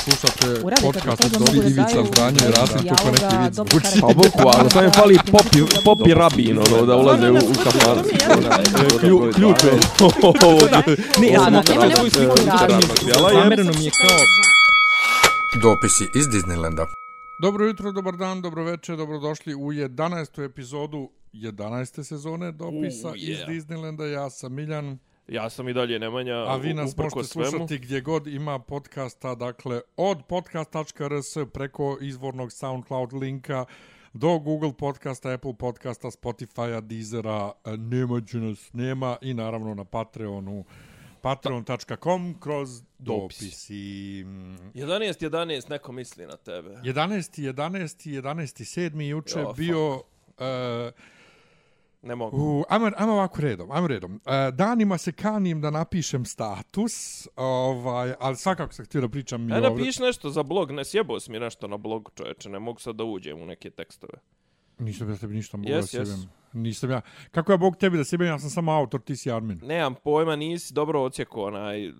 Slušate podcast od da Ivica i dijaloga, Rasim kako neki zvuči. karakter. Pa bukvalno, samo je fali popi, popi rabin, ono, da ulaze u, u kafan. Klju- Ključ je. Ne, ja sam sliku Zamereno mi je kao... Dopisi iz Disneylanda. Dobro jutro, dobar dan, dobro večer, dobrodošli u 11. epizodu 11. sezone Dopisa iz. Disneylanda. Ja sam Miljan, Ja sam i dalje Nemanja, a vi nas možete svemu. slušati gdje god ima podcasta, dakle od podcast.rs preko izvornog SoundCloud linka do Google podcasta, Apple podcasta, Spotify-a, Deezera, e, nema će nas, nema i naravno na Patreonu patreon.com kroz Dopisi. dopisi. 11, 11, neko misli na tebe. 11. 11. 11. 7. juče Jo, bio... Uh, Ne mogu. u, ajmo, ajmo ovako redom, ajmo redom. Uh, danima se kanim da napišem status, ovaj, ali svakako sam htio da pričam i E, ovdje. napiš nešto za blog, ne sjebao si mi nešto na blog, čoveče, ne mogu sad da uđem u neke tekstove. Nisam ja tebi ništa mogu Jes, da jes. sjebem. Nisam ja. Kako ja Bog tebi da sjebem, ja sam samo autor, ti si admin. Nemam pojma, nisi dobro ocijekao onaj,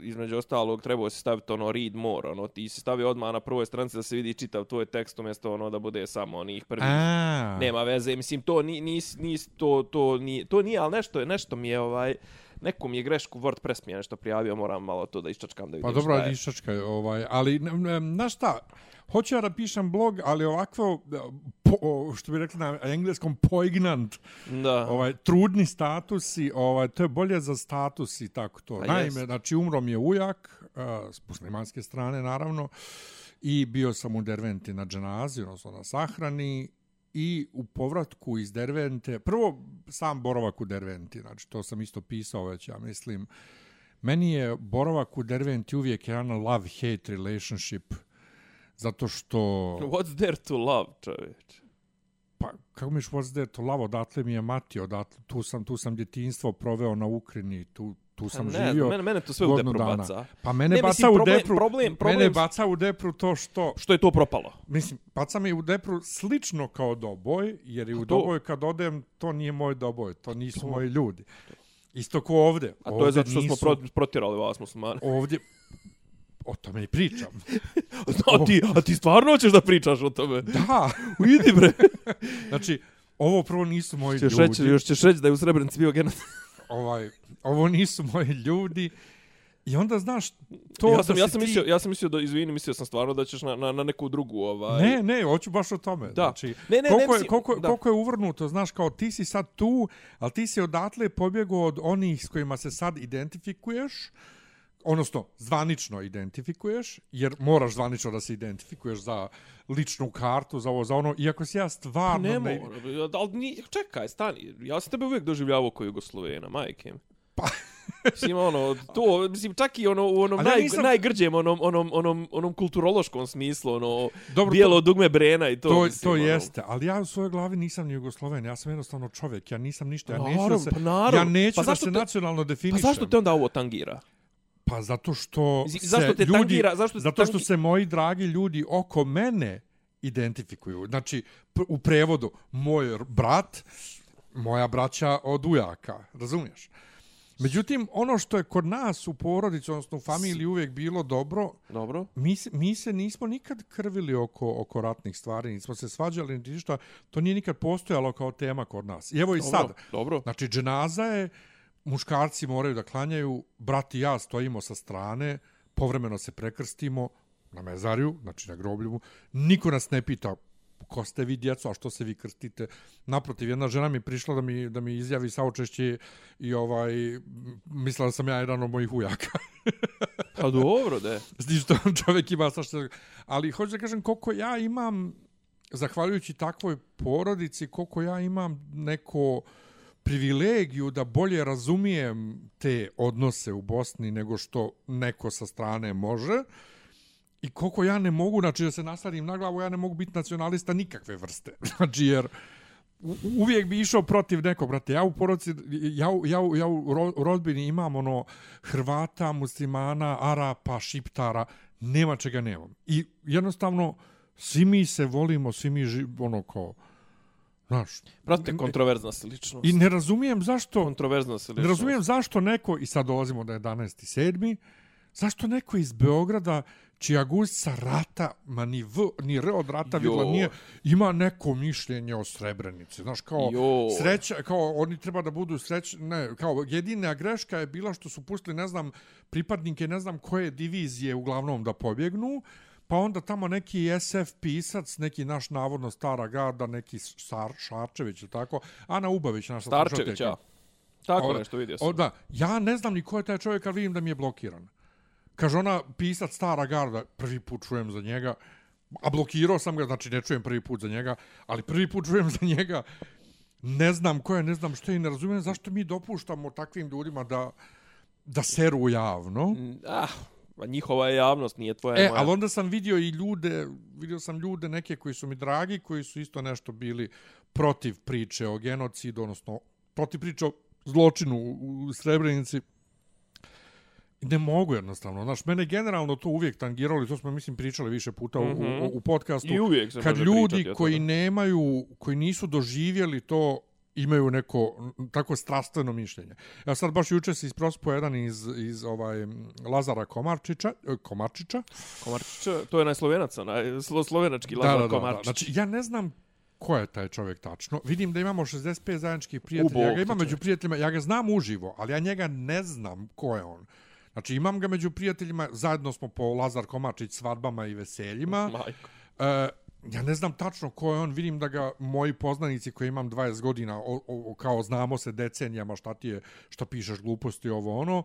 između ostalog trebao si staviti ono read more, ono, ti si stavio odmah na prvoj stranici da se vidi čitav tvoj tekst umjesto ono da bude samo onih prvih. A, Nema veze, mislim, to ni, nis, nis, to, to, nije, to nije, ali nešto je, nešto mi je, ovaj, neko mi je grešku WordPress mi je nešto prijavio, moram malo to da iščačkam da vidim Pa dobro, šta je. ali išačka, ovaj, ali, n- n- znaš šta, hoću ja da pišem blog, ali ovako, po, što bi rekli na engleskom, poignant, Da. ovaj trudni statusi, ovaj to je bolje za status i tako to. A Naime, jest. znači umro mi je ujak uh, s muslimanske strane naravno i bio sam u Derventi na dženazi, odnosno na sahrani i u povratku iz Dervente, prvo sam boravak u Derventi, znači to sam isto pisao već, ja mislim, meni je boravak u Derventi uvijek jedan love-hate relationship, zato što... What's there to love, čovječ? Pa, kako miš what's there to love, odatle mi je mati, odatle, tu sam, tu sam djetinstvo proveo na Ukrini, tu, tu sam Pa ne, živio mene, mene to sve u depru dana. baca. Pa mene Ne, baca mislim, u depru, problem- problem mene baca u depru to što, Što je to propalo? mislim, baca me u depru slično kao doboj, jer i u to- doboj kad odem, to nije moj doboj, to nisu moji ljudi. Isto ko ovde. A to ovde je zato što nisu, smo pro, protjerali vas muslimane. Ovdje, o tome i pričam. a, ti, a ti stvarno hoćeš da pričaš o tome? Da, Idi bre. znači, ovo prvo nisu moji Ćeš ljudi. reći, još ćeš reći da je u Srebrenici bio genocid. ovaj, ovo nisu moji ljudi. I onda, znaš, to ja sam, da ja sam ti... mislio, ja sam mislio da izvini, mislio sam stvarno da ćeš na, na, na neku drugu ovaj. Ne, ne, hoću baš o tome. Da. Znači, Ne, ne, ne, koliko, je, mislim- koliko, da. koliko je uvrnuto, znaš, kao ti si sad tu, ali ti si odatle pobjegao od onih s kojima se sad identifikuješ, odnosno zvanično identifikuješ, jer moraš zvanično da se identifikuješ za ličnu kartu, za ovo, za ono, iako si ja Pa stvarno... ne mogu, ali ni, čekaj, stani, ja sam tebe uvijek doživljavao kao Jugoslovena, majke. mi. Pa... Mislim, ono, to, mislim, čak i ono, u onom naj, nisam- najgrđem, onom, onom, onom, onom kulturološkom smislu, ono, Dobro, bijelo dugme Brena i to. To, mislim, to ono. jeste, ali ja u svojoj glavi nisam ni Jugosloven, ja sam jednostavno čovjek, ja nisam ništa, ja neću da Naravno, se, pa naravno. ja neću Pa da se te- nacionalno Pa definišem. zašto te onda ovo tangira? Pa zato što Mislim, se zašto te ljudi, tangira- zašto zato što tangi- se moji dragi ljudi oko mene identifikuju. Znači, u prevodu, moj brat, moja braća od ujaka, razumiješ? Međutim, ono što je kod nas u porodici, odnosno u familiji uvijek bilo dobro, Dobro. mi, se- mi se nismo nikad krvili oko, oko ratnih stvari, nismo se svađali, niti ništa, to nije nikad postojalo kao tema kod nas. I evo i Dobro, sad, dobro. Znači, dženaza je, muškarci moraju da klanjaju, brat i ja stojimo sa strane, povremeno se prekrstimo na mezarju, znači na groblju, niko nas ne pita ko ste vi djeco, a što se vi krstite. Naprotiv, jedna žena mi je prišla da mi, da mi izjavi saučešće i ovaj, mislila da sam ja jedan od mojih ujaka. Pa dobro, de. Znači što čovjek ima sa što... Ali hoću da kažem koliko ja imam, zahvaljujući takvoj porodici, koliko ja imam neko privilegiju da bolje razumijem te odnose u Bosni nego što neko sa strane može. I koliko ja ne mogu, znači da se nasadim na glavu, ja ne mogu biti nacionalista nikakve vrste. Znači jer uvijek bi išao protiv nekog, brate. Ja u porodici, ja, ja, ja u rodbini imam ono Hrvata, muslimana, Arapa, Šiptara, nema čega nemam. I jednostavno, svi mi se volimo, svi mi ži, ono kao, znaš, Brate, kontroverzna si ličnost. i ne razumijem zašto, Kontroverzna si ličnost. ne razumijem zašto neko, i sad dolazimo do 11.7., Zašto neko iz Beograda čija gusca rata, ma ni v, ni r od rata vidla nije, ima neko mišljenje o Srebrenici. Znaš, kao Jo. sreća, kao oni treba da budu srećni, ne, kao jedina greška je bila što su pustili, ne znam, pripadnike, ne znam koje divizije uglavnom da pobjegnu, pa onda tamo neki SF pisac, neki naš navodno stara garda, neki Sar, Šarčević ili tako, Ana Ubavić, naša Starčević, ja. Tako O, nešto vidio sam. O, da, ja ne znam ni ko je taj čovjek, kad vidim da mi je blokiran. Kaže ona, pisac stara garda, prvi put čujem za njega, a blokirao sam ga, znači ne čujem prvi put za njega, ali prvi put čujem za njega, ne znam ko je, ne znam što je i ne razumijem zašto mi dopuštamo takvim ljudima da, da seru javno. Mm, Ah, njihova je javnost, nije tvoja. E, moja. ali onda sam vidio i ljude, vidio sam ljude neke koji su mi dragi, koji su isto nešto bili protiv priče o genocidu, odnosno protiv priče o zločinu u Srebrenici. Ne mogu jednostavno. Znaš, mene generalno to uvijek tangiralo i to smo, mislim, pričali više puta u, u, u podcastu. I uvijek se Kad ljudi pričati koji nemaju, koji nisu doživjeli to, imaju neko tako strastveno mišljenje. Ja sad baš juče se isprospo jedan iz, iz ovaj, Lazara Komarčića, e, Komarčića, Komarčić, to je najslovenac, onaj slo, slovenački Lazar Komarčić. Znači, ja ne znam ko je taj čovjek tačno. Vidim da imamo 65 zajedničkih prijatelja. Ja Bog ga imam među prijateljima, ja ga znam uživo, ali ja njega ne znam ko je on. Znači, imam ga među prijateljima, zajedno smo po Lazar Komačić svadbama i veseljima. Majko. E, ja ne znam tačno ko je on, vidim da ga moji poznanici koji imam 20 godina, o, o, kao znamo se decenijama šta ti je, šta pišeš gluposti, ovo ono,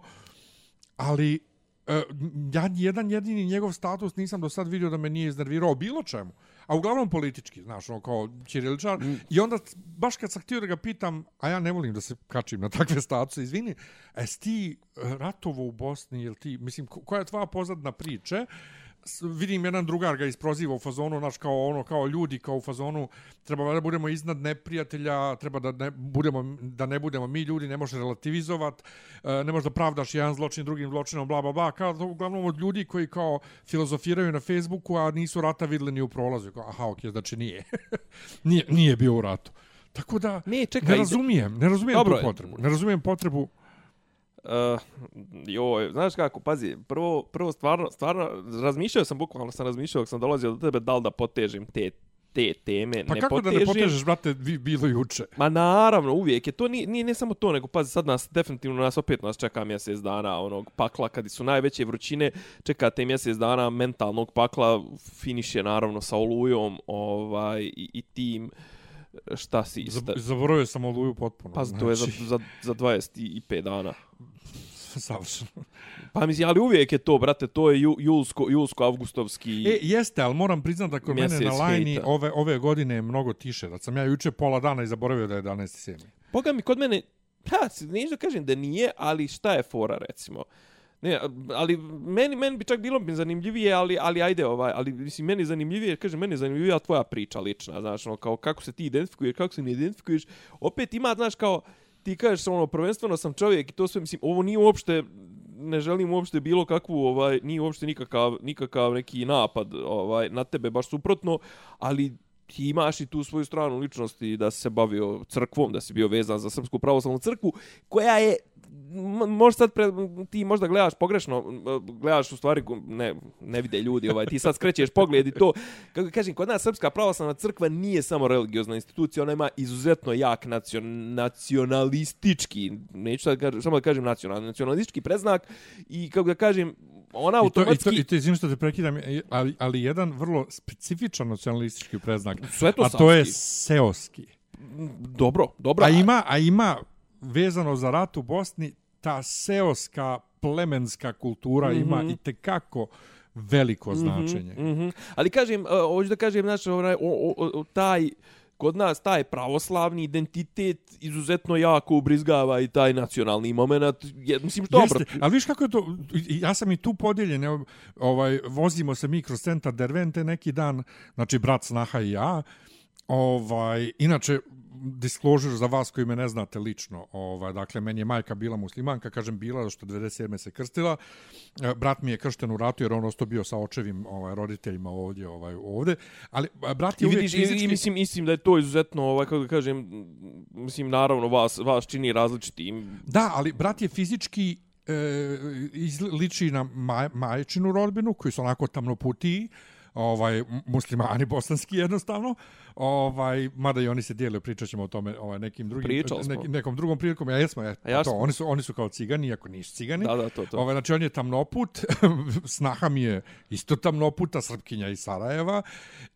ali e, ja jedan jedini njegov status nisam do sad vidio da me nije iznervirao bilo čemu. A uglavnom politički, znaš, ono kao Ćiriličar. I onda, baš kad sam htio da ga pitam, a ja ne volim da se kačim na takve statuse, izvini, jes ti ratovo u Bosni, jel ti, mislim, ko- koja je tvoja pozadna priče? Vidim jedan drugar ga isproziva u fazonu, naš kao ono, kao ljudi, kao u fazonu, treba da budemo iznad neprijatelja, treba da ne budemo, da ne budemo mi ljudi, ne može relativizovat, e, ne može da pravdaš jedan zločin drugim zločinom, bla, bla, bla, kao to uglavnom od ljudi koji kao filozofiraju na Facebooku, a nisu rata videli ni u prolazu. Kao, aha, ok, znači nije. nije, nije bio u ratu. Tako da, Ne, čekaj, ne razumijem, ne razumijem Dobro tu potrebu. Ne razumijem potrebu Uh, joj, znaš kako, pazi, prvo, prvo stvarno, stvarno, razmišljao sam, bukvalno sam razmišljao sam dolazio do tebe, da li da potežem te, te teme, Pa ne kako potežem. da ne potežeš, brate, vi, bilo juče? Ma naravno, uvijek je to, nije, nije ne samo to, nego pazi, sad nas, definitivno nas opet nas čeka mjesec dana onog pakla, kad su najveće vrućine, čekate mjesec dana mentalnog pakla, finiš je naravno sa olujom, ovaj, i, i tim, šta si, Zab- sta, Zaboravio sam oluju potpuno. pa to je za, znači, za, za 25 dana. Savršeno. Pa mislim, ali uvijek je to, brate, to je ju, julsko, julsko-avgustovski... E, jeste, ali moram priznati da kod mene na lajni ove, ove godine je mnogo tiše. Da sam ja juče pola dana i zaboravio da je 11.7. Boga mi, kod mene, ha, neću da kažem da nije, ali šta je fora, recimo? Ne, ali meni, meni bi čak bilo bi zanimljivije, ali, ali ajde, ovaj, ali mislim, meni je zanimljivije, kažem, meni je zanimljivija tvoja priča lična, znaš, ono, kao kako se ti identifikuješ, kako se ne identifikuješ, opet ima, znaš, kao, ti kažeš, ono, prvenstveno sam čovjek i to sve, mislim, ovo nije uopšte, ne želim uopšte bilo kakvu, ovaj, nije uopšte nikakav, nikakav neki napad, ovaj, na tebe, baš suprotno, ali ti imaš i tu svoju stranu ličnosti da si se bavio crkvom, da si bio vezan za Srpsku pravoslavnu crkvu, koja je možda sad pre, ti možda gledaš pogrešno, gledaš u stvari, ne, ne vide ljudi, ovaj, ti sad skrećeš pogled i to, kako kažem, kod nas Srpska pravoslavna crkva nije samo religiozna institucija, ona ima izuzetno jak nacion, nacionalistički, neću sad kažem, samo da kažem nacional, nacionalistički preznak i kako da kažem, ona I to, i automatski... to, i to što te prekidam, ali, ali jedan vrlo specifičan nacionalistički preznak. A to je seoski. Dobro, dobro. A ima, a ima vezano za rat u Bosni, ta seoska plemenska kultura mm -hmm. ima i tekako veliko značenje. Mm -hmm. Mhm. Ali kažem, uh, hoću da kažem, znači, onaj, o, o, o, taj, kod nas taj pravoslavni identitet izuzetno jako ubrizgava i taj nacionalni moment. Je, mislim, što Jeste, ali viš kako je to, ja sam i tu podijeljen, ovaj, vozimo se mi kroz centar Dervente neki dan, znači brat Snaha i ja, ovaj, inače, disclosure za vas koji me ne znate lično, ovaj, dakle, meni je majka bila muslimanka, kažem bila, što 97. se krstila, E, brat mi je kršten u ratu jer on ostao bio sa očevim ovaj, roditeljima ovdje, ovaj, ovdje, ali brat I je uvijek vidiš, i, fizički... i mislim, mislim da je to izuzetno, ovaj, kako da kažem, mislim, naravno, vas, vas čini različitim. Da, ali brat je fizički e, iz, liči na maj, majčinu rodbinu, koji su onako tamnoputiji, ovaj muslimani bosanski jednostavno ovaj mada i oni se dijele pričat ćemo o tome ovaj nekim drugim Pričali smo. neki, nekom drugom prilikom ja jesmo ja, ja to oni su oni su kao cigani iako nisu cigani Da, da, to, to. Ovaj, znači on je tamnoput, snaha mi je isto tamnoputa, srpkinja iz Sarajeva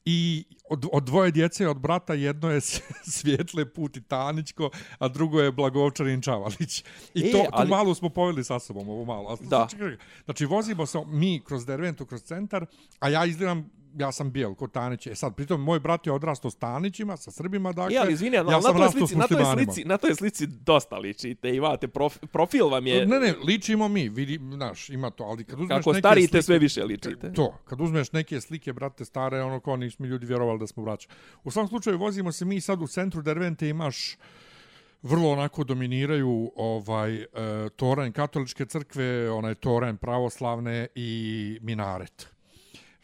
i od, od dvoje djece od brata jedno je svjetle put i Tanićko, a drugo je Blagovčarin Čavalić. I E, to, to ali- malu smo poveli sa sobom, ovo malo. Da. Znači, znači vozimo se mi kroz Derventu, kroz centar, a ja izgledam ja sam bijel kod Tanića. E sad, pritom, moj brat je odrastao s Tanićima, sa Srbima, dakle. Ja, izvini, ja na, sam toj slici, na toj slici, na toj slici dosta ličite, imate profi, profil vam je, Ne, ne, ličimo mi, vidi, znaš, ima to, ali kad uzmeš kako neke starite, slike, sve više ličite. To, kad uzmeš neke slike, brate, stare, ono kao nismo mi ljudi vjerovali da smo braća. U svakom slučaju, vozimo se mi sad u centru Dervente, imaš vrlo onako dominiraju ovaj e, toranj katoličke crkve, onaj toranj pravoslavne i minaret.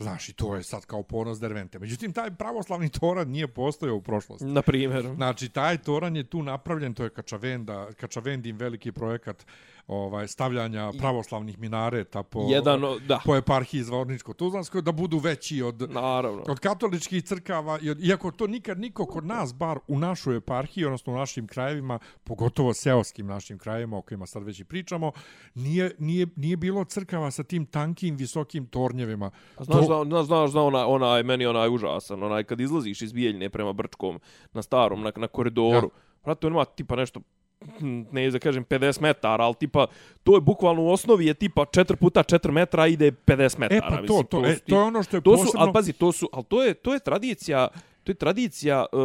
Znaš, i to je sad kao ponos Dervente. Međutim, taj pravoslavni toranj nije postojao u prošlosti. Na primjer. Znači, taj toranj je tu napravljen, to je Kačavenda, Kačavendin veliki projekat ovaj stavljanja pravoslavnih minareta po, Jedan, da. po eparhiji Zvorničko-Tuzlanskoj, da budu veći od, Naravno. od katoličkih crkava, i od- iako to nikad niko kod nas, bar u našoj eparhiji, odnosno u našim krajevima, pogotovo seoskim našim krajevima, o kojima sad već i pričamo, nije, nije, nije bilo crkava sa tim tankim, visokim tornjevima. A Znaš, To- znaš, znaš, da ona, onaj, meni onaj užasan, onaj, kad izlaziš iz Bijeljne prema Brčkom, na starom, na, na koridoru, ja. brate, on ima tipa nešto, ne da kažem 50 metara, ali tipa, to je bukvalno u osnovi je tipa 4 puta 4 metra, ide 50 metara. E pa to, mislim, to, e, su ti- to je ono što je to su, posebno... ali pazi, to su, ali to je, to je tradicija, je tradicija uh,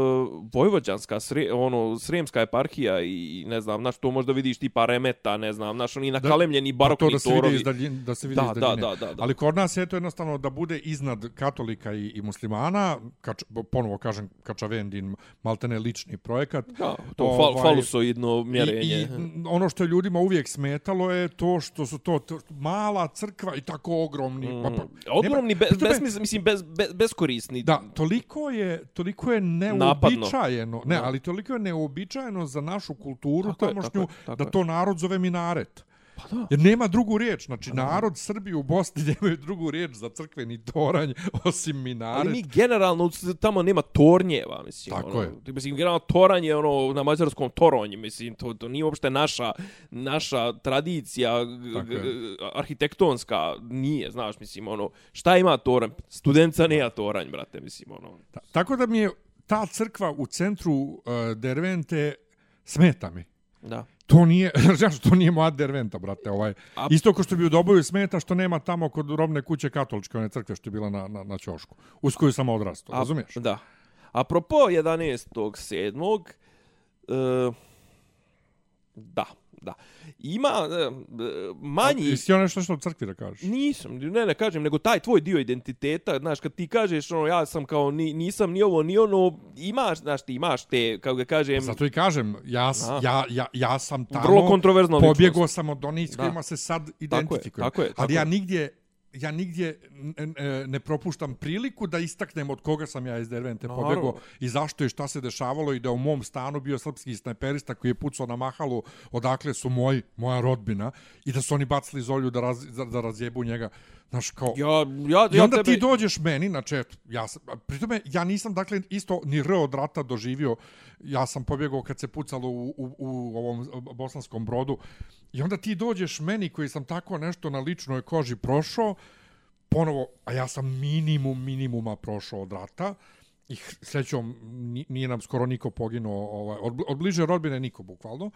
vojvođanska, sre, ono, sremska eparhija i ne znam, znaš, to možda vidiš tipa remeta, ne znam, znaš, oni nakalemljeni Pa barokni to da se torovi. vidi iz daljine, da se vidi Da, iz da, daljine. da, da, da. Ali kod nas je to jednostavno da bude iznad katolika i, i muslimana, kač, ponovo kažem Kačavendin, maltene lični projekat. Da, to Ovaj, fal, falusoidno mjerenje. I, i ono što je ljudima uvijek smetalo je to što su to, to mala crkva i tako ogromni. Mm. Pa, pa, Ogromni, nema- bez, pri tome- besmis, mislim, bez, bez, beskorisni. Da, toliko je, toliko je neobičajeno, ne, ali toliko je neobičajeno za našu kulturu Tako je, tamošnju tako je, tako da je. to narod zove minaret. Pa da. Jer nema drugu riječ. Znači, narod Srbije u Bosni nemaju drugu riječ za crkveni toranj osim minaret. Ali mi generalno tamo nema tornjeva, mislim. Tako ono, je. Mislim, generalno toranj je ono, na mađarskom toronj, mislim, to, to nije uopšte naša, naša tradicija arhitektonska, nije, znaš, mislim, ono, šta ima toranj? Studenca nema toranj, brate, mislim, ono. Ta- Tako da mi je ta crkva u centru uh, Dervente smeta mi. Da. To nije, znaš, to nije moja Derventa, brate. Ovaj. A- Isto ko što bi u Doboju smeta što nema tamo kod robne kuće katoličke one crkve što je bila na, na, na Ćošku. Uz koju sam odrastao, A- razumiješ? Da. Apropo 11.7. Uh, da, da. Ima uh, manji... Jesi ono nešto, nešto o crkvi da kažeš? Nisam, ne ne kažem, nego taj tvoj dio identiteta, znaš, kad ti kažeš, ono, ja sam kao, ni, nisam ni ovo, ni ono, imaš, znaš, ti imaš te, kako ga kažem, Zato i kažem, ja, A. ja, ja, ja sam tamo, Vrlo kontroverzna pobjegao sam od onih s kojima se sad identifikujem. tako je, tako Ali ja je. nigdje, ja nigdje n- n- ne propuštam priliku da istaknem od koga sam ja iz Dervente pobjegao i zašto i šta se dešavalo i da u mom stanu bio srpski snajperista koji je pucao na mahalu odakle su moji, moja rodbina i da su oni bacili zolju da, raz, da, da razjebu njega. Znaš, kao, Ja, ja, I ja onda tebe... ti dođeš meni, znači, eto, ja sam, pri tome, ja nisam, dakle, isto ni R od rata doživio, ja sam pobjegao kad se pucalo u, u, u ovom bosanskom brodu, i onda ti dođeš meni koji sam tako nešto na ličnoj koži prošao, ponovo, a ja sam minimum minimuma prošao od rata, i srećom ni- nije nam skoro niko poginuo, ovaj, od, od bliže rodbine niko, bukvalno,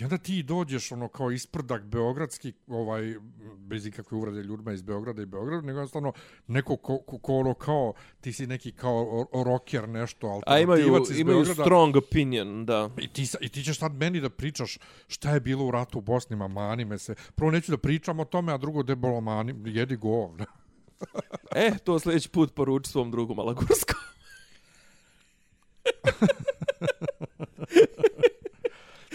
I onda ti dođeš ono kao isprdak beogradski, ovaj, bez ikakve uvrede ljudima iz Beograda i Beograda, nego jednostavno neko ko, ko, ko ono kao, ti si neki kao rocker nešto, A imaju, alternativac iz imaju Beograda. strong opinion, da. I ti, I ti ćeš sad meni da pričaš šta je bilo u ratu u Bosni, ma mani me se. Prvo neću da pričam o tome, a drugo debolo mani, jedi govna. E, to sljedeći put poruči svom drugu Malagurskom.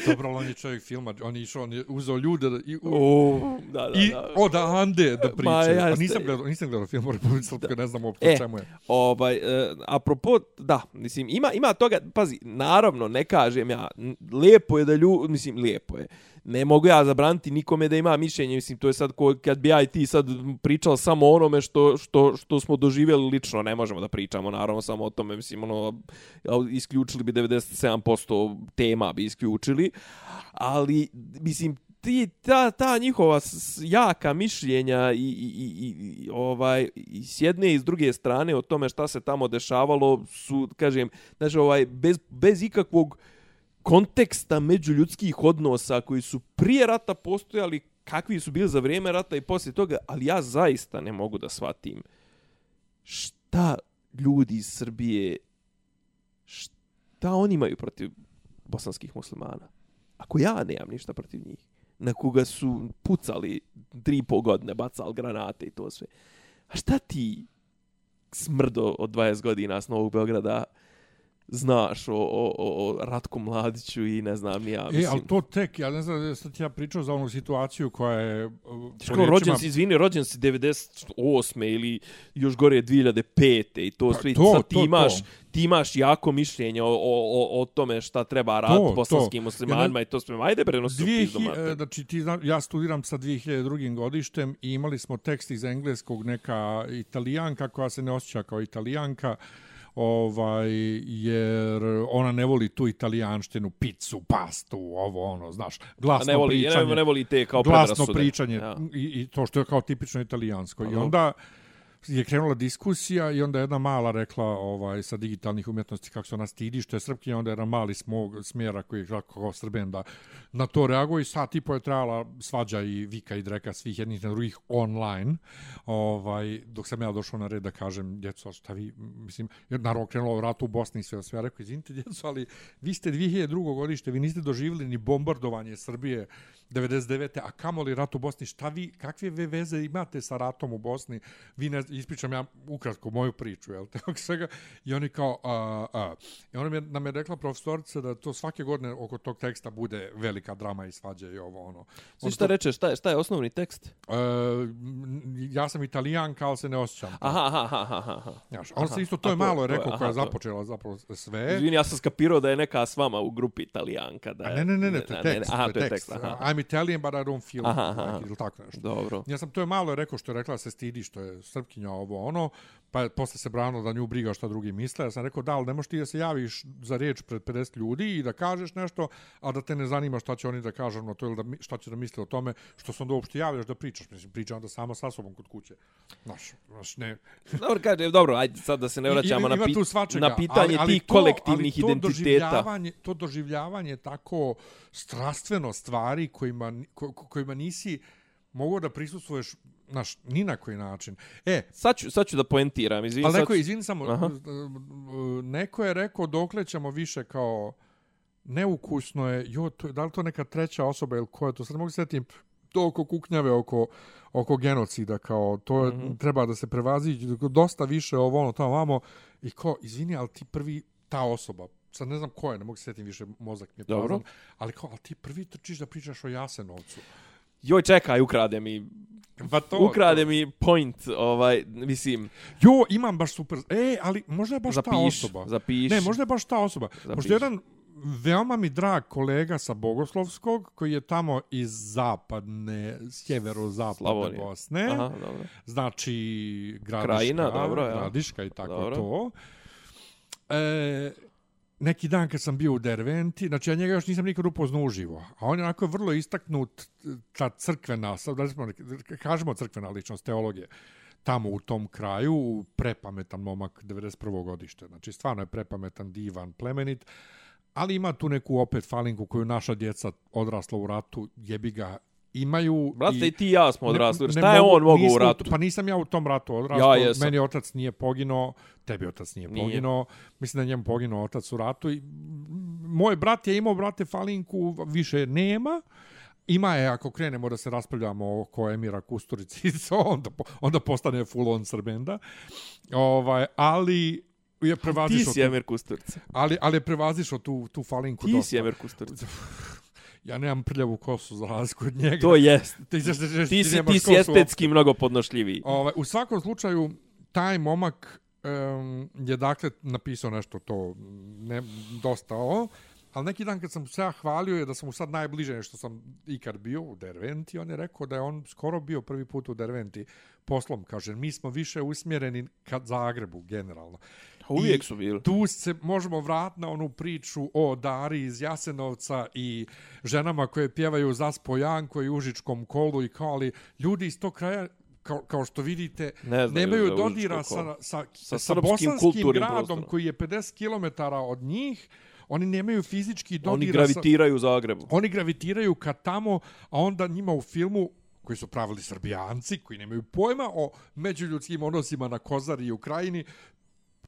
Dobro, on je čovjek filma, on je išao, on je uzeo ljude da, i, u, O, da, da, i da. od Ande da pričaju. Ma, a jeste. nisam gledao, nisam gledao film o Republike Srpske, ne znam uopšte E, čemu je. Ovaj, e, apropo, da, mislim, ima, ima toga, pazi, naravno, ne kažem ja, lijepo je da ljudi, mislim, lijepo je ne mogu ja zabraniti nikome da ima mišljenje, mislim, to je sad ko, kad bi ja i ti sad pričali samo o onome što, što, što smo doživjeli lično, ne možemo da pričamo, naravno, samo o tome, mislim, ono, isključili bi 97% tema bi isključili, ali, mislim, ti, ta, ta njihova jaka mišljenja i, i, i, i, ovaj, i s jedne i s druge strane o tome šta se tamo dešavalo su, kažem, znači, ovaj, bez, bez ikakvog konteksta međuljudskih odnosa koji su prije rata postojali, kakvi su bili za vrijeme rata i poslije toga, ali ja zaista ne mogu da shvatim šta ljudi iz Srbije, šta oni imaju protiv bosanskih muslimana. Ako ja nemam ništa protiv njih na koga su pucali tri po godine, bacali granate i to sve. A šta ti smrdo od 20 godina s Novog Beograda znaš o, o, o Ratku Mladiću i ne znam ja, mislim. E, ali to tek, ja ne znam da sam ti ja pričao za onu situaciju koja je... Tiško, riječima... rođen si, izvini, rođen si 98. ili još gore 2005. i to pa, sve. To, sad ti, to, imaš, to. ti imaš jako mišljenje o, o, o tome šta treba rad bosanskim muslimanima ja, i to sve. Ajde, bre, nosi dvije, hi, Znači, ti ja studiram sa 2002. godištem i imali smo tekst iz engleskog neka italijanka koja se ne osjeća kao italijanka ovaj jer ona ne voli tu italijanštinu, picu, pastu, ovo ono, znaš, glasno ne voli, pričanje. Ne, ne voli te kao glasno pričanje ja. i, i to što je kao tipično italijansko. I onda je krenula diskusija i onda jedna mala rekla ovaj sa digitalnih umjetnosti kako se ona stidi što je srpkinja onda je jedan mali smog smjera koji je kako srben da na to reaguje i sad tipo je trajala svađa i vika i dreka svih jednih na drugih online ovaj dok sam ja došao na red da kažem djeco šta vi mislim jer naravno krenulo rat u Bosni i sve sve ja rekao izvinite djeco ali vi ste 2002. godište vi niste doživjeli ni bombardovanje Srbije 99. a kamoli rat u Bosni šta vi kakve veze imate sa ratom u Bosni vi ne ispričam ja ukratko moju priču, jel te, svega, i oni kao, a, a, i ona mi je, nam je rekla profesorica da to svake godine oko tog teksta bude velika drama i svađa i ovo, ono. Svi šta to, reče, šta je, šta je osnovni tekst? E, ja sam italijan, kao se ne osjećam. Aha, aha, aha, aha. Jaš, on se isto, to je malo rekao, koja je započela zapravo sve. Izvini, ja sam skapirao da je neka s vama u grupi italijanka. Da je, a ne, ne, ne, ne, to je tekst. Aha, to je tekst. Aha. I'm Italian, but I don't feel aha, aha. like, ili tako nešto. Dobro. Ja sam to je malo rekao što je rekla se stidi što je srpkinja ovo ono, pa je posle se brano da nju briga šta drugi misle. Ja sam rekao, da, ali ne možeš ti da se javiš za riječ pred 50 ljudi i da kažeš nešto, a da te ne zanima šta će oni da kažu na to ili da, šta će da misle o tome, što sam da uopšte javljaš da pričaš. Mislim, pričam da samo sa sobom kod kuće. Znaš, znaš, ne. Dobro, kaže, dobro, ajde sad da se ne vraćamo na, pi na pitanje ali, ali tih to, kolektivnih ali to identiteta. Doživljavanje, to doživljavanje tako strastveno stvari kojima, ko, kojima nisi mogao da prisustvuješ naš ni na koji način. E, sad ću, sad ću da poentiram, izvini. Ali neko, izvini samo, Aha. neko je rekao dokle ćemo više kao neukusno je, jo, to, da li to neka treća osoba ili ko je to, sad mogu se to oko kuknjave, oko, oko genocida, kao to je, mm -hmm. treba da se prevazi dosta više ovo ono tamo vamo i ko, izvini, ali ti prvi ta osoba, sad ne znam ko je, ne mogu se sjetiti više, mozak mi je Dobro. ali kao, ali ti prvi trčiš da pričaš o Jasenovcu. Joj, čekaj, ukrade mi Pa to, ukrade to. mi point, ovaj, mislim... Jo, imam baš super... E, ali možda je baš zapiš, ta osoba. Zapiš, Ne, možda je baš ta osoba. Zapiš. Možda je jedan veoma mi drag kolega sa Bogoslovskog, koji je tamo iz zapadne, sjevero-zapadne Bosne. Aha, dobro. Znači, Gradiška, Krajina, dobro, ja. Gradiška i tako dobro. to. E, neki dan kad sam bio u Derventi, znači ja njega još nisam nikad upoznao uživo, a on je onako vrlo istaknut ta crkvena, sad da smo, kažemo crkvena ličnost teologije, tamo u tom kraju, prepametan momak 91. godište, znači stvarno je prepametan, divan, plemenit, ali ima tu neku opet falinku koju naša djeca odrasla u ratu, jebi ga, imaju... Brate, i, ti ja smo odrasli. Šta je on mogu u ratu? Pa nisam ja u tom ratu odrasli. Ja Meni otac nije poginuo, tebi otac nije, nije. poginuo. Mislim da njemu poginuo otac u ratu. I, moj brat je imao, brate, falinku, više nema. Ima je, ako krenemo da se raspravljamo oko Emira Kusturici, onda, onda postane full on Srbenda. Ovaj, ali je prevazišao... Ti si Emir Kusturica. Ali, ali je prevazišao tu, tu falinku. Ti dosta. si Emir Kusturica. ja nemam prljavu kosu za razliku od njega. To jest. Ti, ti, ti, ti, si, ti si estetski mnogo podnošljiviji. Ovaj, u svakom slučaju, taj momak um, je dakle napisao nešto to ne, dosta o. Ali neki dan kad sam se ja hvalio je da sam mu sad najbliže što sam ikad bio u Derventi, on je rekao da je on skoro bio prvi put u Derventi poslom. Kaže, mi smo više usmjereni ka Zagrebu generalno. Uvijek su bili. Tu se možemo vratiti na onu priču o Dari iz Jasenovca i ženama koje pjevaju Zaspo Janko i Užičkom kolu i kao, ali ljudi iz tog kraja kao, kao što vidite, Ne znaju nemaju za dodira sa, sa, Sa sa, bosanskim gradom prostorom. koji je 50 km od njih. Oni nemaju fizički dodira Oni sa... gravitiraju u Zagrebu. Oni gravitiraju ka tamo, a onda njima u filmu koji su pravili srbijanci, koji nemaju pojma o međuljudskim odnosima na Kozari i Ukrajini,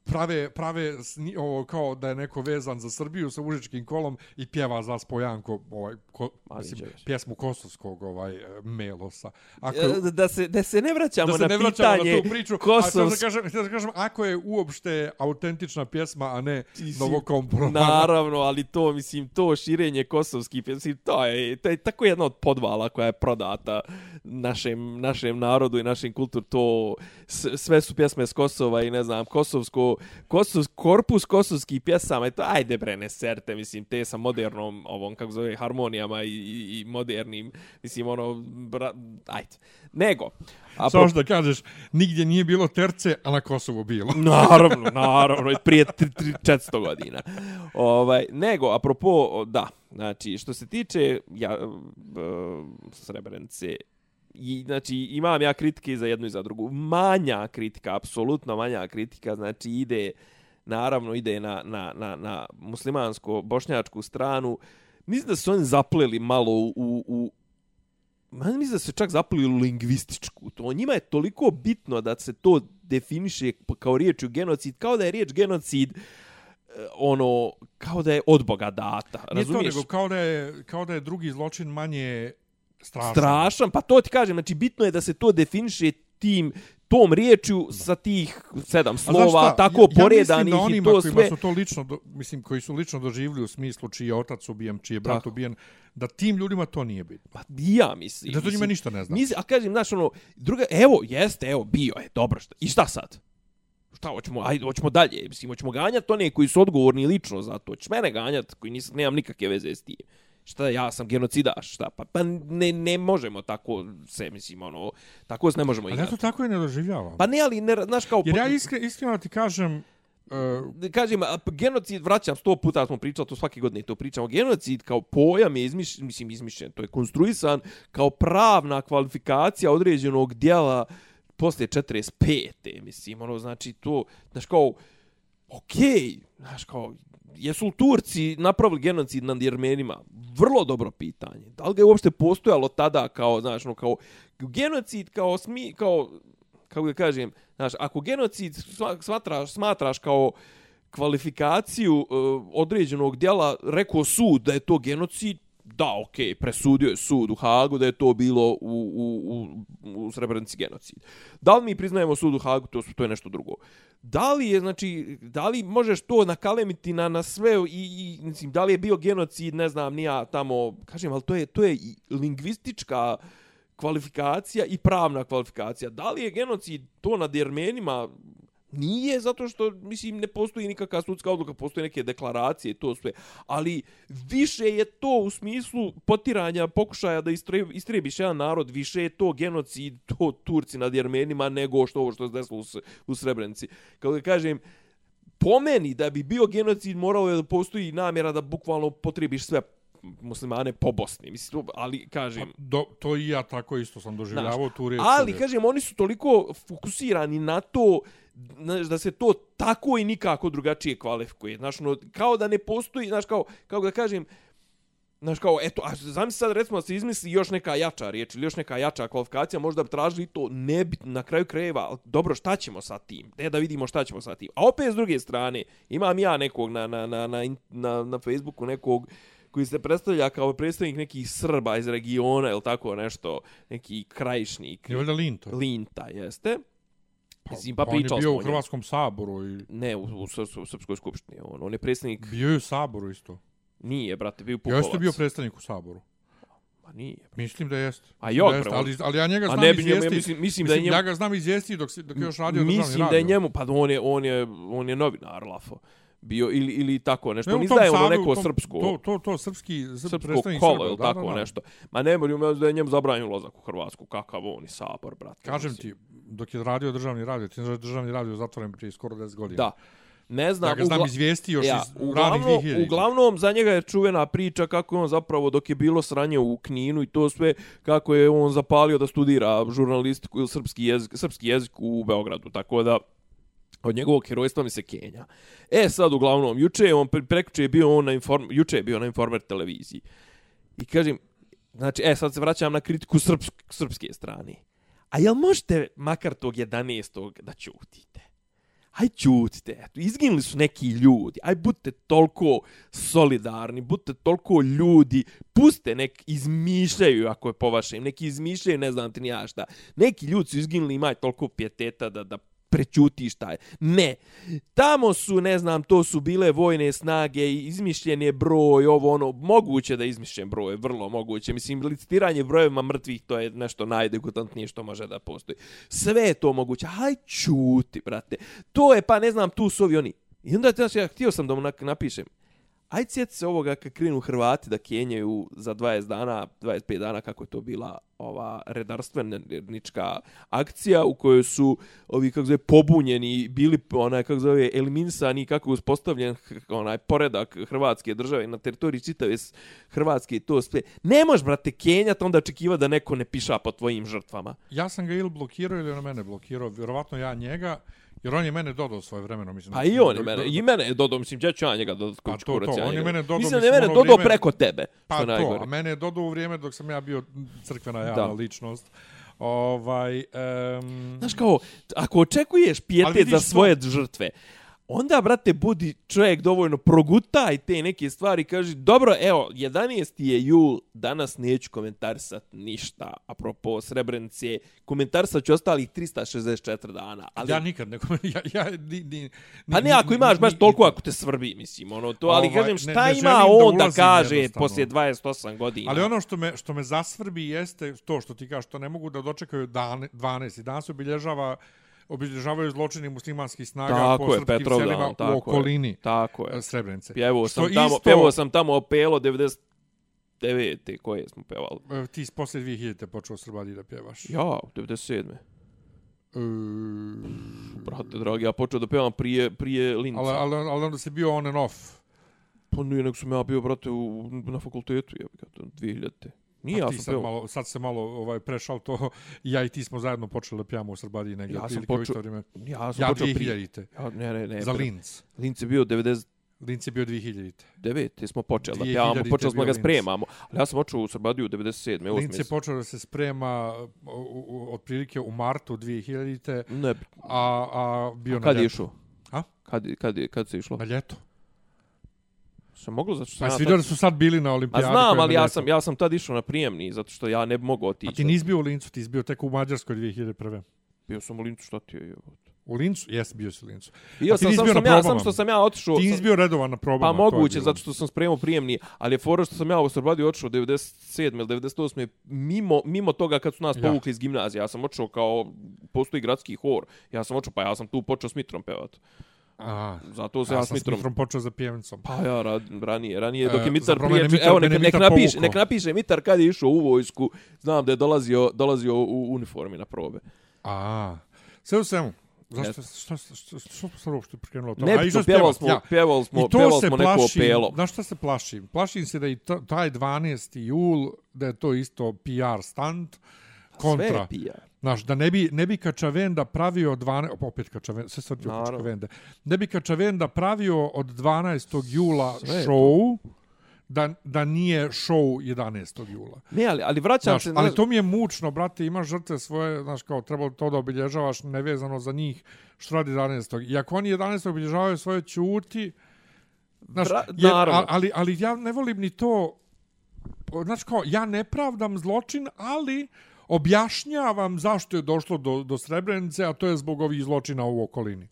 prave, prave sni, ovo, kao da je neko vezan za Srbiju sa užičkim kolom i pjeva za spojanko ovaj, ko, Ma, mislim, pjesmu kosovskog ovaj, e, Melosa. Ako, E, Da se, da se ne vraćamo da se na ne vraćamo pitanje na tu priču, a Kosovs... da kažem, da kažem, ako je uopšte autentična pjesma, a ne novokomponovana. Naravno, ali to, mislim, to širenje kosovskih, pjesmi, mislim, to je, to je tako jedna od podvala koja je prodata našem, našem narodu i našim kultur, to sve su pjesme s Kosova i ne znam, kosovsko, kosovs, korpus kosovskih pjesama, i to, ajde bre, ne serte, mislim, te sa modernom, ovom, kako zove, harmonijama i, i, i modernim, mislim, ono, bra, ajde. Nego, a Samo što kažeš, nigdje nije bilo terce, a na Kosovu bilo. Naravno, naravno, prije 400 godina. Ovaj, nego, apropo, da, znači, što se tiče ja, e, Srebrenice, i, znači, imam ja kritike za jednu i za drugu. Manja kritika, apsolutno manja kritika, znači, ide, naravno, ide na, na, na, na muslimansko-bošnjačku stranu. Mislim da su oni zapleli malo u, u, mislim da se čak zapali u lingvističku. To njima je toliko bitno da se to definiše kao riječ u genocid, kao da je riječ genocid e, ono, kao da je od Boga data. Nije to, Razumiješ? nego kao da je, kao da je drugi zločin manje strašan. strašan, pa to ti kažem, znači bitno je da se to definiše tim tom riječju sa tih sedam slova, tako ja, ja poredanih da i to sve. su to lično, do, mislim, koji su lično doživjeli u smislu čiji je otac ubijen, čiji je brat Tako. ubijen, da tim ljudima to nije bitno. Pa ja mislim. Da to njima ništa ne zna. Mislim, a kažem, znaš, ono, druga, evo, jeste, evo, bio je, dobro, šta, i šta sad? Šta, hoćemo, ajde, hoćemo dalje, mislim, hoćemo ganjati one koji su odgovorni lično za to, hoćeš mene ganjati, koji nisam, nemam nikakve veze s tim. Šta, ja sam genocidaš, šta, pa, pa ne, ne možemo tako se, mislim, ono, tako se ne možemo Ali ja to igrati. tako i ne doživljavam. Pa ne, ali, ne, znaš, kao... Jer ja iskre, iskreno ti kažem, uh, kažem, genocid, vraćam, sto puta smo pričali, to svake godine to pričamo, genocid kao pojam je izmišljen, mislim, izmišljen, to je konstruisan kao pravna kvalifikacija određenog dijela posle 45. Mislim, ono, znači, to, znaš, kao, okej, znaš, kao, jesu li Turci napravili genocid nad Jermenima? Vrlo dobro pitanje. Da li ga je uopšte postojalo tada kao, znaš, no, kao, genocid kao, smi, kao, kako da kažem, znaš, ako genocid smatraš, smatraš kao kvalifikaciju uh, određenog dijela, rekao sud da je to genocid, da, okej, presudio je sud u Hagu da je to bilo u, u, u, u Srebrenici genocid. Da li mi priznajemo sud u Hagu, to, to je nešto drugo. Da li je, znači, da li možeš to nakalemiti na, na sve i, i, mislim, da li je bio genocid, ne znam, nija tamo, kažem, ali to je, to je lingvistička kvalifikacija i pravna kvalifikacija. Da li je genocid to nad Jermenima? Nije, zato što, mislim, ne postoji nikakva sudska odluka, postoje neke deklaracije i to sve. Ali više je to u smislu potiranja, pokušaja da istrebi, istrebiš jedan narod, više je to genocid, to Turci nad Jermenima, nego što ovo što se desilo u, Srebrenici. Kao da kažem, po meni da bi bio genocid moralo je da postoji namjera da bukvalno potrebiš sve muslimane po Bosni. Mislim, ali kažem, do, to i ja tako isto sam doživljavao tu riječ. ali, kažem, oni su toliko fokusirani na to znaš, da se to tako i nikako drugačije kvalifikuje. Znaš, no, kao da ne postoji, znaš, kao, kao da kažem, Znaš kao, eto, a zamisli sad recimo da se izmisli još neka jača riječ ili još neka jača kvalifikacija, možda bi tražili to nebitno na kraju krajeva, ali dobro, šta ćemo sa tim? Ne da vidimo šta ćemo sa tim. A opet s druge strane, imam ja nekog na, na, na, na, na, na Facebooku, nekog koji se predstavlja kao predstavnik nekih Srba iz regiona ili tako nešto, neki krajišnik. Je valjda Linto? Linta, jeste. Mislim, pa, on je bio smo u. Hrvatskom saboru i Ne, u, u, u Srpskoj skupštini. On, on je predsjednik... bio je u saboru isto. Nije, brate, bio Pupovac. jeste bio predstavnik u saboru. Pa nije. Mislim da jeste. A jok, Da jeste, bre, on- ali, ali ja njega znam ne njemu, ja mislim, mislim, da je Mislim, njemu... ja ga znam izvijestiti dok, dok je još radio državni Mislim radio. da je njemu, pa on je, on je, on je novinar, Lafo. Bio ili ili tako nešto. Ne, On izdaje ono neko tom- srpsko To, to, to srpski, srp, srpsko kolo ili da, tako da, da. nešto. Ma ne moram da je njemu zabranjen ulazak u Hrvatsku. Kakav on i sabor, brate. Kažem mislim. ti, dok je radio državni radio, ti da državni radio zatvoren prije skoro 10 godina. Da. Ne znam, Ja ga znam ugla- izvijesti još ja, iz ranih uglavnom, 2000. uglavnom, za njega je čuvena priča kako je on zapravo, dok je bilo sranje u Kninu i to sve, kako je on zapalio da studira žurnalistiku ili srpski jezik, srpski jezik u Beogradu. Tako da, od njegovog herojstva mi se Kenja. E sad, uglavnom, juče je on, prekuče je bio on na inform, juče je bio na Informer televiziji. I kažem, znači, e sad se vraćam na kritiku srpsk, srpske strane. A jel možete makar tog 11. da ćutite? aj ćutite, eto, izginuli su neki ljudi, aj budite toliko solidarni, budite toliko ljudi, puste nek izmišljaju ako je po vašem, neki izmišljaju ne znam ti ni ja šta, neki ljudi su izginuli, imaj toliko pjeteta da, da prećutiš taj. Ne. Tamo su, ne znam, to su bile vojne snage, i izmišljen je broj, ovo ono, moguće da izmišljen broj, vrlo moguće. Mislim, licitiranje brojevima mrtvih, to je nešto najdegutantnije što može da postoji. Sve je to moguće. Haj čuti, brate. To je, pa ne znam, tu su ovi oni. I onda znači, ja htio sam da mu napišem. Aj sjeti se ovoga kad krenu Hrvati da kenjaju za 20 dana, 25 dana kako je to bila ova redarstvenička akcija u kojoj su ovi kako zove pobunjeni bili onaj kako zove eliminisani kako je uspostavljen onaj poredak hrvatske države na teritoriji čitave Hrvatske i to sve. Ne možeš brate kenjati onda očekiva da neko ne piša po tvojim žrtvama. Ja sam ga ili blokirao ili on mene blokirao, vjerovatno ja njega, jer on je mene dodao svoje vremeno. Mislim, Pa i on je mene, i mene je dodao, mislim, ja ću ja njega dodat Pa kuć to, kurac. to, on je mene dodao, Mislim mislim, je mene ono dodao vrijeme- preko tebe, Pa što to, najgore. a mene je dodao u vrijeme dok sam ja bio crkvena javna Da. ličnost. Ovaj, um, Znaš kao, ako očekuješ pijetet vidiš za to- svoje žrtve, onda, brate, budi čovjek dovoljno, progutaj te neke stvari, kaži, dobro, evo, 11. je jul, danas neću komentarisat ništa, apropo Srebrenice, komentarisat ću ostalih 364 dana, ali... ja nikad ne ja, ja, ni, ni, Pa ne, ako imaš baš toliko ako te svrbi, mislim, ono to, ali Ovaj, kažem, ne- šta ne ima želim da on da kaže poslije 28 godina? Ali ono što me, što me zasvrbi jeste to što ti kažeš, što ne mogu da dočekaju dan, 12. Dan se obilježava obilježavaju zločini muslimanskih snaga Tako po je, srpskim Petrovdan, selima tako je. u okolini Tako je. e, Srebrenice. Pjevao Što sam tamo, isto- pjevao sam tamo opelo 99. koje smo pevali. E, Ti s poslije 2000 počeo Srbadi da pjevaš. Ja, 97. E, Brate, dragi, ja počeo da pevam prije, prije Linca. ali, ali, ali onda si bio on and off. Pa nije, nego sam ja bio, brate, u, na fakultetu, je, 2000. Nije, ja sam sad, malo, sad se malo ovaj, prešao to. Ja i ti smo zajedno počeli da pjevamo u Srbadi negdje. Ja sam počeo- vrijeme. Ja sam Ja počeo prije. 2000-te. Ja, ne, ne, ne. Za pre- Linz. Linz je bio 99. Linz je bio 2000-te. smo počeli da 2000 pjevamo, je počeli smo ga Linz. spremamo. Ali ja sam počeo u Srbadiju 97. Linz je 8. počeo da se sprema u, u, u, otprilike u martu 2000-te, Ne, a, a bio a na kad je ljeto. išao? A? Kad, je- kad, je- kad se išlo? Na ljeto. Se moglo zato što Pa sam ja vidio tad... su sad bili na A olimpijadi. koja znam, ali ja sam, ja sam tad išao na prijemni, zato što ja ne bi mogao A otići. ti nisi bio u Lincu, ti si bio tek u Mađarskoj 2001. Bio sam u Lincu, šta ti je? jebote? U Lincu? Jes, bio si u Lincu. Bio A sam, sam, sam ja, sam što sam ja otišao... Ti nisi sam- bio redovan na probama. Pa moguće, zato što sam spremao prijemni, ali je fora što sam ja u Srbadi otišao 97. ili 98. Mimo, mimo toga kad su nas Ja. povukli iz gimnazije. Ja sam otišao kao, postoji gradski hor. Ja sam otišao, pa ja sam tu počeo s Mitrom pevat. A, Zato se ja, ja, sam Mitrom... Mitrom počeo za pjevnicom. Pa ja, rad, ranije, ranije, dok E, je Mitar prije... Mitar- evo, nek, nek, napiše, nek napiše Mitar kad je išao u vojsku, znam da je dolazio, dolazio u uniformi na probe. A, sve u svemu. Zašto, što, što, što, što se uopšte prekrenulo to? Ne, pjevali pjevat, smo, ja. pjevali smo, I to pjevali se smo neko plašim, opelo. znaš šta se plašim? Plašim se da i taj 12. jul, da je to isto PR stand, kontra. Sve je pija. Znaš, da ne bi, ne bi Kačavenda pravio 12, opet Kačavenda, sve sad Naravno. Kačavende, ne bi Kačavenda pravio od 12. jula Sve je show, da, da nije show 11. jula. Ne, ali, ali vraćam Znaš, se... ali znaš- to mi je mučno, brate, imaš žrtve svoje, znaš, kao trebalo to da obilježavaš nevezano za njih, što radi 11. I ako oni 11. obilježavaju svoje ćuti, znaš, Bra- jer, naravno. ali, ali ja ne volim ni to, znaš, kao, ja ne pravdam zločin, ali objašnjavam zašto je došlo do, do Srebrenice, a to je zbog ovih zločina u okolini.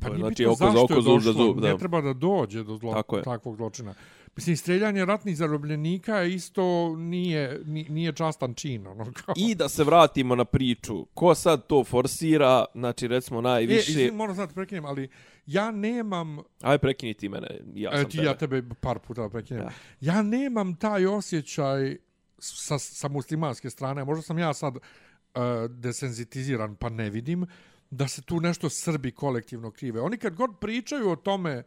Pa nije znači, bitno oko za zašto oko, je zub za došlo, zub, da. Ne treba da dođe do zlo, Tako je. takvog zločina. Mislim, streljanje ratnih zarobljenika isto nije, ni- nije častan čin. Ono, kao. I da se vratimo na priču. Ko sad to forsira, znači recimo E, najviše... izvim, moram sad prekinem, ali ja nemam, Aj prekini ti mene, ja sam e, ti tebe. ja tebe par puta prekinem, Da. ja nemam taj osjećaj sa, sa muslimanske strane, možda sam ja sad uh, desenzitiziran pa ne vidim, da se tu nešto Srbi kolektivno krive. Oni kad god pričaju o tome...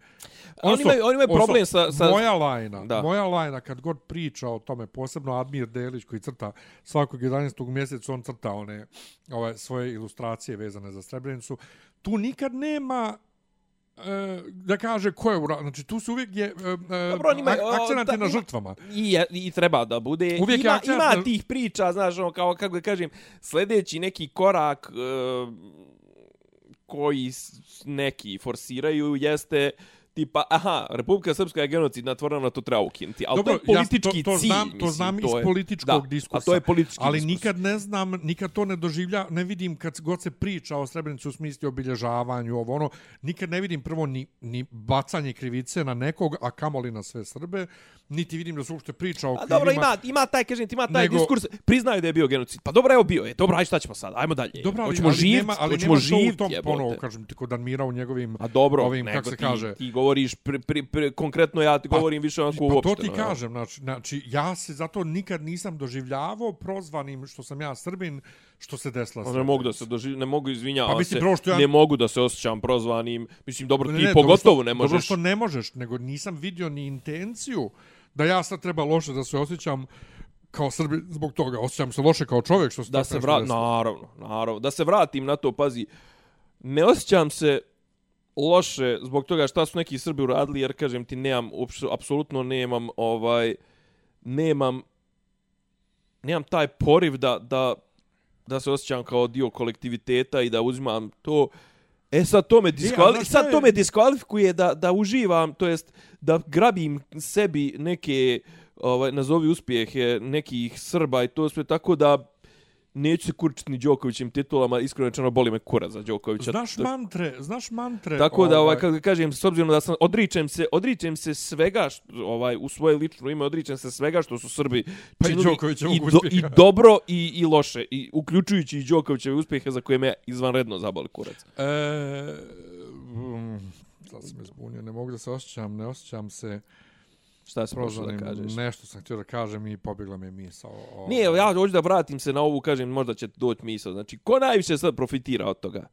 Oni imaju- oni imaju problem sa- sa- Moja lajna, Da. moja lajna kad god priča o tome, posebno Admir Delić koji crta svakog 11. mjeseca, on crta one ove, svoje ilustracije vezane za Srebrenicu. Tu nikad nema da kaže ko je ura... Znači, tu su uvijek je, e, Dobro, on ima- ak- akcenat je na žrtvama. I, I treba da bude. Uvijek je ima, ima tih priča, znaš, ono, kao, kako da kažem, sljedeći neki korak uh, koji neki forsiraju jeste tipa, aha, Republika Srpska je genocidna tvorana, to treba ukinuti. Ali Dobro, to je politički ja to, to cilj, znam, mislim. to znam iz je- političkog da, diskursa. A to je politički Ali diskurs. nikad ne znam, nikad to ne doživlja, ne vidim kad god se priča o Srebrenici u smislu obilježavanju, ovo ono, nikad ne vidim prvo ni, ni bacanje krivice na nekog, a kamoli na sve Srbe, niti vidim da se uopšte priča o A krivima. dobro, ima, ima taj, kažem ti, ima taj Nego- diskurs, priznaju da je bio genocid. Pa dobro, evo bio je. Dobro, aj šta ćemo sad? Ajmo dalje. Dobro, ali, hoćemo ali nema, ali hoćemo nema to u tom, ponovo, kažem ti, kod Admira u njegovim A dobro, ovim, kako se ti, kaže, ti govoriš, pri, pri, pri, konkretno ja ti govorim više onako Pa uopšteno. to ti ja. kažem, znači, znači, ja se zato nikad nisam doživljavao prozvanim što sam ja Srbin, što se desila Pa Ne Srebrenica. mogu da se doživ... ne mogu izvinjavam Pa mislim, se. što ja- Ne mogu da se osjećam prozvanim. Mislim dobro Ne, ti ne, pogotovo dobro što, ne Dobro možeš. što ne možeš, nego nisam vidio ni intenciju da ja sad treba loše da se osjećam kao Srbi zbog toga. Osjećam se loše kao čovjek što se da se vrat naravno, naravno. Da se vratim na to, pazi. Ne osjećam se loše zbog toga šta su neki Srbi uradili, jer kažem ti nemam uopšte apsolutno nemam ovaj nemam nemam taj poriv da da da se osjećam kao dio kolektiviteta i da uzimam to. E sad to me diskvali... znaš šta sad to me diskvalifikuje da da uživam, to jest da grabim sebi neke ovaj nazovi uspjehe nekih Srba i to sve tako da neću se kurčiti ni Đokovićim titulama, iskreno rečeno boli me kura za Đokovića. Znaš mantre, znaš mantre... Tako da ovaj kako kažem s obzirom da sam odričem se odričem se svega što, ovaj u svoje lično ime odričem se svega što su Srbi Pa i Đokovićevog i, do, i dobro i i loše i uključujući i Đokovićeve uspjehe za koje me izvanredno zaboli kurac. E, mm, sad sam me zbunio, ne mogu da se osjećam, ne osjećam se Šta se prošlo da kažeš? Nešto sam htio da kažem i pobjegla mi je misao. O, Nije, ja hoću da vratim se na ovu, kažem, možda će doći misao. Znači, ko najviše sad profitira od toga?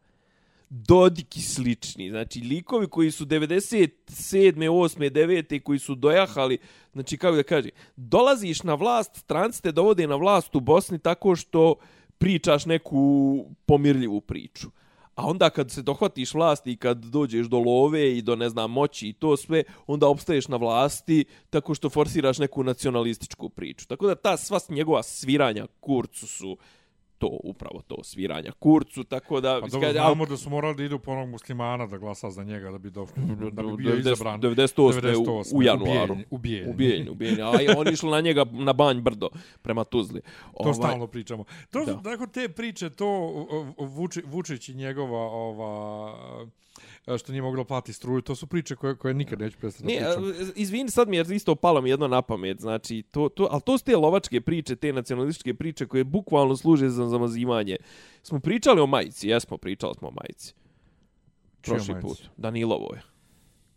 Dodik i slični. Znači, likovi koji su 97. 8. 9. koji su dojahali, znači, kako da kažem, dolaziš na vlast, stranci te dovode na vlast u Bosni tako što pričaš neku pomirljivu priču. A onda kad se dohvatiš vlasti i kad dođeš do love i do ne znam moći i to sve, onda obstaješ na vlasti tako što forsiraš neku nacionalističku priču. Tako da ta sva njegova sviranja kurcu su to, upravo to, sviranja kurcu, tako da... Pa mislim, dobro, znamo da su morali da idu po onog muslimana da glasa za njega, da bi, do, da bi bio 90 izabran. 98. u, u januaru. Ubijen. Ubijen, ubijen. A oni išli na njega na banj brdo prema Tuzli. To stalno pričamo. To, Da. da. Tako te priče, to Vuči, Vučić i njegova ova, što nije moglo plati struju, to su priče koje, koje nikad neću prestati Ne, pričam. izvini, sad mi je isto palo mi jedno na pamet, znači, to, to, ali to su te lovačke priče, te nacionalističke priče koje bukvalno služe za zamazivanje. Smo pričali o majici, jesmo, pričali smo o majici. Prošli put. Danilovoj.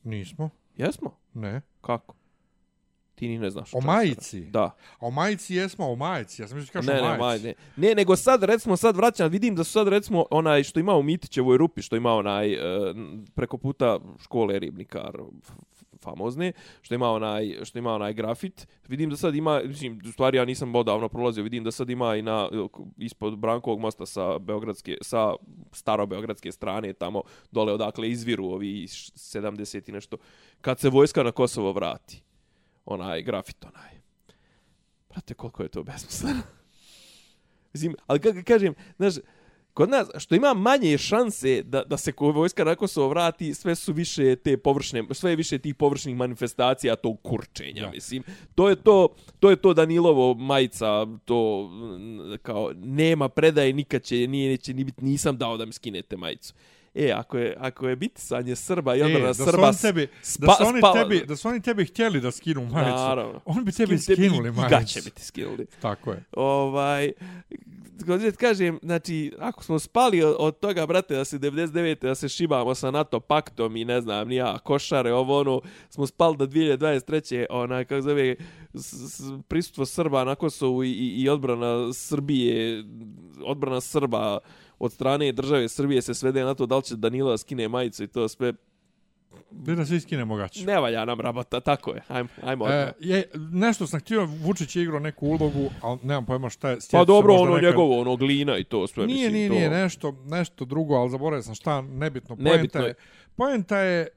Nismo? Jesmo? Ne. Kako? Ti ni ne znaš. O majici? Da. A o majici jesmo, o majici. Ja sam mislio kažeš Ne, o ne, majici. maj, ne. Ne, nego sad, recimo, sad vraćam, vidim da su sad, recimo, onaj što ima u Mitićevoj rupi, što ima onaj, e, preko puta škole ribnikar famozne, što ima onaj, što ima onaj grafit, vidim da sad ima, mislim, u stvari ja nisam odavno prolazio, vidim da sad ima i na, ispod Brankovog mosta sa Beogradske, sa staro-beogradske strane, tamo dole odakle izviru ovi š- 70 i nešto, kad se vojska na Kosovo vrati, onaj grafit, onaj. Prate, koliko je to besmisleno. Mislim, ali kako kažem, znaš, kod nas, što ima manje šanse da, da se vojska na Kosovo vrati, sve su više te površne, sve je više tih površnih manifestacija tog kurčenja, Da. mislim. To je to, to je to Danilovo majica, to kao nema predaje, nikad će, nije, neće ni biti, nisam dao da mi skinete majicu. E, ako je, ako je bitisanje Srba i E, odbrana da su Srba... oni tebi, da spa- su oni spala- tebi, da su oni tebi htjeli da skinu majicu. Naravno. Oni bi tebi Skin- tebi skinuli i majicu. gaće bi ti skinuli. Tako je. Ovaj, kako ti kažem, znači, ako smo spali od, od toga, brate, da se 99. da se šibamo sa NATO paktom i ne znam, ni ja, košare, ovo ono, smo spali da 2023. onaj, kako zove, s, s, prisustvo Srba na Kosovu i, i, i odbrana Srbije, odbrana Srba od strane države Srbije se svede na to da li će Danilo da skine majicu i to sve. Gdje da svi skinemo gaće. Ne valja nam rabota, tako je. Ajmo, ajmo. E, je, nešto sam htio, Vučić je igrao neku ulogu, ali nemam pojma šta je. Pa se dobro, ono nekad- njegovo, ono glina i to sve. Nije, mislim, nije, to... nije, nešto, nešto drugo, ali zaboravio sam šta, nebitno. Poenta Nebitno je, poenta je,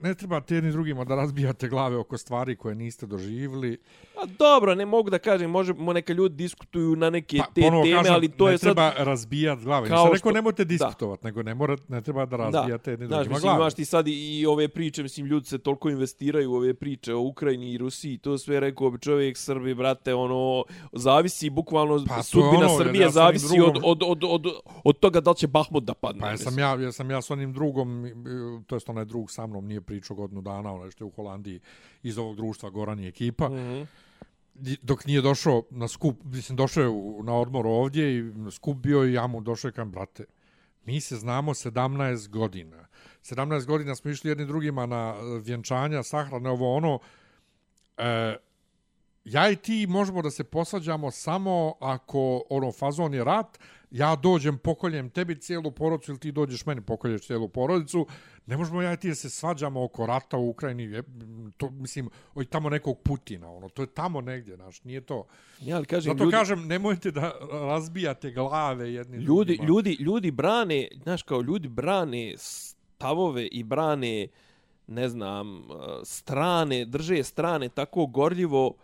ne trebate jedni drugima da razbijate glave oko stvari koje niste doživjeli. A dobro, ne mogu da kažem, može mo neka ljudi diskutuju na neke Pa, te teme, kažem, ali to ne je sad treba razbijati glave. kao Nisam rekao što- nemojte diskutovati, nego ne, mora, ne treba da razbijate jedni Znaš, drugima mislim, glave. imaš ti sad i, i ove priče, mislim, ljudi se toliko investiraju u ove priče o Ukrajini i Rusiji, to sve rekao bi čovjek Srbi, brate, ono, zavisi, bukvalno, Pa, je sudbina ono, Srbije ja zavisi od, drugom- od, od, od, od toga da li će Bahmut da padne. Pa ja sam ja, ja sam ja s onim drugom, to jest onaj drug sa mnom nije pričao godinu dana, onaj što je u Holandiji iz ovog društva Goran i ekipa. Mhm. I dok nije došao na skup, mislim, došao je u- na odmor ovdje i skup bio i ja mu došao i kam, brate, mi se znamo 17 godina. 17 godina smo išli jedni drugima na e, vjenčanja, sahrane, ovo ono. E, ja i ti možemo da se posađamo samo ako ono fazon je rat, ja dođem, pokoljem tebi cijelu porodicu ili ti dođeš meni, pokolješ cijelu porodicu. Ne možemo ja i ti da se svađamo oko rata u Ukrajini, je, to, mislim, oj tamo nekog Putina, ono, to je tamo negdje, znaš, nije to. Ja, ali kažem, Zato ljudi, kažem, nemojte da razbijate glave jedni ljudi, drugima. ljudi, ljudi brane, znaš, kao ljudi brane stavove i brane, ne znam, uh, strane, drže strane tako gorljivo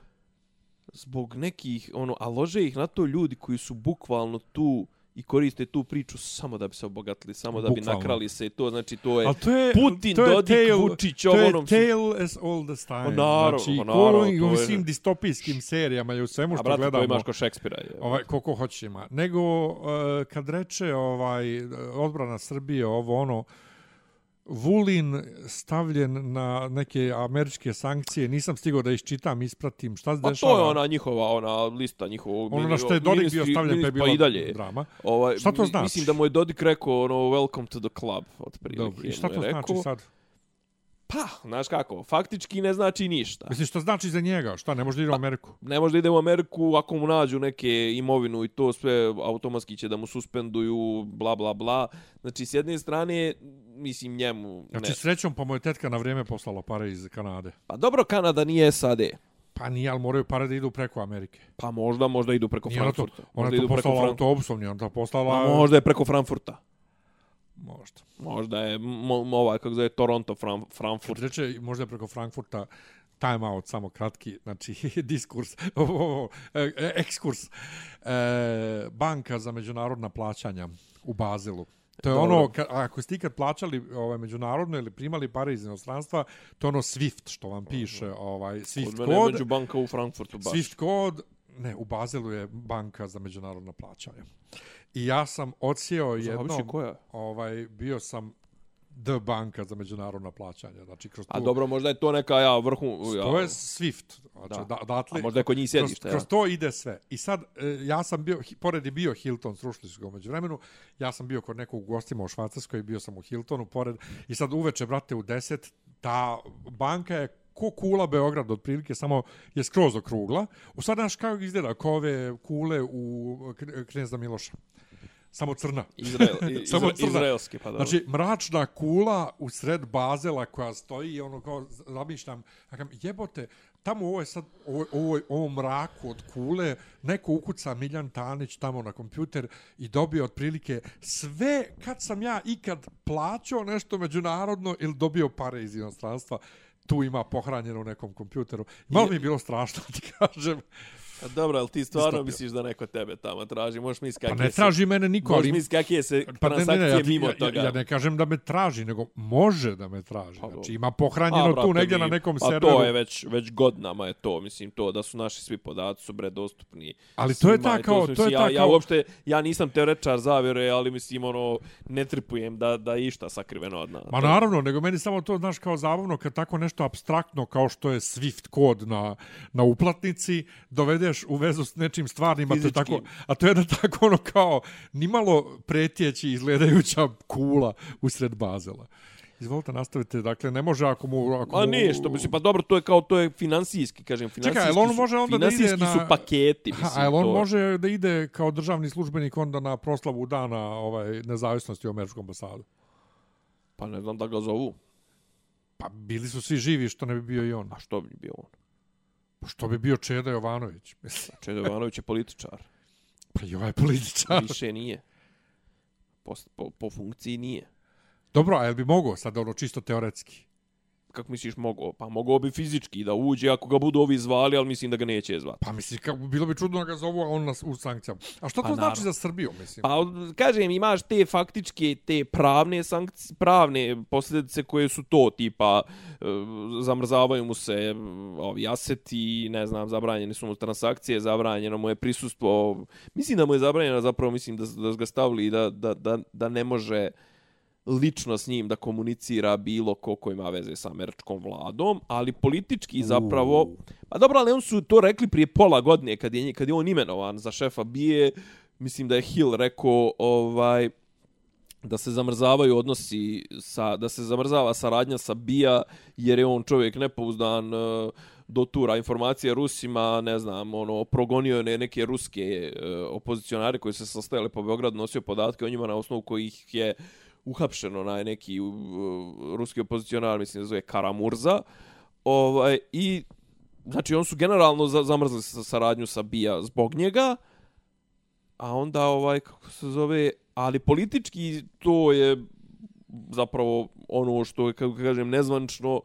zbog nekih, ono, a lože ih na to ljudi koji su bukvalno tu i koriste tu priču samo da bi se obogatili, samo da bi Bukvalno. nakrali se i to, znači to je to je, Putin, to je Dodik, tale- Vučić, to ovo je onom su- tale as old as time. Naravno, znači, ko naravno, i to u je- svim distopijskim serijama i u svemu a što brate, to gledamo. imaš ko Šekspira. Je. ovaj koliko hoćeš ima. Nego uh, kad reče ovaj odbrana Srbije ovo ono Vulin stavljen na neke američke sankcije, nisam stigao da iščitam, ispratim šta se Pa dešava. to je ona njihova, ona lista njihovog... ono na što je Dodik bio stavljen, pa je bila pa i dalje. drama. Ovaj, Šta to znači? Mislim da mu je Dodik rekao ono welcome to the club otprilike. Dobro, i šta to znači rekao. sad? Pa, znaš kako, faktički ne znači ništa. Mislim, što znači za njega? Šta, ne može da ide u Ameriku? Ne može da ide u Ameriku ako mu nađu neke imovinu i to sve automatski će da mu suspenduju, bla bla bla. Znači, s jedne strane, mislim njemu... Znači, ne. srećom, pa mu je tetka na vrijeme poslala pare iz Kanade. Pa dobro, Kanada nije SAD. Pa nije, ali moraju pare da idu preko Amerike. Pa možda, možda idu preko Nije ona to, Frankfurta. ona to idu preko poslala autobusom, nije ona to poslala... Pa možda je preko Frankfurta. Možda. Možda je mo, ovaj, kako zove, Toronto, Fran, Frankfurt. Reče možda je preko Frankfurta time out, samo kratki, znači diskurs, e, e, ekskurs, e, banka za međunarodna plaćanja u Bazelu. To je Dobro. ono, ka, ako ste ikad plaćali ovaj, međunarodno ili primali pare iz inostranstva, to je ono SWIFT što vam piše, ovaj, Kod SWIFT mene je kod, banka u Frankfurtu baš. SWIFT kod, ne, u Bazelu je banka za međunarodna plaćanja. I ja sam odsjeo Zaviši jednom, koja? ovaj, bio sam D banka za međunarodna plaćanja, znači kroz A tu- dobro, možda je to neka ja vrhu... Ja, To je Swift. Znači, Da. da. odatle, A možda je kod njih sjedište, kroz, ja. kroz to ide sve. I sad, e, ja sam bio, pored je bio Hilton, srušili su ga umeđu vremenu, ja sam bio kod nekog gostima u Švajcarskoj, bio sam u Hiltonu, pored, i sad uveče, brate, u deset, ta banka je ko kula Beograd, otprilike, samo je skroz okrugla. U sad, znaš kako izgleda, kao ove kule u Kn- Knezda Miloša. Samo crna. Izrael, i- Samo izra, crna. izraelski, pa dobro. Znači, mračna kula u sred Bazela koja stoji i ono kao, zamišljam, ja kažem, jebote, tamo ovo je sad, ovo, ovo, ovo mraku od kule, neko ukuca Miljan Tanić tamo na kompjuter i dobio otprilike sve, kad sam ja ikad plaćao nešto međunarodno ili dobio pare iz inostranstva, tu ima pohranjeno u nekom kompjuteru. Malo mi je bilo strašno, ti kažem. A dobro, ali ti stvarno Istopio. misliš da neko tebe tamo traži? Možeš misliti Pa kakve ne su- traži mene niko, Možeš ali... misliti kakve se Pa ne, ne, ne, ja, ti- mimo ja, toga. Ja, ja ne kažem da me traži, nego može da me traži. Pa Znači, ima pohranjeno brate, tu negdje mi- na nekom a serveru. to je već, već godinama je to, mislim, to da su naši svi podaci su bre dostupni. Ali to je svima ta i kao- su- to je ja, ta ja kao- uopšte, ja nisam teoretičar zavjere, ali mislim, ono, ne tripujem da, da išta sakriveno od nas. Ma naravno, nego meni samo to, znaš, kao zabavno, kad tako nešto abstraktno kao što je Swift kod na, na uplatnici, dovedeš u vezu s nečim stvarnim, a to je tako, a to je da tako ono kao nimalo pretjeći izgledajuća kula usred Bazela. Izvolite, nastavite. Dakle, ne može ako mu... Ako Ma nije što, mislim, pa dobro, to je kao, to je finansijski, kažem, finansijski, jel on su- može onda da ide na- su paketi, Ha, mislim, a jel on to... može da ide kao državni službenik onda na proslavu dana ovaj, nezavisnosti u američkom ambasadu? Pa ne znam da ga zovu. Pa bili su svi živi, što ne bi bio i on. A što bi bio on? Pa što bi bio Čeda Jovanović? Mislim, Čedo Jovanović je političar. pa i ovaj političar. Više nije. Po, po, po funkciji nije. Dobro, a jel bi mogao sad ono čisto teoretski? Kako misliš mogao? Pa mogao bi fizički da uđe ako ga budu ovi zvali, ali mislim da ga neće zvati. Pa mislim, kako, bilo bi čudno da ga zovu, a on nas u sankcijama. A što to Pa znači naravno. za Srbiju, mislim? Pa kažem, imaš te faktičke, te pravne sankcije, pravne posljedice koje su to, tipa e, zamrzavaju mu se ovi aseti, ne znam, zabranjene su mu transakcije, zabranjeno mu je prisustvo, mislim da mu je zabranjeno, zapravo mislim da, da su ga stavili da, da, da, da ne može lično s njim da komunicira bilo ko ko ima veze sa američkom vladom, ali politički zapravo... Pa dobro, ali on su to rekli prije pola godine kad je, kad je on imenovan za šefa bije, mislim da je Hill rekao ovaj da se zamrzavaju odnosi sa da se zamrzava saradnja sa BIA jer je on čovjek nepouzdan e, dotura informacije Rusima, ne znam, ono progonio je neke ruske e, opozicionare koji se sastajali po Beogradu, nosio podatke o njima na osnovu kojih je uhapšeno onaj neki uh, ruski opozicionar, mislim da zove Karamurza. Ovaj i znači on su generalno za, zamrzli sa saradnju sa Bija zbog njega. A onda ovaj kako se zove, ali politički to je zapravo ono što je kako kažem nezvančno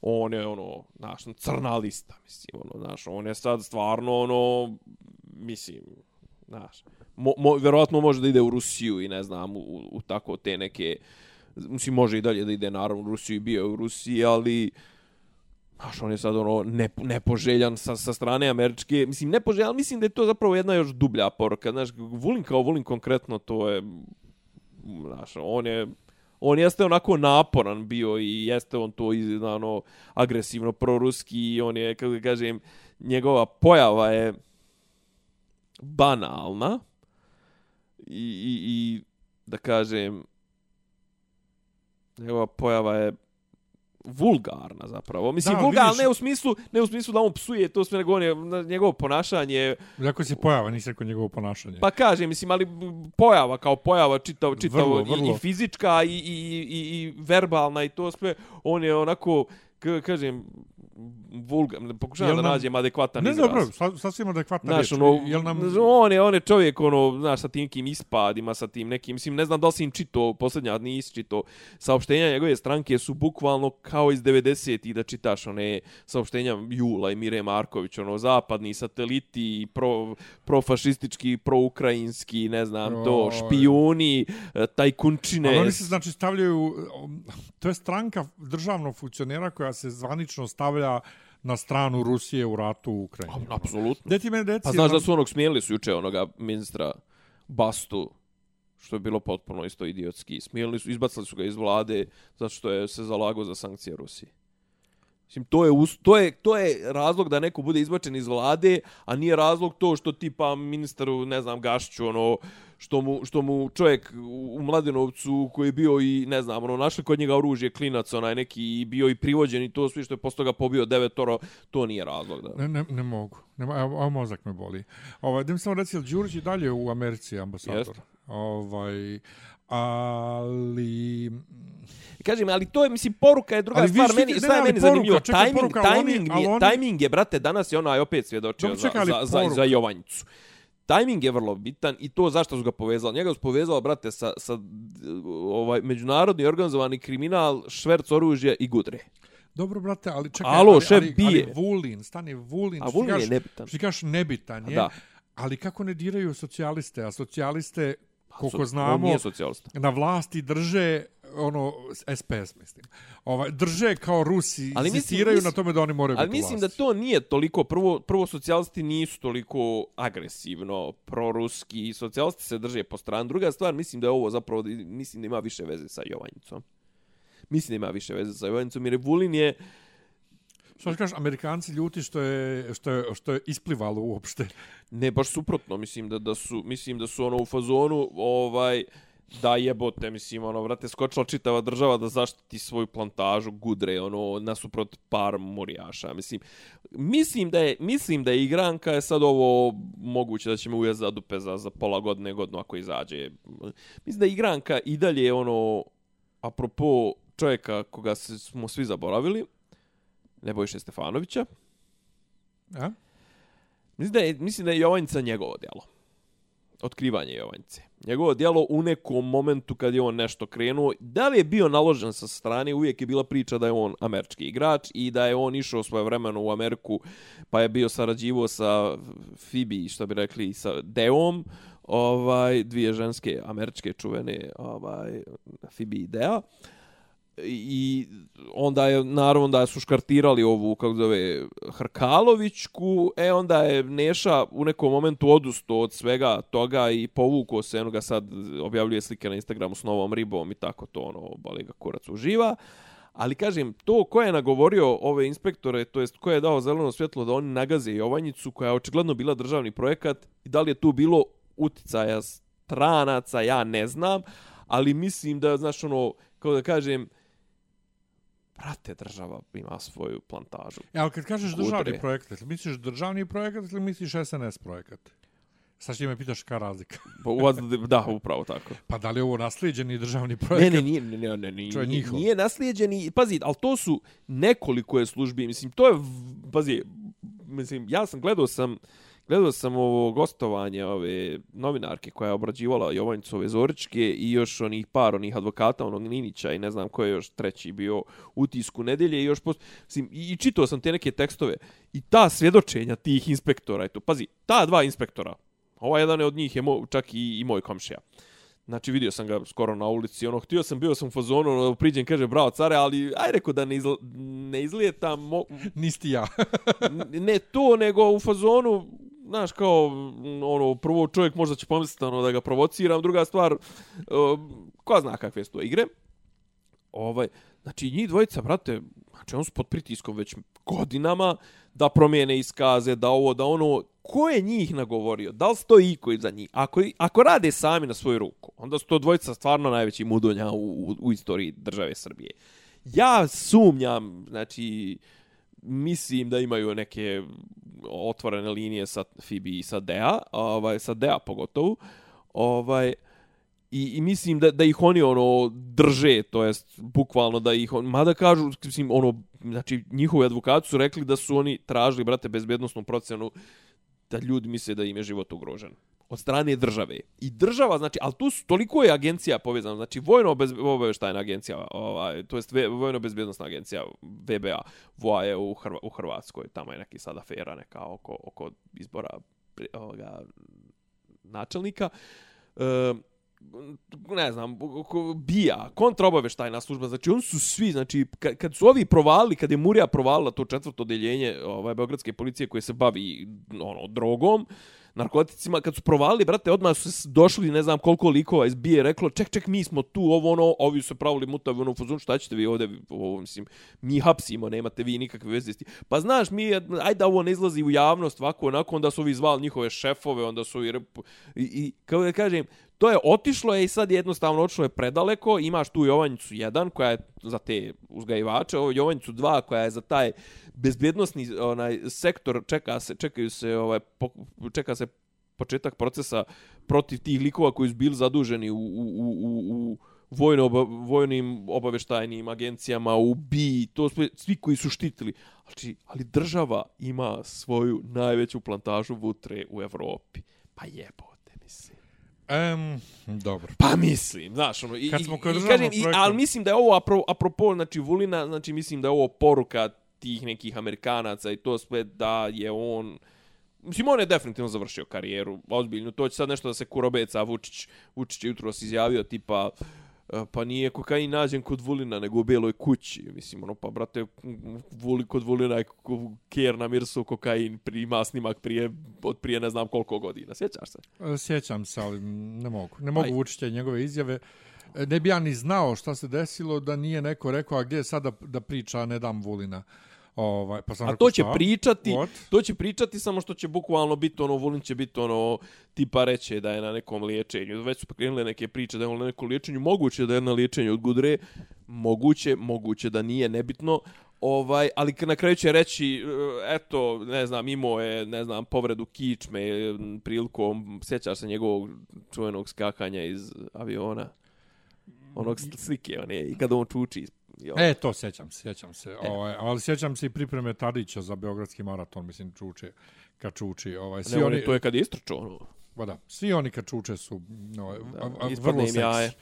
on je ono znaš, crna lista mislim ono znaš, on je sad stvarno ono mislim znaš mo, mo, verovatno može da ide u Rusiju i ne znam u, u tako te neke mislim može i dalje da ide naravno u Rusiju i bio je u Rusiji ali Znaš, on je sad ono ne, nepoželjan sa, sa strane američke. Mislim, nepoželjan, ali mislim da je to zapravo jedna još dublja poruka. Znaš, Vulin kao Vulin konkretno, to je... Znaš, on je... On jeste onako naporan bio i jeste on to iz, ono, agresivno proruski i on je, kako kažem, njegova pojava je banalna i, i, i da kažem njegova pojava je vulgarna zapravo. Mislim, Da, vulgarna vidiš- ne u smislu, ne u smislu da on psuje to sve, nego on je, njegovo ponašanje, Jako si pojava, nisi rekao njegovo ponašanje. pa kaže, mislim, ali pojava kao pojava čitav, čitav Vrlo, i, vrlo. i fizička i, i, i, i verbalna i to sve, on je onako, kažem, vulgar, pokušavam Jel da nađem adekvatan ne, izraz. dobro, sa- sasvim adekvatna Znaš, riječ. ono, Jel nam... on, je, on je čovjek, ono, znaš, sa tim nekim ispadima, sa tim nekim, mislim, ne znam da li si im čito, posljednja nisi čito, saopštenja njegove stranke su bukvalno kao iz 90-ih da čitaš one saopštenja Jula i Mire Marković, ono, zapadni sateliti, pro, profašistički, proukrajinski, ne znam, to, špijuni, e, tajkunčine. Ali oni se znači stavljaju, to je stranka državnog funkcionera koja se zvanično stavlja na stranu Rusije u ratu u Ukrajini. Apsolutno. Gde ti mene deci? Pa znaš da su onog smijeli su juče onoga ministra Bastu, što je bilo potpuno isto idiotski. Smijeli su, izbacili su ga iz vlade zato što je se zalagao za sankcije Rusiji. Mislim, to je, us- to, je, to je razlog da neko bude izbačen iz vlade, a nije razlog to što tipa ministru, ne znam, Gašiću, ono, što mu, što mu čovjek u Mladenovcu koji je bio i, ne znam, ono, našli kod njega oružje, klinac, onaj neki, i bio i privođen i to sve što je posle toga pobio devetoro, to nije razlog da... Ne, ne, ne mogu. Ne, evo, evo mozak me boli. Ovaj, da mi samo reci, jel Đurić i dalje u Americi ambasador? Jeste. Ovaj, ali... Kažem, ali to je, mislim, poruka je druga Ali stvar. Meni, ne, ali meni poruka, zanimljivo? čekaj, Timing, poruka, oni- timing, je, oni- timing je, brate, danas je onaj opet svjedočio za, čekaj, za, za, poruka. za Jovanjicu. Timing je vrlo bitan i to zašto su ga povezali. Njega su povezali, brate, sa, sa ovaj, međunarodni organizovani kriminal, šverc oružja i gudre. Dobro, brate, ali čekaj, Alo, ali, šef ali, bije. ali Vulin, stani Vulin. A Vulin je nebitan. Što ti kažeš nebitan je, Da. ali kako ne diraju socijaliste, a socijaliste, koliko So- znamo, na vlasti drže ono SPS mislim. Ovaj drže kao Rusi, Ali insistiraju mislim- na tome da oni moraju Ali biti mislim da vlasti. to nije toliko, prvo, prvo socijalisti nisu toliko agresivno proruski, socijalisti se drže po strani. Druga stvar, mislim da je ovo zapravo, mislim da ima više veze sa Jovanjicom. Mislim da ima više veze sa Jovanjicom, jer je Vulin je, Što kažeš, Amerikanci ljuti što je, što je, što je isplivalo uopšte. ne baš suprotno, mislim da, da su, mislim da su ono u fazonu, ovaj, da jebote, mislim, ono, vrate, skočila čitava država da zaštiti svoju plantažu gudre, ono, nasuprot par murijaša, mislim. Mislim da je, mislim da je igranka je sad ovo moguće da će me ujest za dupe za, za pola godine, godinu ako izađe. Mislim da je igranka i dalje, ono, apropo čovjeka koga smo svi zaboravili, Nebojše Stefanovića, A? Mislim da je, mislim da je Jovanjica njegovo djelo. Otkrivanje Jovanjice. Njegovo djelo u nekom momentu kad je on nešto krenuo, da li je bio naložen sa strane, uvijek je bila priča da je on američki igrač i da je on išao svoje vremeno u Ameriku, pa je bio sarađivo sa Fibi, što bi rekli, sa Deom, ovaj, dvije ženske američke čuvene ovaj, Fibi i Dea i onda je naravno da su škartirali ovu kako zove Hrkalovićku, e onda je Neša u nekom momentu odustao od svega toga i povukao se, eno ga sad objavljuje slike na Instagramu s novom ribom i tako to ono bali ga kurac uživa. Ali kažem, to ko je nagovorio ove inspektore, to jest ko je dao zeleno svjetlo da oni nagaze Jovanjicu, koja je očigledno bila državni projekat, i da li je tu bilo uticaja stranaca, ja ne znam, ali mislim da, znaš, ono, kao da kažem, brate, država ima svoju plantažu. E, ali kad kažeš Kudre. državni projekat, misliš državni projekat ili misliš SNS projekat? Sad će me pitaš ka razlika. Pa, da, upravo tako. Pa da li je ovo naslijeđeni državni Ne, projekat? ne, nije, ne, ne, ne, nije, nije, njihov. nije naslijeđeni. Pazi, ali to su nekoliko je službi. Mislim, to je, pazi, mislim, ja sam gledao sam, gledao sam ovo gostovanje ove novinarke koja je obrađivala Jovanjicove Zoričke i još onih par onih advokata, onog Ninića i ne znam ko je još treći bio u tisku nedelje i još post... Mislim, i, i čitao sam te neke tekstove i ta svjedočenja tih inspektora, eto, pazi, ta dva inspektora, ovaj jedan je od njih je mo, čak i, i moj komšija. Znači vidio sam ga skoro na ulici, ono htio sam bio sam u fazonu, ono, priđem kaže bravo care, ali aj rekao da ne, izl, ne izlijetam, mo, Nisti ja. ne to, nego u fazonu, znaš, kao, mm, ono, prvo čovjek možda će pomisliti ono, da ga provociram, druga stvar, uh, ko zna kakve su to igre. Ovaj, znači, njih dvojica, brate, znači, on su pod pritiskom već godinama da promijene iskaze, da ovo, da ono, ko je njih nagovorio? Da li stoji iko iza njih? Ako, ako rade sami na svoju ruku, onda su to dvojica stvarno najveći mudonja u, u, u istoriji države Srbije. Ja sumnjam, znači, mislim da imaju neke otvorene linije sa Fibi i sa Dea, ovaj, sa Dea pogotovo, ovaj, I, i mislim da, da ih oni ono drže, to jest bukvalno da ih on, mada kažu, mislim, ono, znači njihovi advokati su rekli da su oni tražili, brate, bezbednostnu procenu da ljudi misle da im je život ugrožen od strane države. I država, znači, ali tu su, toliko je agencija povezana, znači vojno bez, obaveštajna agencija, ovaj, to jest vojno bezbjednostna agencija VBA, VOA je u, Hrva, u Hrvatskoj, tamo je neki sad afera neka oko, oko izbora pri- ovoga, načelnika. E, ne znam, bija, kontraobaveštajna služba, znači oni su svi, znači kad, kad su ovi provalili, kad je Murija provalila to četvrto odeljenje ovaj, Beogradske policije koje se bavi ono, drogom, narkoticima, kad su provalili, brate, odmah su došli, ne znam koliko likova iz bije, reklo, ček, ček, mi smo tu, ovo ono, ovi su pravili mutavi, ono, fuzun, šta ćete vi ovdje, ovo, mislim, mi hapsimo, nemate vi nikakve veze s tim. Pa znaš, mi, ajde da ovo ne izlazi u javnost, ovako, onako, onda su ovi zvali njihove šefove, onda su i, i, i kao da kažem, to je otišlo je i sad jednostavno otišlo je predaleko, imaš tu Jovanjicu 1 koja je za te uzgajivače, ovo Jovanjicu 2 koja je za taj bezbjednostni onaj sektor, čeka se, čekaju se ovaj po, čeka se početak procesa protiv tih likova koji su bili zaduženi u, u, u, u, u vojno oba, vojnim obaveštajnim agencijama, u BI, to sve, svi koji su štitili. Znači, ali država ima svoju najveću plantažu vutre u Evropi. Pa jebo Em, dobro. Pa mislim, znaš, ono, i, Kad smo i- i, kažem, i, ali mislim da je ovo apro, apropo, znači, Vulina, znači, mislim da je ovo poruka tih nekih Amerikanaca i to sve da je on... Mislim, on je definitivno završio karijeru, ozbiljno. To će sad nešto da se kurobeca, Vučić, Vučić je jutro izjavio, tipa, e, pa nije kokain nađen kod Vulina, nego u beloj kući. Mislim, ono, pa, brate, Vuli kod Vulina je Kjer na Mirsu kokain prima snimak prije, od prije ne znam koliko godina. Sjećaš se? E, Sjećam se, ali ne mogu. Ne mogu Aj. Vučića i njegove izjave. E, Ne bi ja ni znao šta se desilo da nije neko rekao, a gdje je sada da priča ne dam Vulina. Ovaj, pa sam A to će šta? pričati, What? to će pričati samo što će bukvalno biti ono, Vulin će biti ono, tipa reće da je na nekom liječenju. Već su pokrenule neke priče da je on na nekom liječenju. Moguće da je na liječenju od gudre, moguće, moguće da nije, nebitno. Ovaj, ali na kraju će reći, e, eto, ne znam, imao je, ne znam, povredu kičme prilikom, sjećaš se njegovog čuvenog skakanja iz aviona, onog sl- slike, one, i kada on čuči. Ono. E, to sjećam se, sjećam se. Ovaj, ali sjećam se i pripreme Tadića za Beogradski maraton, mislim, čuče, kad čuči. Ovaj, svi Ne, on oni, je, to je kad je istrčao, ono. ba da, svi oni kad čuče su no, Da, a, vrlo im jaje.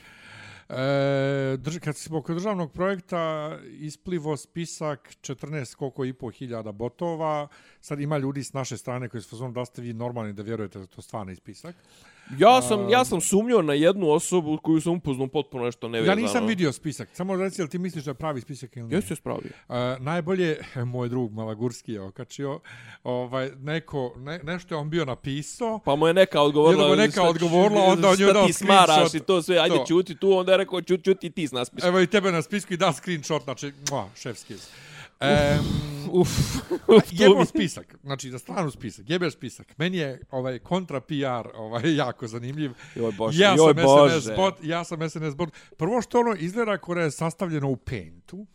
E, drž, kad smo kod državnog projekta isplivo spisak 14 koliko i po hiljada botova. Sad ima ljudi s naše strane koji su fazon da ste vi normalni da vjerujete da je to stvarni spisak. Ja sam, ja sam sumnjao na jednu osobu koju sam upoznao potpuno nešto Ja nevezano. nisam vidio spisak. Samo reci, jel ti misliš da je pravi spisak ili ne? Ja se spravio. Uh, najbolje, moj drug Malagurski je okačio, ovaj, neko, ne, nešto je on bio napisao, Pa mu je neka odgovorila. Jel mu je neka šta- odgovorila, onda on je dao ti smaraš i to sve, ajde To. čuti tu, onda je rekao čuti, čuti ti nas piši. evo i tebe na spisku i da screenshot, znači, mua, šef Um, Uf, jebo spisak, znači za stranu spisak, jebe spisak. Meni je ovaj kontra PR ovaj jako zanimljiv. Joj Bože, ja joj sam Bože. SNS bot, ja sam SNS bot. Prvo što ono izgleda kod je sastavljeno u Paintu.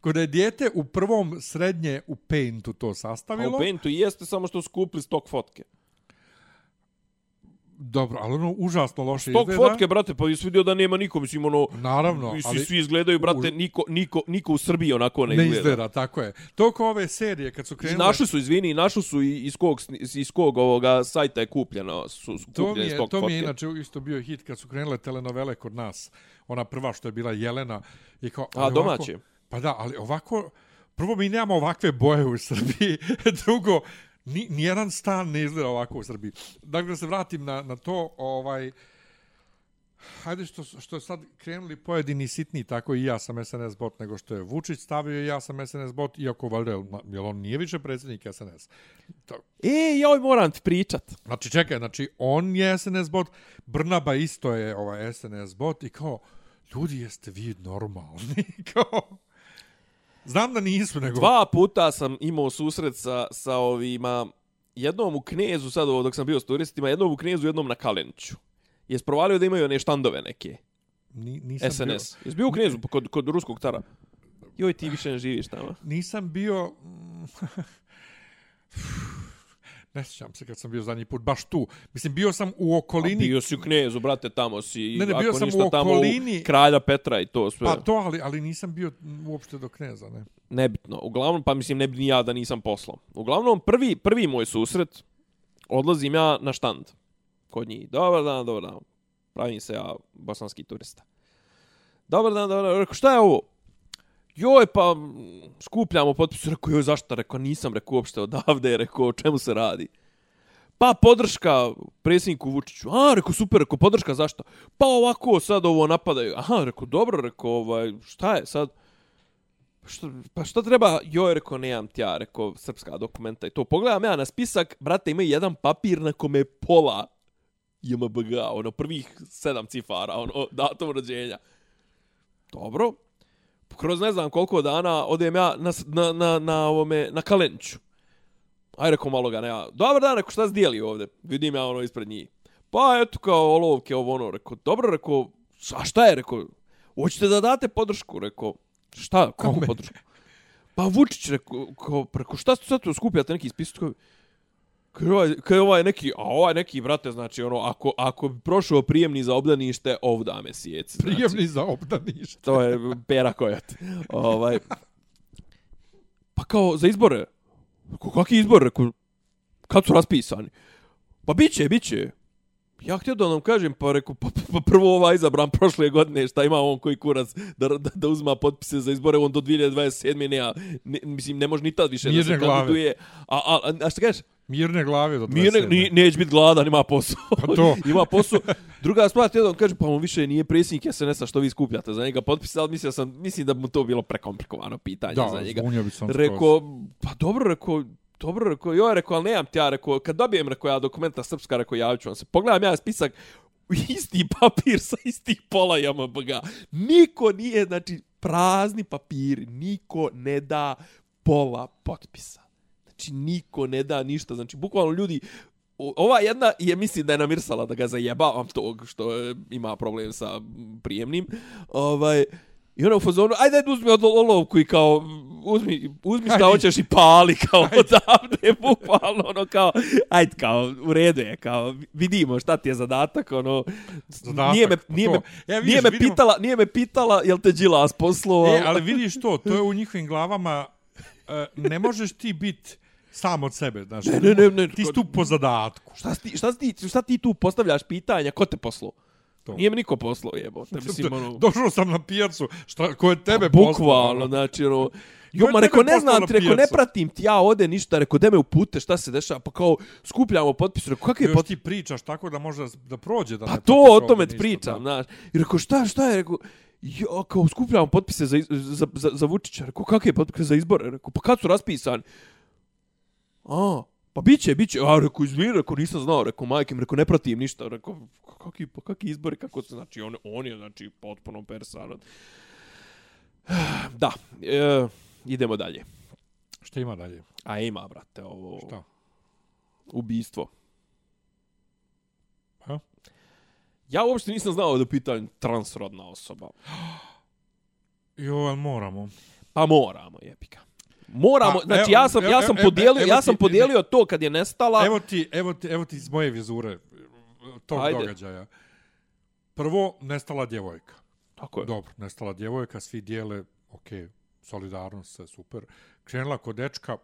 kod je dijete u prvom srednje u Paintu to A sastavilo. u Paintu jeste samo što su kupili stok fotke. Dobro, ali ono užasno loše Stok izgleda. fotke, brate, pa jesi vidio da nema niko, mislim, ono... Naravno, ali svi izgledaju, brate, u- niko, niko, niko u Srbiji onako ne, ne izgleda. izgleda, tako je. To kao ove serije kad su krenule... našli su, izvini, našli su i iz kog, iz kog ovoga sajta je kupljeno, su, su To mi, kupljene je, stok to mi fotke. je inače isto bio hit kad su krenule telenovele kod nas. Ona prva što je bila Jelena. I kao, A, domaće? Pa da, ali ovako... Prvo, mi nemamo ovakve boje u Srbiji. Drugo, ni, nijedan stan ne izgleda ovako u Srbiji. Dakle, da se vratim na, na to, ovaj... Hajde što, što sad krenuli pojedini sitni, tako i ja sam SNS bot, nego što je Vučić stavio i ja sam SNS bot, iako valjda, jel on nije više predsjednik SNS. To, E, joj, moram ti pričat. Znači, čekaj, znači, on je SNS bot, Brnaba isto je ovaj SNS bot i kao, ljudi, jeste vi normalni? kao, znam da nisu, nego... Dva puta sam imao susret sa, sa ovima, jednom u Knezu, sad ovo dok sam bio s turistima, jednom u Knezu, jednom na Kaleniću. Jes provalio da imaju one štandove neke, Ni, nisam SNS. Jes bio u Knezu kod, kod ruskog cara? Joj, ti više ne živiš tamo. Bio, nisam bio... ne sjećam se kad sam bio zadnji put, baš tu. Mislim, bio sam u A okolini... bio si u Knezu, brate, tamo si. Ne, ne, bio ako sam ništa, u tamo okolini- kralja Petra i to sve. Pa to, ali, ali nisam bio uopšte do kneza, ne. Nebitno. Uglavnom, pa mislim, ne bi ni ja da nisam poslao. Uglavnom, prvi, prvi moj susret, odlazim ja na štand. Kod njih. Dobar dan, dobar dan. Pravim se ja bosanski turista. Dobar dan, dobar dan. Rekao, šta je ovo? Joj, pa skupljamo potpise. Rekao, joj, zašto? Rekao, nisam rekao uopšte odavde. Rekao, o čemu se radi? Pa podrška predsjedniku Vučiću. A, rekao, super, rekao, podrška zašto? Pa ovako sad ovo napadaju. Aha, rekao, dobro, rekao, ovaj, šta je sad? Pa pa šta treba? Joj, rekao, nemam ti ja, rekao, srpska dokumenta i to. Pogledam ja na spisak, brate, ima jedan papir na kome je pola JMBG, ono, prvih sedam cifara, ono, datum rođenja. Dobro. Kroz ne znam koliko dana odem ja na, na, na, na, ovome, na Kalenću. Aj, rekao, malo ga ne ja. Dobar dan, rekao, šta se dijeli ovde? Vidim ja ono ispred njih. Pa, eto, kao olovke, ovo ono, rekao, dobro, rekao, a šta je, rekao, hoćete da date podršku, rekao, šta, kako podršku? Pa Vučić, rekao, kao, preko šta ste sad tu skupljate neki spisak? Kaj ovaj, kaj ovaj neki, a ovaj neki, brate, znači, ono, ako, ako bi prošao prijemni za obdanište, ovda me sjeci. Znači, Prijemni za obdanište. to je pera kojat. ovaj, pa kao, za izbore. Kakvi izbore? Rekao, kad su raspisani? Pa biće, biće. Ja htio da nam kažem, pa reku, pa, pa prvo ova izabran prošle godine, šta ima on koji kurac da, da, da uzma potpise za izbore, on do 2027. nema, ne, mislim, ne može ni tad više Mirne da se kandiduje. A, a, a, a šta kažeš? Mirne glave do 27. Mirne, ni, neće biti gladan, ima posao. Pa to. ima posao. Druga stvar, htio da vam kažem, pa on više nije predsjednik SNS-a što vi skupljate za njega potpise, ali mislim, sam, mislim da mu to bilo prekomplikovano pitanje Da, za njega. zbunio bi sam. Rekao, pa dobro, rekao, dobro, rekao, joj, rekao, ali nemam ti ja, rekao, kad dobijem, rekao, ja dokumenta srpska, rekao, javit ću vam se. Pogledam ja spisak, isti papir sa istih pola JMBG. Niko nije, znači, prazni papiri, niko ne da pola potpisa. Znači, niko ne da ništa. Znači, bukvalno ljudi, ova jedna je mislim da je namirsala da ga zajebavam tog što je, ima problem sa prijemnim. Ovaj, I ona u fazonu, ajde, ajde uzmi od olovku i kao, uzmi, uzmi šta Ajde. hoćeš i pali kao odavde, bukvalno, ono kao, ajde, kao, u redu je, kao, vidimo šta ti je zadatak, ono, Zadatak, nije me, pa nije to. me, E, vidiš, nije me vidimo- pitala, nije me pitala, jel te Đilas poslao, E, ali vidiš to, to je u njihovim glavama, e, ne možeš ti biti sam od sebe, znaš. Ne, ne, ne, ne, Ti si tu po zadatku. šta, ti, šta, ti, šta ti tu postavljaš pitanja, ko te poslao? To. Nije mi niko poslao, jebote, mislim, ono, Došao sam na pijacu, šta, ko je tebe poslao? bukvalno, znači, ono, Jo, ma reko, ne znam na ti, reko, ne pratim ti ja ode ništa, reko, da me upute, šta se dešava, pa kao, skupljamo potpise, reko, kakve Još potpise? ti pričaš tako da može da prođe. Da Pa ne to, o tome ti pričam, da. znaš. I reko, šta, šta je, reko, jo, kao, skupljamo potpise za, za, za, za Vučića, reko, kakve potpise za izbore, reko, pa kad su raspisani? A, pa biće, biće, a, reko, izvini, reko, nisam znao, reko, majke reko, ne pratim ništa, reko, kakvi, pa kakvi izbori, kako se, znači, on, on je, znači, potpuno persan. Da, e, idemo dalje. Šta ima dalje? A ima, brate, ovo... Šta? Ubistvo. Ha? Ja uopšte nisam znao da pitanju transrodna osoba. Jo, ali moramo. Pa moramo, jebika. Moramo, Pa, znači evo, ja sam, evo, ja sam evo, podijelio, evo ja sam podijelio to kad je nestala. Evo ti, evo ti, evo ti iz moje vizure tog Ajde. događaja. Prvo, nestala djevojka. Tako je. Dobro, nestala djevojka, svi dijele, ok, solidarnost, sve super. Krenula kod dečka,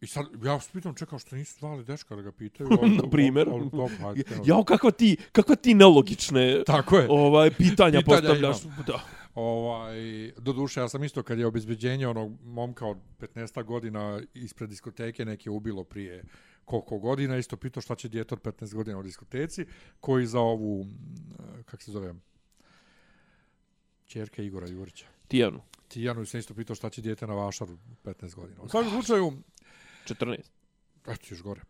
I sad, ja vas pitam, čekao što nisu zvali dečka da ga pitaju. ali- Na primjer. ali- ali dobro, hajde, krenemo. Jao, kakva ti, kakva ti nelogične Tako je. ovaj, pitanja, Pitanja postavljaš. Da. Ovaj, do duše, ja sam isto kad je obezbeđenje onog momka od 15 godina ispred diskoteke neke ubilo prije koliko godina, isto pitao šta će djeto od 15 godina u diskoteci, koji za ovu, kak se zove, čerke Igora Jurića. Tijanu, Tijanu sam isto pitao šta će djete na vašaru 15 godina. U svakom slučaju, 14. eto još gore.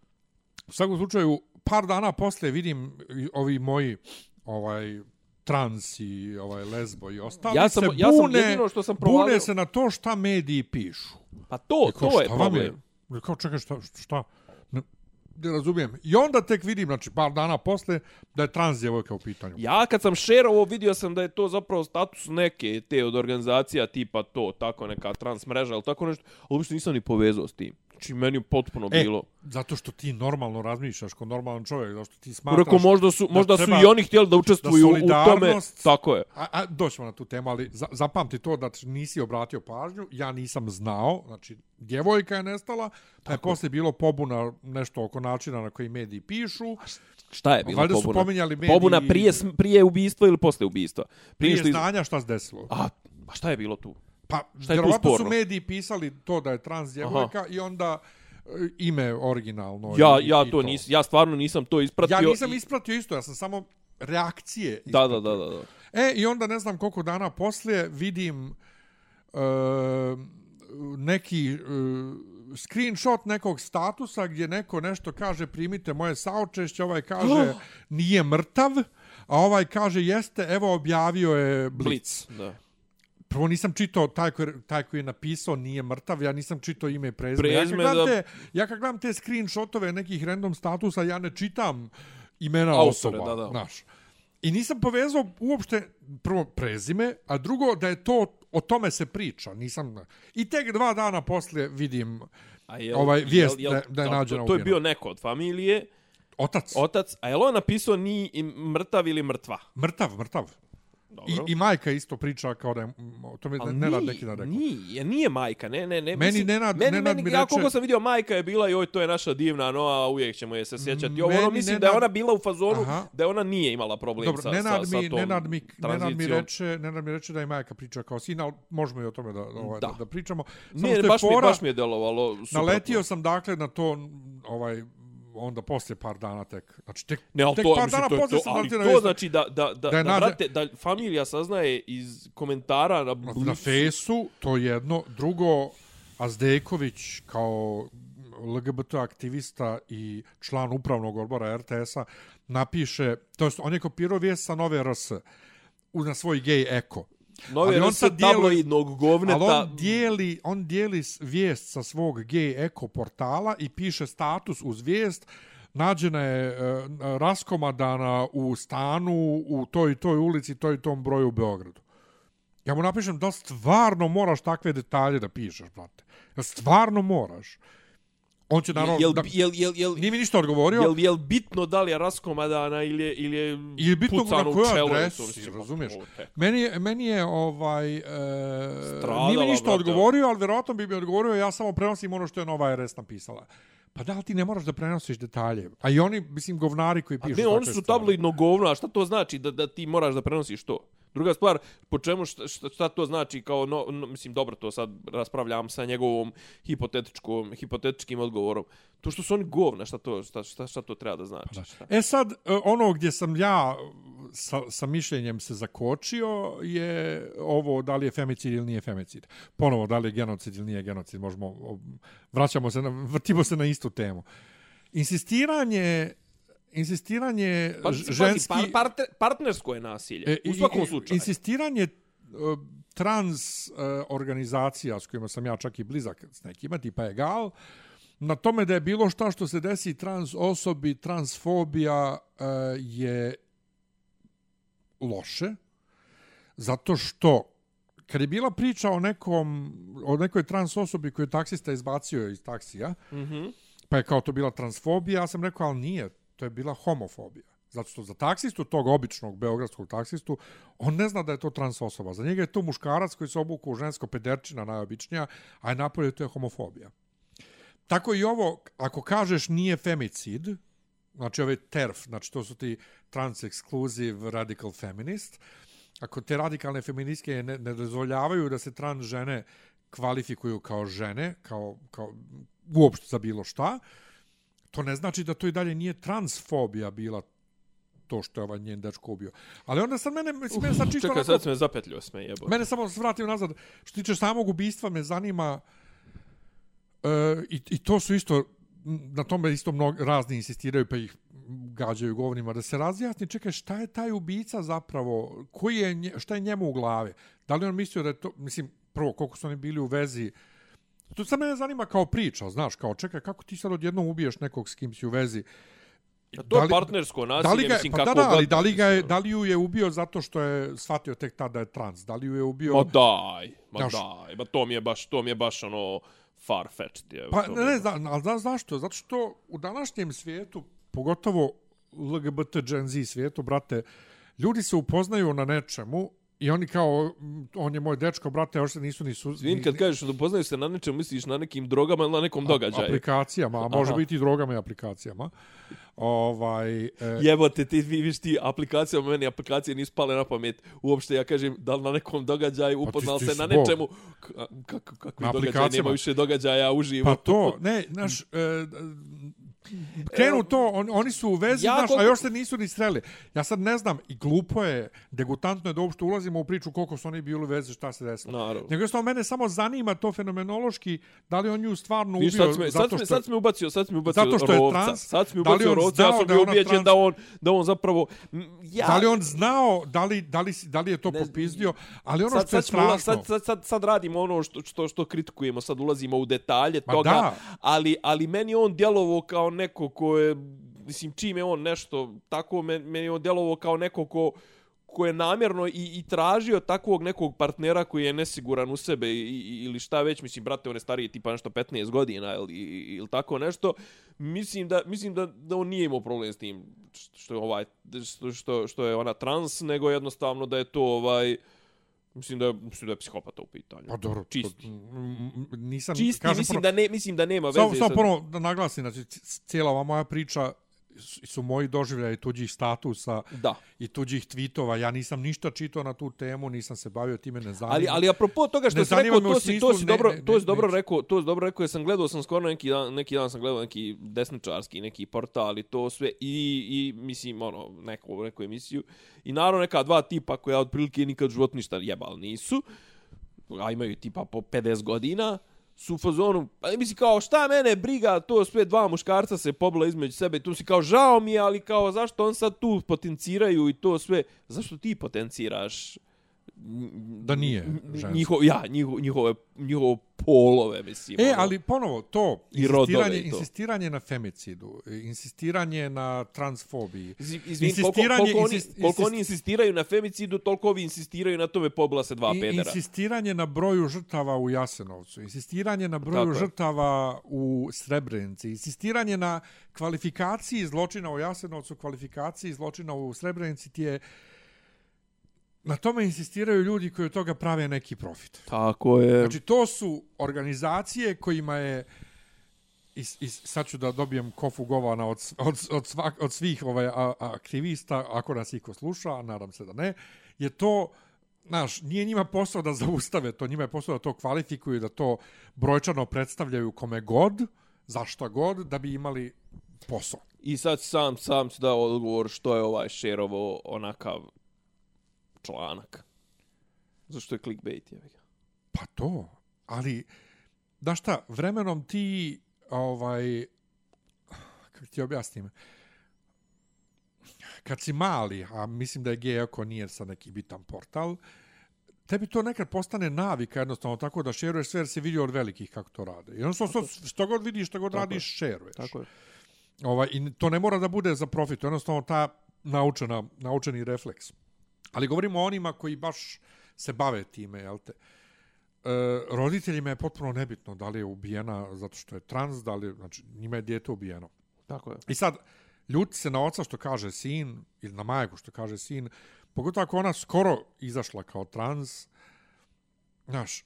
U svakom slučaju, par dana posle vidim ovi moji ovaj trans i ovaj lesbo i ostali Ja sam- se ja sam bune, jedino što sam provalio- bune se na to šta mediji pišu. Pa to, I kao, to je problem. I Kao, čekaj, šta, šta? Ne, ne razumijem. I onda tek vidim, znači, par dana posle, da je trans djevojka u pitanju. Ja kad sam šerovo vidio sam da je to zapravo status neke te od organizacija tipa to, tako neka trans mreža ili tako nešto, ali uopšte nisam ni povezao s tim. Znači meni je potpuno E, bilo. zato što ti normalno razmišljaš kao normalan čovjek, zato što ti smatraš... Rekao, možda su, da možda su i oni htjeli da učestvuju u tome. Tako je. A, a doćemo na tu temu, ali za, zapamti to da nisi obratio pažnju, ja nisam znao, znači, djevojka je nestala, pa je poslije bilo pobuna nešto oko načina na koji mediji pišu, Šta je bilo Valjda su pobuna? pominjali mediji- Pobuna prije, prije ubistva ili posle ubistva? prije što iz- znanja šta se desilo. A, a šta je bilo tu? Pa, Šta je tu su mediji pisali to da je trans djevojka i onda e, ime originalno. Ja, i, ja i to nis, ja stvarno nisam to ispratio. Ja nisam i- ispratio isto, ja sam samo reakcije Da, da, da, da. da. E, i onda ne znam koliko dana poslije vidim e, neki e, screenshot nekog statusa gdje neko nešto kaže primite moje saučešće, ovaj kaže nije mrtav, a ovaj kaže jeste, evo objavio je Blitz. Blitz. Da. Prvo nisam čitao taj koji, taj koji je napisao nije mrtav, ja nisam čitao ime i prezime. Ja kad, gledam da. te, ja kad gledam te screenshotove nekih random statusa, ja ne čitam imena Autore, osoba. da, da. Znaš. I nisam povezao uopšte prvo prezime, a drugo da je to, o tome se priča. Nisam, I tek dva dana poslije vidim A je, Ovaj, vijest da- da je nađena to, to je bio neko od familije, otac. otac, a je li on napisao ni mrtav ili mrtva? Mrtav, mrtav. Dobro. I, I majka isto priča kao da je, m, to mi ne rad nije, neki dan rekao. Nije, nije majka, ne, ne, ne. Meni mislim, Nenad- meni, Nenad meni, mi ja reče- koliko sam vidio, majka je bila i oj, to je naša divna Noa, uvijek ćemo je se sjećati. Ovo, ono, mislim da je ona bila u fazonu, Aha. da ona nije imala problem Dobro, sa, Nenad, sa, mi, sa tom Nenad, mi, Nenad mi tranzicijom. reče, Nenad mi reče da je majka priča kao sin, ali možemo i o tome da, ovaj, da. Da. da, pričamo. Samo Ne, što je baš mi, fora- baš mi je delovalo suprotno. Naletio sam dakle na to ovaj onda poslije par dana tek. Znači tek, Ne, tek to, par mislim, dana to, je poslije to, sam ali naletio na to vijest. znači da, da, da, Da da, je da, nađe- brate, da familija saznaje iz komentara na na Blicu. fesu, to je jedno. Drugo, Azdejković kao LGBT aktivista i član upravnog odbora RTS-a napiše, to jest on je kopirao vijest sa Nove RS u, na svoj gej eko. Nove ali on sad dijeli- tabloidnog Ali govneta. on dijeli, on dijeli vijest sa svog gay eko portala i piše status uz vijest nađena je e, raskomadana u stanu u toj toj ulici, toj tom broju u Beogradu. Ja mu napišem da stvarno moraš takve detalje da pišeš, brate. Da stvarno moraš. On će naravno... Jel, da, jel, jel, jel, nije mi ništa odgovorio. jel, jel bitno da li je raskomadana ili je, ili je Ili bitno pucano na u kojoj čelo, adresi, razumiješ? Meni je, meni je ovaj... E, Stradala, nije mi ništa brate. odgovorio, ali vjerojatno bi mi odgovorio, ja samo prenosim ono što je Nova RS napisala. Pa da li ti ne moraš da prenosiš detalje? A i oni, mislim, govnari koji A pišu ne, oni su stvari. tabloidno govno, a šta to znači da, da ti moraš da prenosiš to? Druga stvar, po čemu, šta, šta, šta to znači kao, no, no, mislim, dobro, to sad raspravljam sa njegovom hipotetičkom, hipotetičkim odgovorom. To što su oni govna, šta to, šta, šta, šta to treba da znači? Pa šta? E sad, e, ono gdje sam ja e, sa, sa mišljenjem se zakočio je ovo da li je femicid ili nije femicid. Ponovo, da li je genocid ili nije genocid. Možemo, vraćamo se, na, vrtimo se na istu temu. Insistiranje insistiranje Pa, pazi, ženski... par, parte, partnersko je nasilje, E, u svakom slučaju. Insistiranje e, trans e, organizacija s kojima sam ja čak i blizak s nekima, tipa Egal, na tome da je bilo šta što se desi trans osobi, transfobija e, je loše, zato što kad je bila priča o nekom o nekoj trans osobi koju je taksista izbacio iz taksija, Mhm. pa je kao to bila transfobija, ja sam rekao, ali nije, to je bila homofobija. Zato što za taksistu, tog običnog beogradskog taksistu, on ne zna da je to trans osoba. Za njega je to muškarac koji se obuku u žensko pederčina najobičnija, a je napolje to je homofobija. Tako i ovo, ako kažeš nije femicid, znači ove TERF, znači to su ti trans-exclusive radical feminist, ako te radikalne feministke ne, ne dozvoljavaju da se trans žene kvalifikuju kao žene, kao, kao uopšte za bilo šta, to ne znači da to i dalje nije transfobija bila to što je ovaj njen dečko ubio. Ali onda sad mene, mislim, mene sad čisto... Čekaj, onako- sad se me zapetljio sme jebo. Mene samo se vratim nazad. Što tiče samog ubistva, me zanima e, i, i to su isto na tome isto mnog, razni insistiraju pa ih gađaju govorima da se razjasni čekaj šta je taj ubica zapravo koji je šta je njemu u glavi da li on mislio da je to mislim prvo koliko su oni bili u vezi to sad mene zanima kao priča znaš kao čekaj kako ti sad odjednom ubiješ nekog s kim si u vezi A to je partnersko nasilje, da li ga, mislim, pa kako da, da, ali da li, ga je, da li ju je ubio zato što je shvatio tek tada da je trans? Da li ju je ubio... Ma daj, ma Znaš- daj, ma to mi je baš, to mi je baš ono far-fetched. Je, Pa ne, ne, zna, ali znaš zašto? Zato što u današnjem svijetu, pogotovo LGBT Gen Z svijetu, brate, ljudi se upoznaju na nečemu i oni kao, mm, on je moj dečko, brate, još se nisu ni... Su, Zvin, kad kažeš da poznaju se na nečem, misliš na nekim drogama ili na nekom događaju. Aplikacijama, a može Aha. biti i drogama i aplikacijama. Ovaj, e, Jebote, ti vi viš ti aplikacijama, meni aplikacije nisu pale na pamet. Uopšte ja kažem da li na nekom događaju Pa upoznal ti se na nečemu. Kako, kakvi Na događaj, nema više događaja uživo. Pa to, ne, znaš, e, krenu to, on, oni su u vezi, Ja znaš, a još se nisu ni sreli. Ja sad ne znam, i glupo je, degutantno je da uopšte ulazimo u priču koliko su oni bili u vezi, šta se desilo. Naravno. Nego jednostavno mene samo zanima to fenomenološki, da li on nju stvarno Viš, ubio sad, sad, zato što... sad sme ubacio, sad sme ubacio Zato što je rovca. trans? Sad Da li ubacio rovca, ja sam da bio ubijeđen trans? da on, da on zapravo... Ja, Da li on znao, da li, da li, da li je to Ne- popizdio, ali ono sad, što je sad, strašno... sad, sad, sad, sad radimo ono što, što, što kritikujemo, sad ulazimo u detalje Ma toga, da. ali, ali meni on djelovo kao neko ko je, mislim, čim je on nešto tako, meni je on djelovo kao neko ko, ko je namjerno i, i tražio takvog nekog partnera koji je nesiguran u sebe i, i, ili šta već, mislim, brate, on je stariji tipa nešto 15 godina ili, ili tako nešto, mislim da, mislim da, da on nije imao problem s tim što je, ovaj, što, što, što je ona trans, nego jednostavno da je to ovaj, Mislim da je, mislim da je psihopata u pitanju. Pa dobro, Čisti. to- m- m- nisam Čisti, kažem mislim prvo- da ne, mislim da nema veze Samo, samo sa- prvo da naglasim, znači cijela ova moja priča su- moji doživljaji tuđih statusa Da. i tuđih tweetova. Ja nisam ništa čitao na tu temu, nisam se bavio time, ne zanima. Ali ali apropo toga što Ne si rekao, to si to si ne, dobro, ne, to si ne, dobro neću. rekao, to si dobro rekao, ja sam gledao sam skoro neki dan, neki dan sam gledao neki desničarski neki portal i to sve i i mislim ono neku neku emisiju i naravno neka dva tipa koja otprilike nikad u životu ništa jebal nisu. A imaju tipa po 50 godina su u fazonu, pa mislim kao šta mene briga, to sve dva muškarca se pobila između sebe, i tu si kao žao mi je, ali kao zašto on sad tu potenciraju i to sve, zašto ti potenciraš? Da nije žensko. njihov, ja, njihov, njihove, njihove polove, mislim. E, ono. ali ponovo, to, I insistiranje, i to. insistiranje na femicidu, insistiranje na transfobiji, Iz- Izvin, koliko, insistiranje- koliko, oni, insist- koliko insist- oni insistiraju na femicidu, toliko ovi insistiraju na tome pobila se dva I- pedera. insistiranje na broju žrtava u Jasenovcu, insistiranje na broju Tako žrtava u Srebrenici, insistiranje na kvalifikaciji zločina u Jasenovcu, kvalifikaciji zločina u Srebrenici ti je na tome insistiraju ljudi koji od toga prave neki profit. Tako je. Znači, to su organizacije kojima je i, i sad ću da dobijem kofu govana od, od, od, svak, od svih ovaj, a, aktivista, ako nas iko sluša, a nadam se da ne, je to, znaš, nije njima posao da zaustave to, njima je posao da to kvalifikuju, da to brojčano predstavljaju kome god, za šta god, da bi imali posao. I sad sam, sam ću dao odgovor što je ovaj šerovo onakav članak. Zašto je clickbait, je ga. Pa to, ali, da šta, vremenom ti, ovaj, kako ti objasnim, kad si mali, a mislim da je gej ako nije sa neki bitan portal, tebi to nekad postane navika jednostavno tako da šeruješ sve jer si vidio od velikih kako to rade. I što, što, što god vidiš, što god Tako radiš, šeruješ. Tako je. Ovaj, I to ne mora da bude za profit, jednostavno ta naučena, naučeni refleks. Ali govorimo o onima koji baš se bave time, jel te? E, roditeljima je potpuno nebitno da li je ubijena zato što je trans, da li, znači, njima je dijete ubijeno. Tako je. I sad, ljuti se na oca što kaže sin, ili na majku što kaže sin, pogotovo ako ona skoro izašla kao trans, znaš,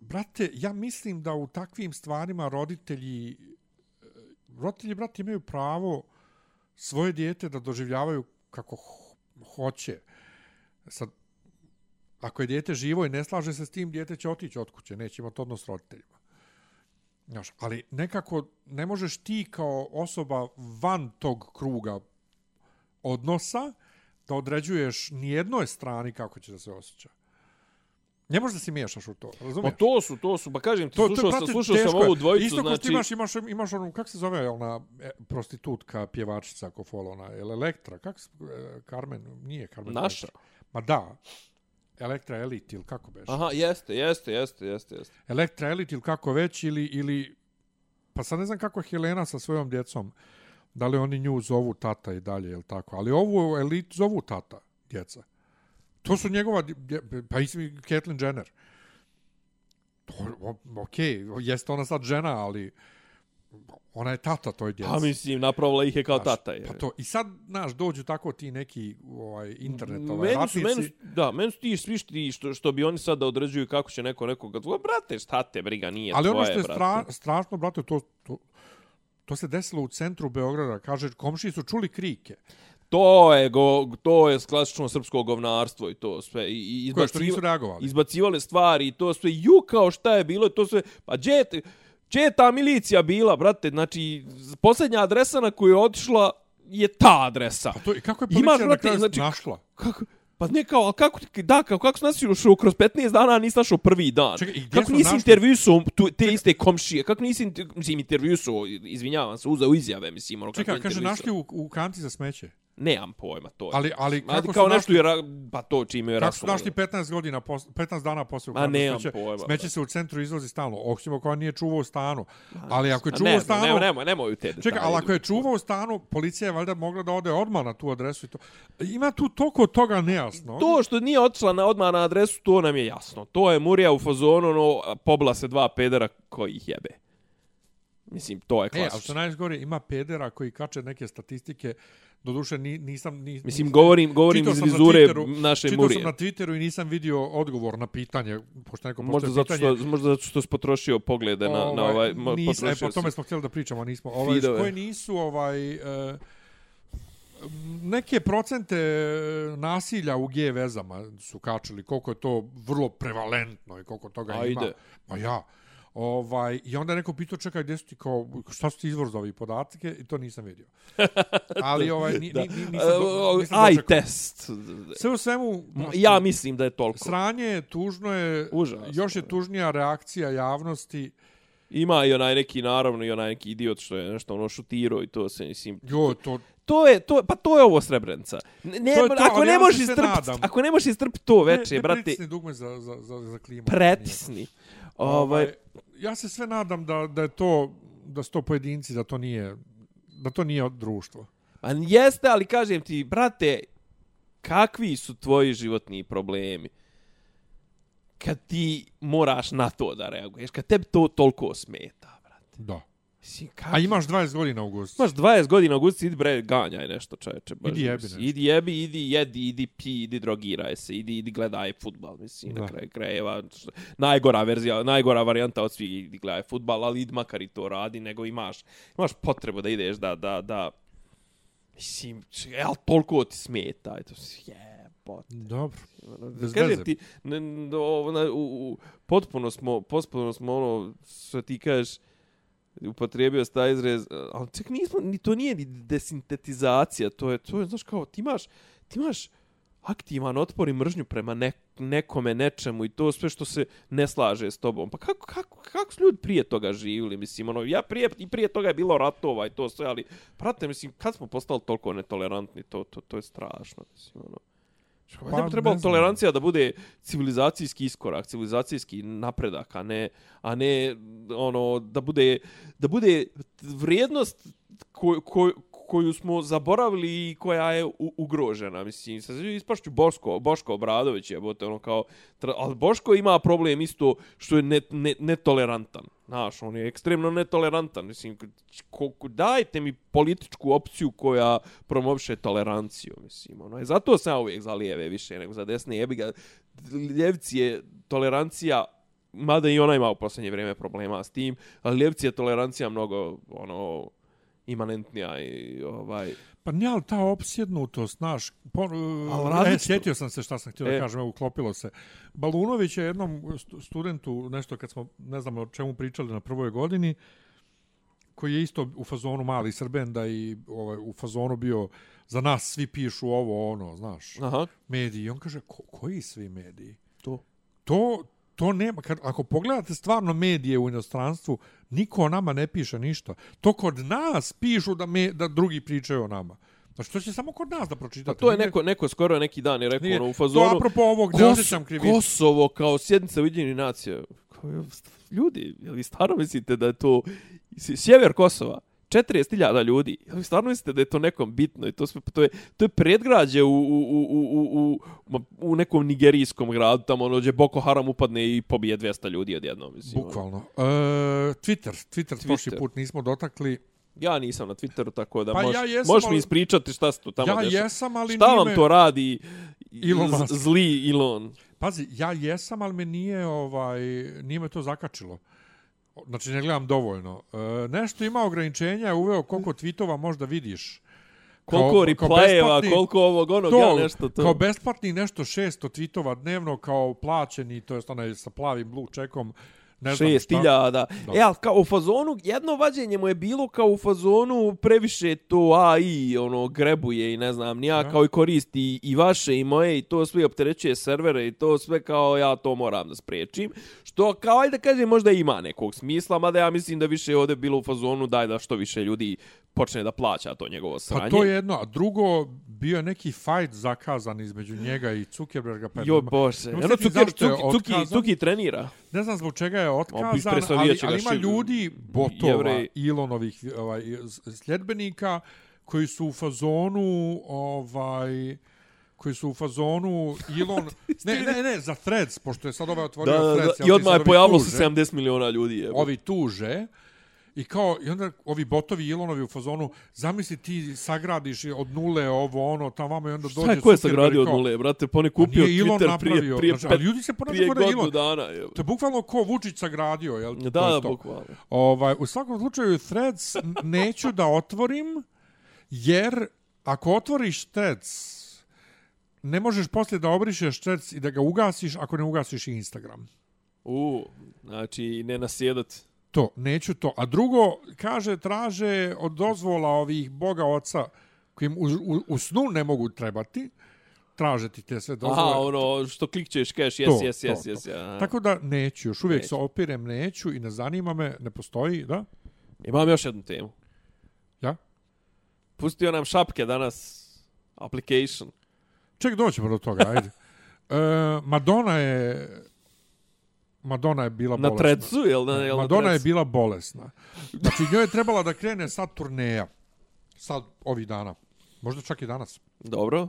brate, ja mislim da u takvim stvarima roditelji, e, roditelji, brate, imaju pravo svoje dijete da doživljavaju kako ho- hoće. Sad, ako je dijete živo i ne slaže se s tim, dijete će otići od kuće, neće imati odnos s roditeljima. Znaš, ali nekako ne možeš ti kao osoba van tog kruga odnosa da određuješ nijednoj strani kako će da se osjeća. Ne možeš da se miješaš u to, Pa razumiješ? to su, to su, pa kažem ti, To, slušao, sam, brate, slušao sam ovu dvojicu, Isto kao što znači... imaš, imaš, imaš onu, kako se zove ona e, prostitutka, pjevačica Kofolona, je li Elektra, kako se, e, Carmen, nije Carmen. Naša? Electra. Ma da, Elektra Elite ili kako beš? Aha, jeste, jeste, jeste, jeste, jeste. Elektra Elite ili kako već, ili, ili, pa sad ne znam kako je Helena sa svojom djecom, da li oni nju zovu tata i dalje, ili tako, ali ovu Elite zovu tata, djeca. To su njegova, dje- pa i Caitlyn Jenner. To, o- okej, jeste ona sad žena, ali ona je tata toj djeci. Pa mislim, napravila ih je kao Znaš, tata. Je. Pa to, i sad, znaš, dođu tako ti neki ovaj, internet, ovaj, meni su, meni, su- da, meni su ti svi ti što, što bi oni sad da određuju kako će neko nekoga... Tvoje, brate, šta te briga, nije Ali tvoje, ono što je stra, strašno, brate, to, to, to se desilo u centru Beograda. Kaže, komšiji su čuli krike. To je, go, to je klasično srpsko govnarstvo i to sve. I, i Koje što nisu reagovali. izbacivale stvari i to sve. Ju, kao šta je bilo, to sve. Pa gdje gdje je ta milicija bila, brate? Znači, posljednja adresa na koju je otišla je ta adresa. A to, i kako je Imaš, policija na brate, kraju znači- našla? Kako? Pa ne kao, ali kako, da, kao, kako si našao kroz 15 dana, nisi našao prvi dan. Čekaj, kako nisi našli? tu, te iste komšije? Kako nisi, mislim, intervjuisao, izvinjavam se, uzeo izjave, mislim, ono kako Čekaj, kaže, našli u, u kanti za smeće. Nemam pojma, to je. Ali, ali kako su kao našli- nešto je, ra- pa to čime je Kako su rašlo. našli 15 godina, pos, 15 dana poslije Ma, ukradeno nemam smeće, pojma, smeće se u centru izvozi stalno. Oksimo kao nije čuvao stanu. Ali ako je čuvao ne, u stanu... Nemoj, nemoj, nemoj u te detalje. Čekaj, ali ako je čuvao stanu, policija je valjda mogla da ode odmah na tu adresu i to. Ima tu toliko toga nejasno. To što nije otišla na, odmah na adresu, to nam je jasno. To je Murija u fazonu, no, pobla se dva pedera koji ih jebe. Mislim, to je E, ali što klasično. najgore, ima pedera koji kače neke statistike, doduše ni, nisam... Ni, Mislim, nisam- govorim, govorim čitao iz na vizure Twitteru- naše Čitao Murije. sam na Twitteru i nisam vidio odgovor na pitanje, pošto neko Možda zato, pitanje. što, možda zato što si potrošio poglede na, na ovaj... mo- nis, e, po tome smo htjeli da pričamo, a nismo. Ovaj, feedove. koje nisu ovaj... E, neke procente nasilja u G vezama su kačili, koliko je to vrlo prevalentno i koliko toga ima. Ajde. Ma ja. Ovaj, I onda neko pitao, čekaj, gdje su ti kao, šta su ti izvor za ovih podatke? I to nisam vidio. Ali ovaj, ni, ni, ni, nisam, do, nisam Aj dočekao. test. Sve u svemu, Ja mislim da je toliko. sranje je tužno je, Užasno, još je tužnija reakcija javnosti. Ima i onaj neki, naravno, i onaj neki idiot što je nešto ono šutirao i to se, mislim... Jo, to, To je, to, pa to je ovo Srebrenica. Ne, ne, To to, ako ne ja možeš se sve istrpiti, nadam. ako ne možeš istrpiti to veče, ne, ne brate, pritisni dugme za, za, za, za klimu. pretisni. Ovaj, ja se sve nadam da, da je to, da su to pojedinci, da to nije, da to nije društvo. A jeste, ali kažem ti, brate, kakvi su tvoji životni problemi? Kad ti moraš na to da reaguješ, kad tebi to toliko smeta, brate. Da. Mislim, A imaš 20 godina u gustu. Imaš 20 godina u gusti, idi bre, ganjaj nešto, čoveče. baš, Idi jebi nešto. Idi jebi, idi jedi, idi pi, idi drogiraj se, idi, idi gledaj futbal, mislim, Da. na kraju krajeva. Najgora verzija, najgora varijanta od svih, idi gledaj futbal, ali idi makar i to radi, nego imaš, imaš potrebu da ideš da, da, da, mislim, ali toliko ti smeta, eto, jebot. Dobro. Bez Kažem veze. ti, ne, ne, ovo, na, u, u, potpuno smo, potpuno smo ono, što ti kažeš, upotrijebio se taj izrez, e, ali čak nismo, ni to nije ni desintetizacija, to je, to je, znaš kao, ti imaš, ti imaš aktivan otpor i mržnju prema ne, nekome, nečemu i to sve što se ne slaže s tobom. Pa kako, kako, kako su ljudi prije toga živjeli? Mislim, ono, ja prije, i prije toga je bilo ratova i to sve, ali, prate, mislim, kad smo postali toliko netolerantni, to, to, to je strašno, mislim, ono. Pa, Pa, ne bi trebalo ne tolerancija da bude civilizacijski iskorak, civilizacijski napredak, a ne, a ne ono, da bude, da bude vrijednost ko, ko, koju smo zaboravili i koja je u, ugrožena. Mislim, sad ispašću Boško, Boško Obradović je, bote, ono kao, tra, ali Boško ima problem isto što je ne, ne, netolerantan. Znaš, on je ekstremno netolerantan. Mislim, ko, ko, dajte mi političku opciju koja promoviše toleranciju. Mislim, ono, i zato sam ja uvijek za lijeve više nego za desne. Jebi ga, ljevci je tolerancija mada i ona ima u posljednje vrijeme problema s tim, ali ljevci je tolerancija mnogo ono imanentnija i ovaj Pa nije, ali ta opsjednutost, znaš, po, Ali e, sjetio sam se šta sam htio E. da kažem, evo, uklopilo se. Balunović je jednom stu- studentu, nešto kad smo, ne znam o čemu pričali na prvoj godini, koji je isto u fazonu mali srbenda i ovaj, u fazonu bio za nas svi pišu ovo, ono, znaš, aha, mediji. I on kaže, ko, koji svi mediji? to. To, to nema, kad, ako pogledate stvarno medije u inostranstvu, niko o nama ne piše ništa. To kod nas pišu da, me, da drugi pričaju o nama. Znači, to će samo kod nas da Pa pročitate. to je Nigdje- neko neko skoro neki dan je rekao Nije, ono u To fazonu apropo ovog, Kos, osjećam krivicu. Kosovo kao sjednica Ujedinjenih nacija. Kao, je, Ljudi, jel vi stvarno mislite da je to sjever Kosova? 40.000 ljudi. Jel vi stvarno mislite da je to nekom bitno? I to, sve, to, je, to je predgrađe u, u, u, u, u, u, nekom nigerijskom gradu, tamo ono gdje Boko Haram upadne i pobije 200 ljudi odjednom. Mislim, ono. Bukvalno. E, Twitter, Twitter, prošli Twitter. put nismo dotakli. Ja nisam na Twitteru, tako da Pa moš, ja jesam, možeš mi ispričati šta se tu tamo ja dešava. jesam, ali Šta nije vam to radi Elon zli Elon? Pazi, ja jesam, ali me nije, ovaj, nije me to zakačilo. Znači, ne gledam dovoljno. E, nešto ima ograničenja, je uveo koliko tweetova možda vidiš. Koliko Kao- kao replayeva, besplatni- koliko ovog onog, to, ja nešto to. Kao besplatni nešto 600 tweetova dnevno, kao plaćeni, to jest onaj sa plavim blue checkom, Ne znam Šest šta. hiljada. Da. E, ali kao u fazonu, jedno vađenje mu je bilo kao u fazonu previše to AI, ono, grebuje i ne znam, nija kao i koristi i vaše i moje i to sve opterećuje servere i to sve kao ja to moram da spriječim. Što kao, ajde da kažem, možda ima nekog smisla, mada ja mislim da više ovdje bilo u fazonu daj da što više ljudi počne da plaća to njegovo sranje. Pa to je jedno, a drugo, bio je neki fight zakazan između njega i Zuckerberga. Pa Jo bože, ono Cuki, Cuki, otkazan. Cuki trenira. Ne znam zbog čega je otkazan, ali, ali ima ljudi, botova, Jevreji. Elonovih ovaj, sljedbenika, koji su u fazonu, ovaj, koji su u fazonu Elon... ne, ne, ne, za Threads, pošto je sad ovaj otvorio Da, da, da, Threads. i odmah je pojavilo se 70 miliona ljudi. Je. Ovi tuže, I kao, i onda ovi botovi Elonovi u fazonu, zamisli ti sagradiš od nule ovo, ono, tamo vamo i onda dođe... Šta je ko je sagradio od nule, brate? Pa on je "Pa kupio Elon Twitter napravio." prije, prije, Znači, pet, ali ljudi se ponašaju prije da godinu Elon. dana. Je. To je bukvalno ko Vučić sagradio, jel? Da, To je da, bukvalno. Ovaj, u svakom slučaju Threads neću da otvorim, jer ako otvoriš Threads, ne možeš poslije da obrišeš Threads i da ga ugasiš ako ne ugasiš i Instagram. U, znači, ne nasjedat. To, neću to. A drugo, kaže, traže od dozvola ovih boga oca kojim u, u, u snu ne mogu trebati, traže ti te sve dozvole. Aha, ono, što klikćeš, keš, jes, jes, to, jes, jes. ja. Tako da neću, još uvijek Neću. se opirem, neću i ne zanima me, ne postoji, da? Imam još jednu temu. Ja? Pustio nam šapke danas application. Ček, doćemo do toga, ajde. E, Madonna je Madonna je bila Na bolesna. trecu, jel? Na, jel na Madonna je trecu? bila bolesna. Znači, njoj je trebala da krene sad turneja. Sad, ovih dana. Možda čak i danas. Dobro.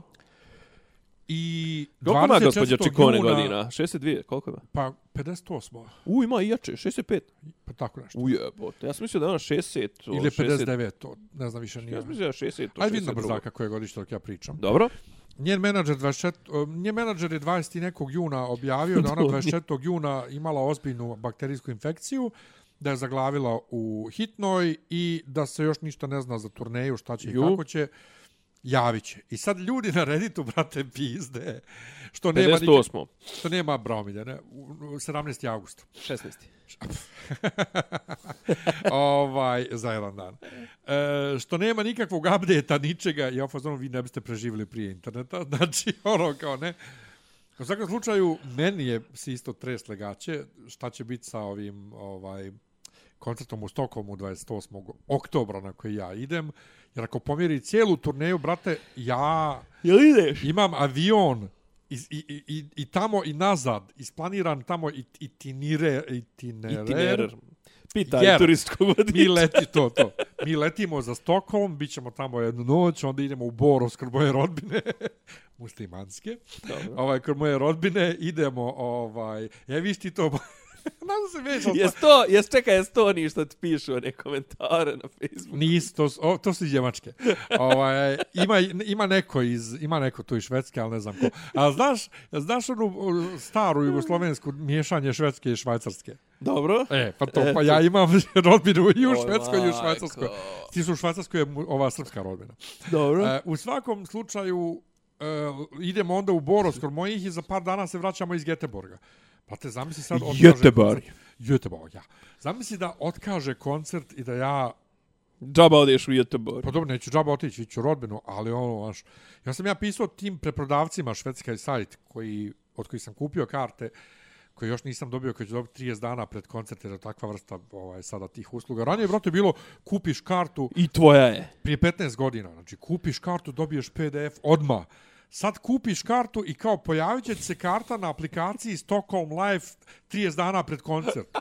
I Koliko ima 24. gospođa Čikone juna- godina? 62, koliko ima? Pa, 58. U, ima i jače, 65. Pa tako nešto. Ujebote, ja sam mislio da je ona 60. o, Ili je 60. 59. to, Ne znam više nije. Ja sam mislio da je 60. o, Ajde vidim na 62. brzaka koje godište dok ja pričam. Dobro. Njen menadžer, 24, njen menadžer je 20. i nekog juna objavio da ona 24. juna imala ozbiljnu bakterijsku infekciju, da je zaglavila u hitnoj i da se još ništa ne zna za turneju, šta će i Ju. kako će, javit će. I sad ljudi na Redditu, brate, pizde, što nema, nikak, 58. što nema Bromilja, ne, u- u 17. augusta. 16. ovaj, za jedan dan. E, što nema nikakvog update-a, ničega, ja fazonu vi ne biste preživjeli prije interneta, znači, ono kao ne. U svakom slučaju, meni je se isto tres legaće, šta će biti sa ovim ovaj koncertom u Stokholmu 28. oktobra na koji ja idem, jer ako pomjeri cijelu turneju, brate, ja Jel ideš? imam avion i, i, i, i, tamo i nazad, isplaniran tamo i, i tinire, itinerer. Pitaj Jer turistskog mi vodiča. leti to, to. Mi letimo za Stockholm, bit ćemo tamo jednu noć, onda idemo u Boros kod moje rodbine, muslimanske. Dobro. Ovaj, kod moje rodbine idemo, ovaj, ja viš ti to, Nadam se već, ali Jes to, jes čekaj, jes to oni što ti pišu one komentare na Facebooku? Nis, to, o, to su iz Njemačke. Ovaj, ima, ima neko iz, ima neko tu iz Švedske, ali ne znam ko. A znaš, znaš onu staru jugoslovensku miješanje Švedske i Švajcarske? Dobro. E, pa to, pa ja imam rodbinu i u Oj, Švedskoj i u. Švajcarskoj. Ti su u Švajcarskoj je ova srpska rodbina. Dobro. E, u svakom slučaju, e, idemo onda u Boros kod mojih i za par dana se vraćamo iz Geteborga. Pa te zamisli sad... Göteborg. koncert. Göteborg, ja. Zamisli da otkaže koncert i da ja Džaba odeš u Göteborg. Pa dobro, neću džaba otići, iću rodbinu, ali ono, znaš, ja sam ja pisao tim preprodavcima švedska sajt koji, od kojih sam kupio karte, koje još nisam dobio, koji ću dobiti 30 dana pred koncert, jer je takva vrsta ovaj, sada tih usluga. Ranije, brate, bilo kupiš kartu I tvoja je. prije 15 godina, znači kupiš kartu, dobiješ PDF odma. Sad kupiš kartu i kao pojavit će se karta na aplikaciji Stockholm Live 30 dana pred koncert.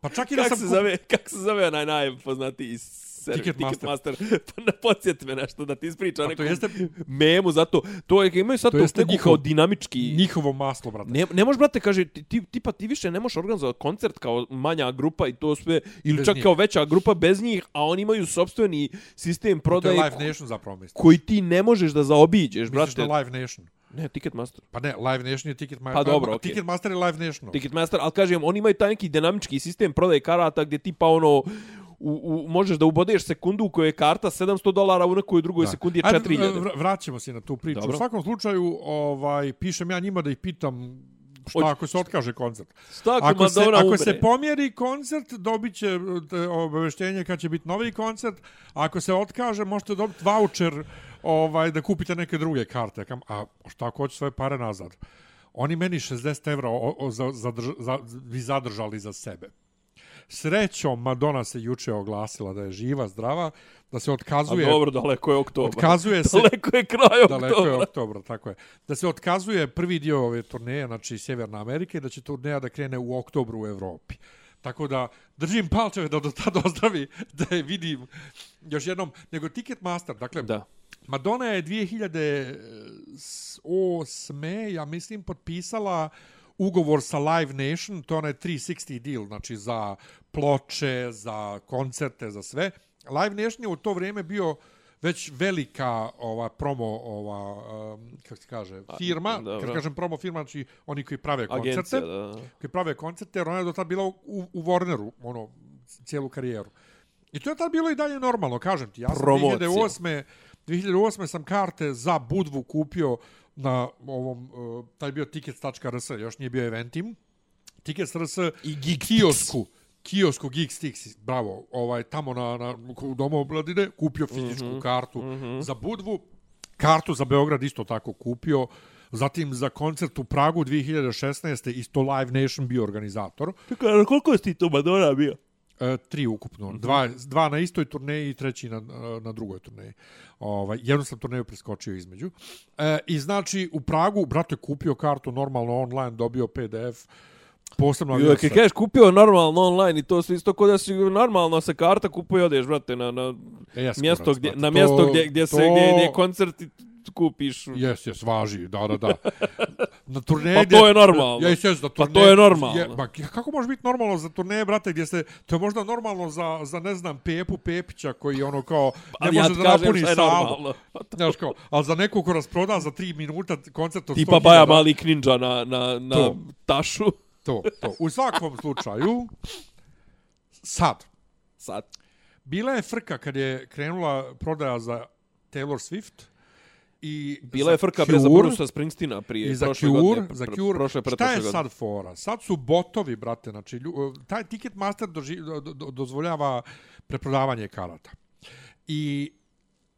Pa čak i da Kako sam se zove, kako se zove onaj najpoznatiji servis? Ticketmaster. Ticketmaster. pa ne podsjeti me nešto da ti ispriča Pa nekom to jeste- memu, zato to je, imaju sad To to, neku njihov- kao dinamički... njihovo maslo, brate. Ne, ne možeš, brate, kaže, ti, ti, tipa ti više ne možeš organizovati koncert kao manja grupa i to sve, ili Bez čak njih. kao veća grupa bez njih, a oni imaju sopstveni sistem To je prodaje Live Nation zapravo mislim. koji ti ne možeš da zaobiđeš, Misliš brate. da Live Nation? Ne, Ticketmaster. Pa ne, Live Nation je Ticketmaster. Pa dobro, okej. Ticketmaster je Live Nation. Ticketmaster, ali kažem, oni imaju taj neki dinamički sistem prodaje karata gdje tipa ono, u, u, možeš da ubodeš sekundu u kojoj je karta 700 dolara, u nekoj drugoj sekundi je 4000. vr- Vraćamo se na tu priču. Dobro. U svakom slučaju, ovaj, pišem ja njima da ih pitam šta Hoće- ako se otkaže koncert? Šta ako, Ako se, Madonna ako umre? se pomjeri koncert, dobit će obaveštenje kad će biti novi koncert. Ako se otkaže, možete dobiti voucher ovaj, da kupite neke druge karte. A šta ako hoće svoje pare nazad? Oni meni 60 evra o, o, za, zadrž, za, vi zadržali za sebe. Srećom, Madonna se juče oglasila da je živa, zdrava, da se A otkazuje... dobro, daleko je oktobar. Otkazuje se... Daleko je kraj oktobra. Daleko je oktobra, tako je. Da se otkazuje prvi dio ove turneje, znači Sjeverna Amerika, i da će turneja da krene u oktobru u Evropi. Tako da držim palčeve da do tada ozdravi, da je vidim još jednom. Nego Ticketmaster, dakle, Da. Madonna je 2008. ja mislim, potpisala ugovor sa Live Nation, to je onaj 360 deal, znači za ploče, za koncerte, za sve. Live Nation je u to vrijeme bio već velika ova promo ova um, kako se kaže firma dobro. kad kažem promo firma znači oni koji prave koncerte Agencija, da. koji prave koncerte jer ona je do tad bila u, u Warneru ono cijelu karijeru i to je tad bilo i dalje normalno kažem ti ja sam Promocija. 2008 2008 sam karte za Budvu kupio na ovom uh, taj bio tickets.rs još nije bio eventim tickets.rs I Geek kiosku kiosku Geekstix, bravo, ovaj, tamo na, na, u domu obladine, kupio fizičku mm -hmm. kartu mm -hmm. za Budvu, kartu za Beograd isto tako kupio, zatim za koncert u Pragu 2016. isto Live Nation bio organizator, Čekaj, koliko je ti to Madonna bio? E, tri ukupno, mm -hmm. dva, dva na istoj turneji i treći na, na drugoj turneji. Ovaj, jednu sam turneju preskočio između. E, I znači, u Pragu, brate, kupio kartu normalno online, dobio PDF, posebno Jo, kad kažeš kupio normalno online i to sve isto kod da si normalno se karta kupuje odeš, brate, na, na E, jes, mjesto kurac, gdje, brate, na to- mjesto gdje, gdje se, to- gdje, gdje je koncert i kupiš. Jes, jes, važi, da, da, da. Na turneji Pa to je normalno. Jes, jes, da Pa turneje- to je normalno. Je, ba, kako može biti normalno za turneje, brate, gdje se, to je možda normalno za, za ne znam, Pepu Pepića koji ono kao, ne Ali ja može ti da napuni šta je salu. normalno. Znaš kao, ali za nekog ko rasproda za 3 minuta koncert od 100.000... Tipa Baja Mali Kninđa na, na, na To. tašu. To, to. U svakom slučaju, sad, Sad. bila je frka kad je krenula prodaja za Taylor Swift i Bila je frka Cure, Brusa Springsteena prije I za prošle Cure, godine. za Cure, prošle, šta je godine. sad fora? Sad su botovi, brate, znači, lju, taj Ticketmaster doži, do, do, dozvoljava preprodavanje karata. I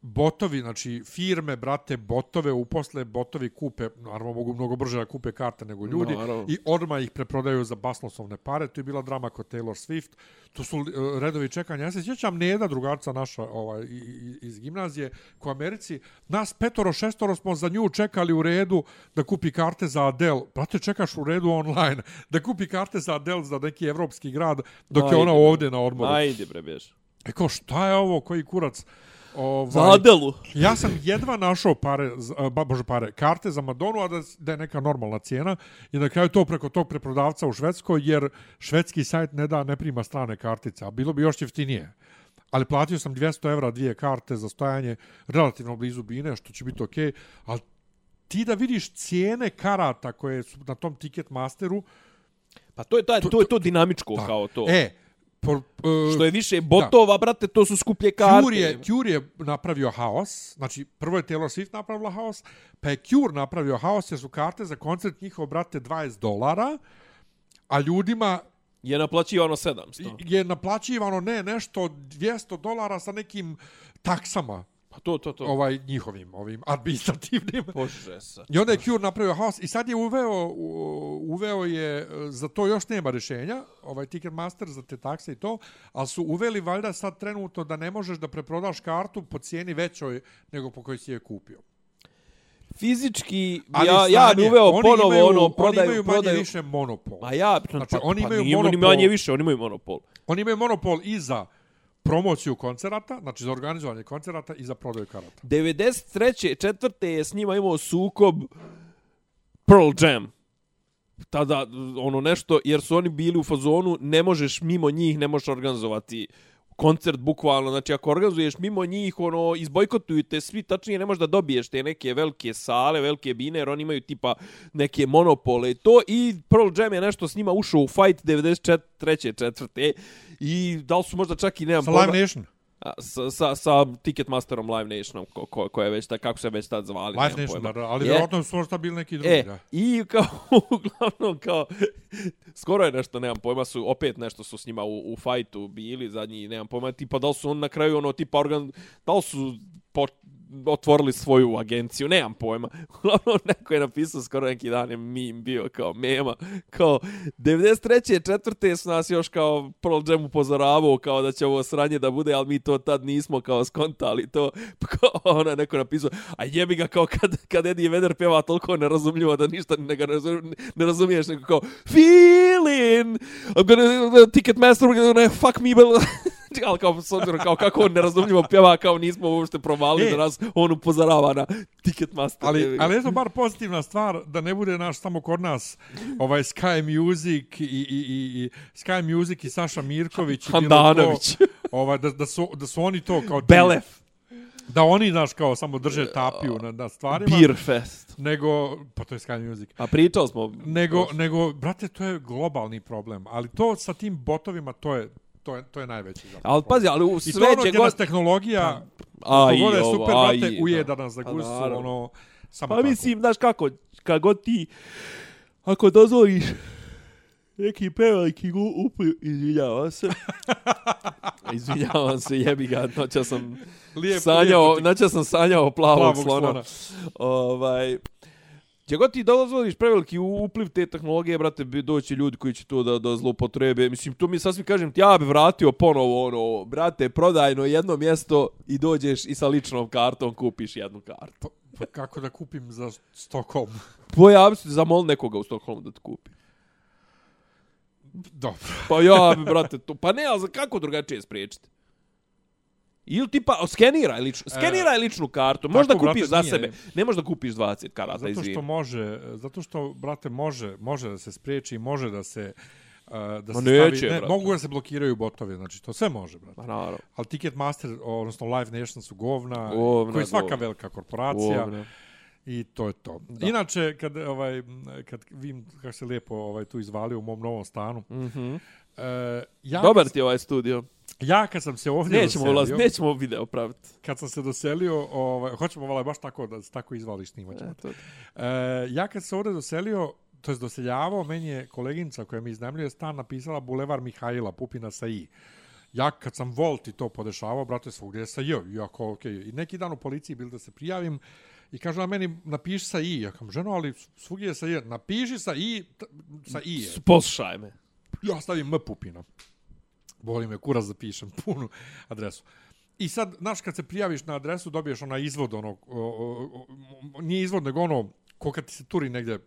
botovi, znači firme, brate, botove uposle, botovi kupe, naravno mogu mnogo brže da kupe karte nego ljudi, Naravno. i odmah ih preprodaju za basnosovne pare. To je bila drama kod Taylor Swift. To su uh, redovi čekanja. Ja se sjećam Neda, drugarca naša ovaj, iz gimnazije, ko Americi, nas petoro, šestoro smo za nju čekali u redu da kupi karte za Adele. Brate, čekaš u redu online da kupi karte za Adele za neki evropski grad, dok je Ajde, ona bre. ovdje na odmoru. Ajde bre, bjež. E kao, šta je ovo, koji kurac? Ovaj, Za Adelu. Ja sam jedva našao pare, ba, bože pare, karte za Madonu, a da, da je neka normalna cijena. I na kraju to preko tog preprodavca u Švedskoj, jer švedski sajt ne da, ne prima strane kartice, a bilo bi još jeftinije. Ali platio sam 200 evra dvije karte za stojanje relativno blizu Bine, što će biti okej. Ali ti da vidiš cijene karata koje su na tom Ticketmasteru, Pa to je, taj, to, je to dinamičko kao to. e, por, e, Što je više botova, brate, to su skuplje karte. Cure je, Cure je napravio haos, znači prvo je Taylor Swift napravila haos, pa je Cure napravio haos jer su karte za koncert njihov, brate, 20 dolara, a ljudima Je naplaćivano 700. je naplaćivano ne nešto 200 dolara sa nekim taksama to, to, to. ovaj njihovim ovim administrativnim Bože sa. I onda je Cure napravio haos i sad je uveo, uveo je, za to još nema rješenja, ovaj Ticketmaster za te takse i to, ali su uveli valjda sad trenutno da ne možeš da preprodaš kartu po cijeni većoj nego po kojoj si je kupio. Fizički, Ali ja, ja bi uveo oni ponovo imaju, ono, Oni prodaju, imaju manje prodaju. više monopol. Ma ja, Znači, pa, oni pa, imaju nije ni monopol- manje više, oni imaju monopol. Oni imaju monopol i za promociju koncerata, znači za organizovanje koncerata i za prodaju karata. 93. četvrte je s njima imao sukob Pearl Jam. Tada, ono nešto, jer su oni bili u fazonu, ne možeš mimo njih, ne možeš organizovati koncert bukvalno, znači ako organizuješ mimo njih, ono, izbojkotuju te svi, tačnije ne možeš da dobiješ te neke velike sale, velike bine, jer oni imaju tipa neke monopole i to, i Pearl Jam je nešto s njima ušao u fight 93. četvrte i da li su možda čak i nemam Sa Live Nation. Sa, sa, sa Ticketmasterom Live Nationom, ko, ko, ko je već, ta, kako se već tad zvali. Live Nation, pojma. ali Je. vjerojatno su možda bili neki drugi, E, da. i kao, uglavnom, kao, skoro je nešto, nemam pojma, su, opet nešto su s njima u, u fajtu bili, zadnji, nemam pojma, tipa, da li su on na kraju, ono, tipa, organ, da li su po, otvorili svoju agenciju, nemam pojma. Uglavnom, neko je napisao skoro neki dan je meme bio kao mema, kao 93. četvrte su nas još kao Pearl Jam upozoravao kao da će ovo sranje da bude, ali mi to tad nismo kao skontali to. Pa kao ona je neko napisao, a jebi ga kao kad, kad Eddie Vedder peva toliko nerazumljivo da ništa ne, ga ne, razum- ne razumiješ, nego kao feeling, I'm gonna, uh, ticket master, we're gonna fuck me, but... ali kao, s obzirom kao kako on nerazumljivo pjeva, kao nismo uopšte provalili E. da nas on upozorava na Ticketmaster. Ali, ali eto bar pozitivna stvar da ne bude naš samo kod nas ovaj Sky Music i, i, i, i Sky Music i Saša Mirković i Handanović. ovaj, da, da, su, da su oni to kao ti- Belef. da oni naš kao samo drže tapiju na, na stvarima Beer Fest. nego pa to je Sky Music A pričali smo... nego nego brate to je globalni problem ali to sa tim botovima to je to je to je najveći zapravo Ali pazi, ali u I to sve ono god... tehnologija A i pogode ovo, super, a brate, i, uje da. da nas Pa zagusu, naravno. ono, samo Pa tako. mislim, znaš kako, kad god ti, ako dozvoliš neki preveliki upliv, izvinjavam se. izvinjavam se, jebi ga, noća sam Lijep- sanjao, lijepo ti- noća sam sanjao plavog, plavog slona. slona. Ovaj, Gdje god ti dozvoliš preveliki upliv te tehnologije, brate, bi doći ljudi koji će to da, da zloupotrebe. Mislim, to mi sasvim kažem, ti ja bi vratio ponovo ono, brate, prodajno jedno mjesto i dođeš i sa ličnom kartom kupiš jednu kartu. Pa kako da kupim za Stockholm? Pojavi se, zamol nekoga u Stockholmu da ti kupi. Dobro. Pa ja bi, brate, to, pa ne, ali kako drugačije spriječiti? Ili ti pa skeniraj ličnu, skeniraj ličnu kartu. Možda E, tako, kupiš brate, za nije. sebe. Ne možda kupiš 20 karata, Zato što izvini. može, zato što, brate, može, može da se spriječi, može da se uh, da Ma se neće, stavi, ne, brate. mogu da se blokiraju botovi, znači to sve može, brate. Ma naravno. Ali Ticketmaster, odnosno Live Nation su govna, Govna, koji je svaka govna. velika korporacija Govna. i to je to. Inače, kad, ovaj, kad vidim kako se lijepo ovaj, tu izvalio u mom novom stanu, Mhm. e, ja, Dobar ti ovaj studio. Ja kad sam se ovdje Nećemo doselio, ulaziti, nećemo video praviti. kad sam se doselio, ovaj, hoćemo ovaj, baš tako da tako izvali snimat ćemo. Eto. E, ja kad sam se ovdje doselio, to je doseljavao, meni je koleginica koja mi iznajmljuje stan napisala Bulevar Mihajla Pupina sa I. Ja kad sam Volt i to podešavao, brate, svugdje je sa J. Iako, okej. I neki dan u policiji bil da se prijavim i kaže ona meni, napiši sa I. Ja kam, ženo, ali svugdje je sa J. Napiši sa I, sa I. Poslušaj me. Ja stavim M Pupina. Boli me kurac da pišem punu adresu. I sad, znaš, kad se prijaviš na adresu, dobiješ onaj izvod, ono, o, o, o, nije izvod, nego ono, ko kad ti se turi negdje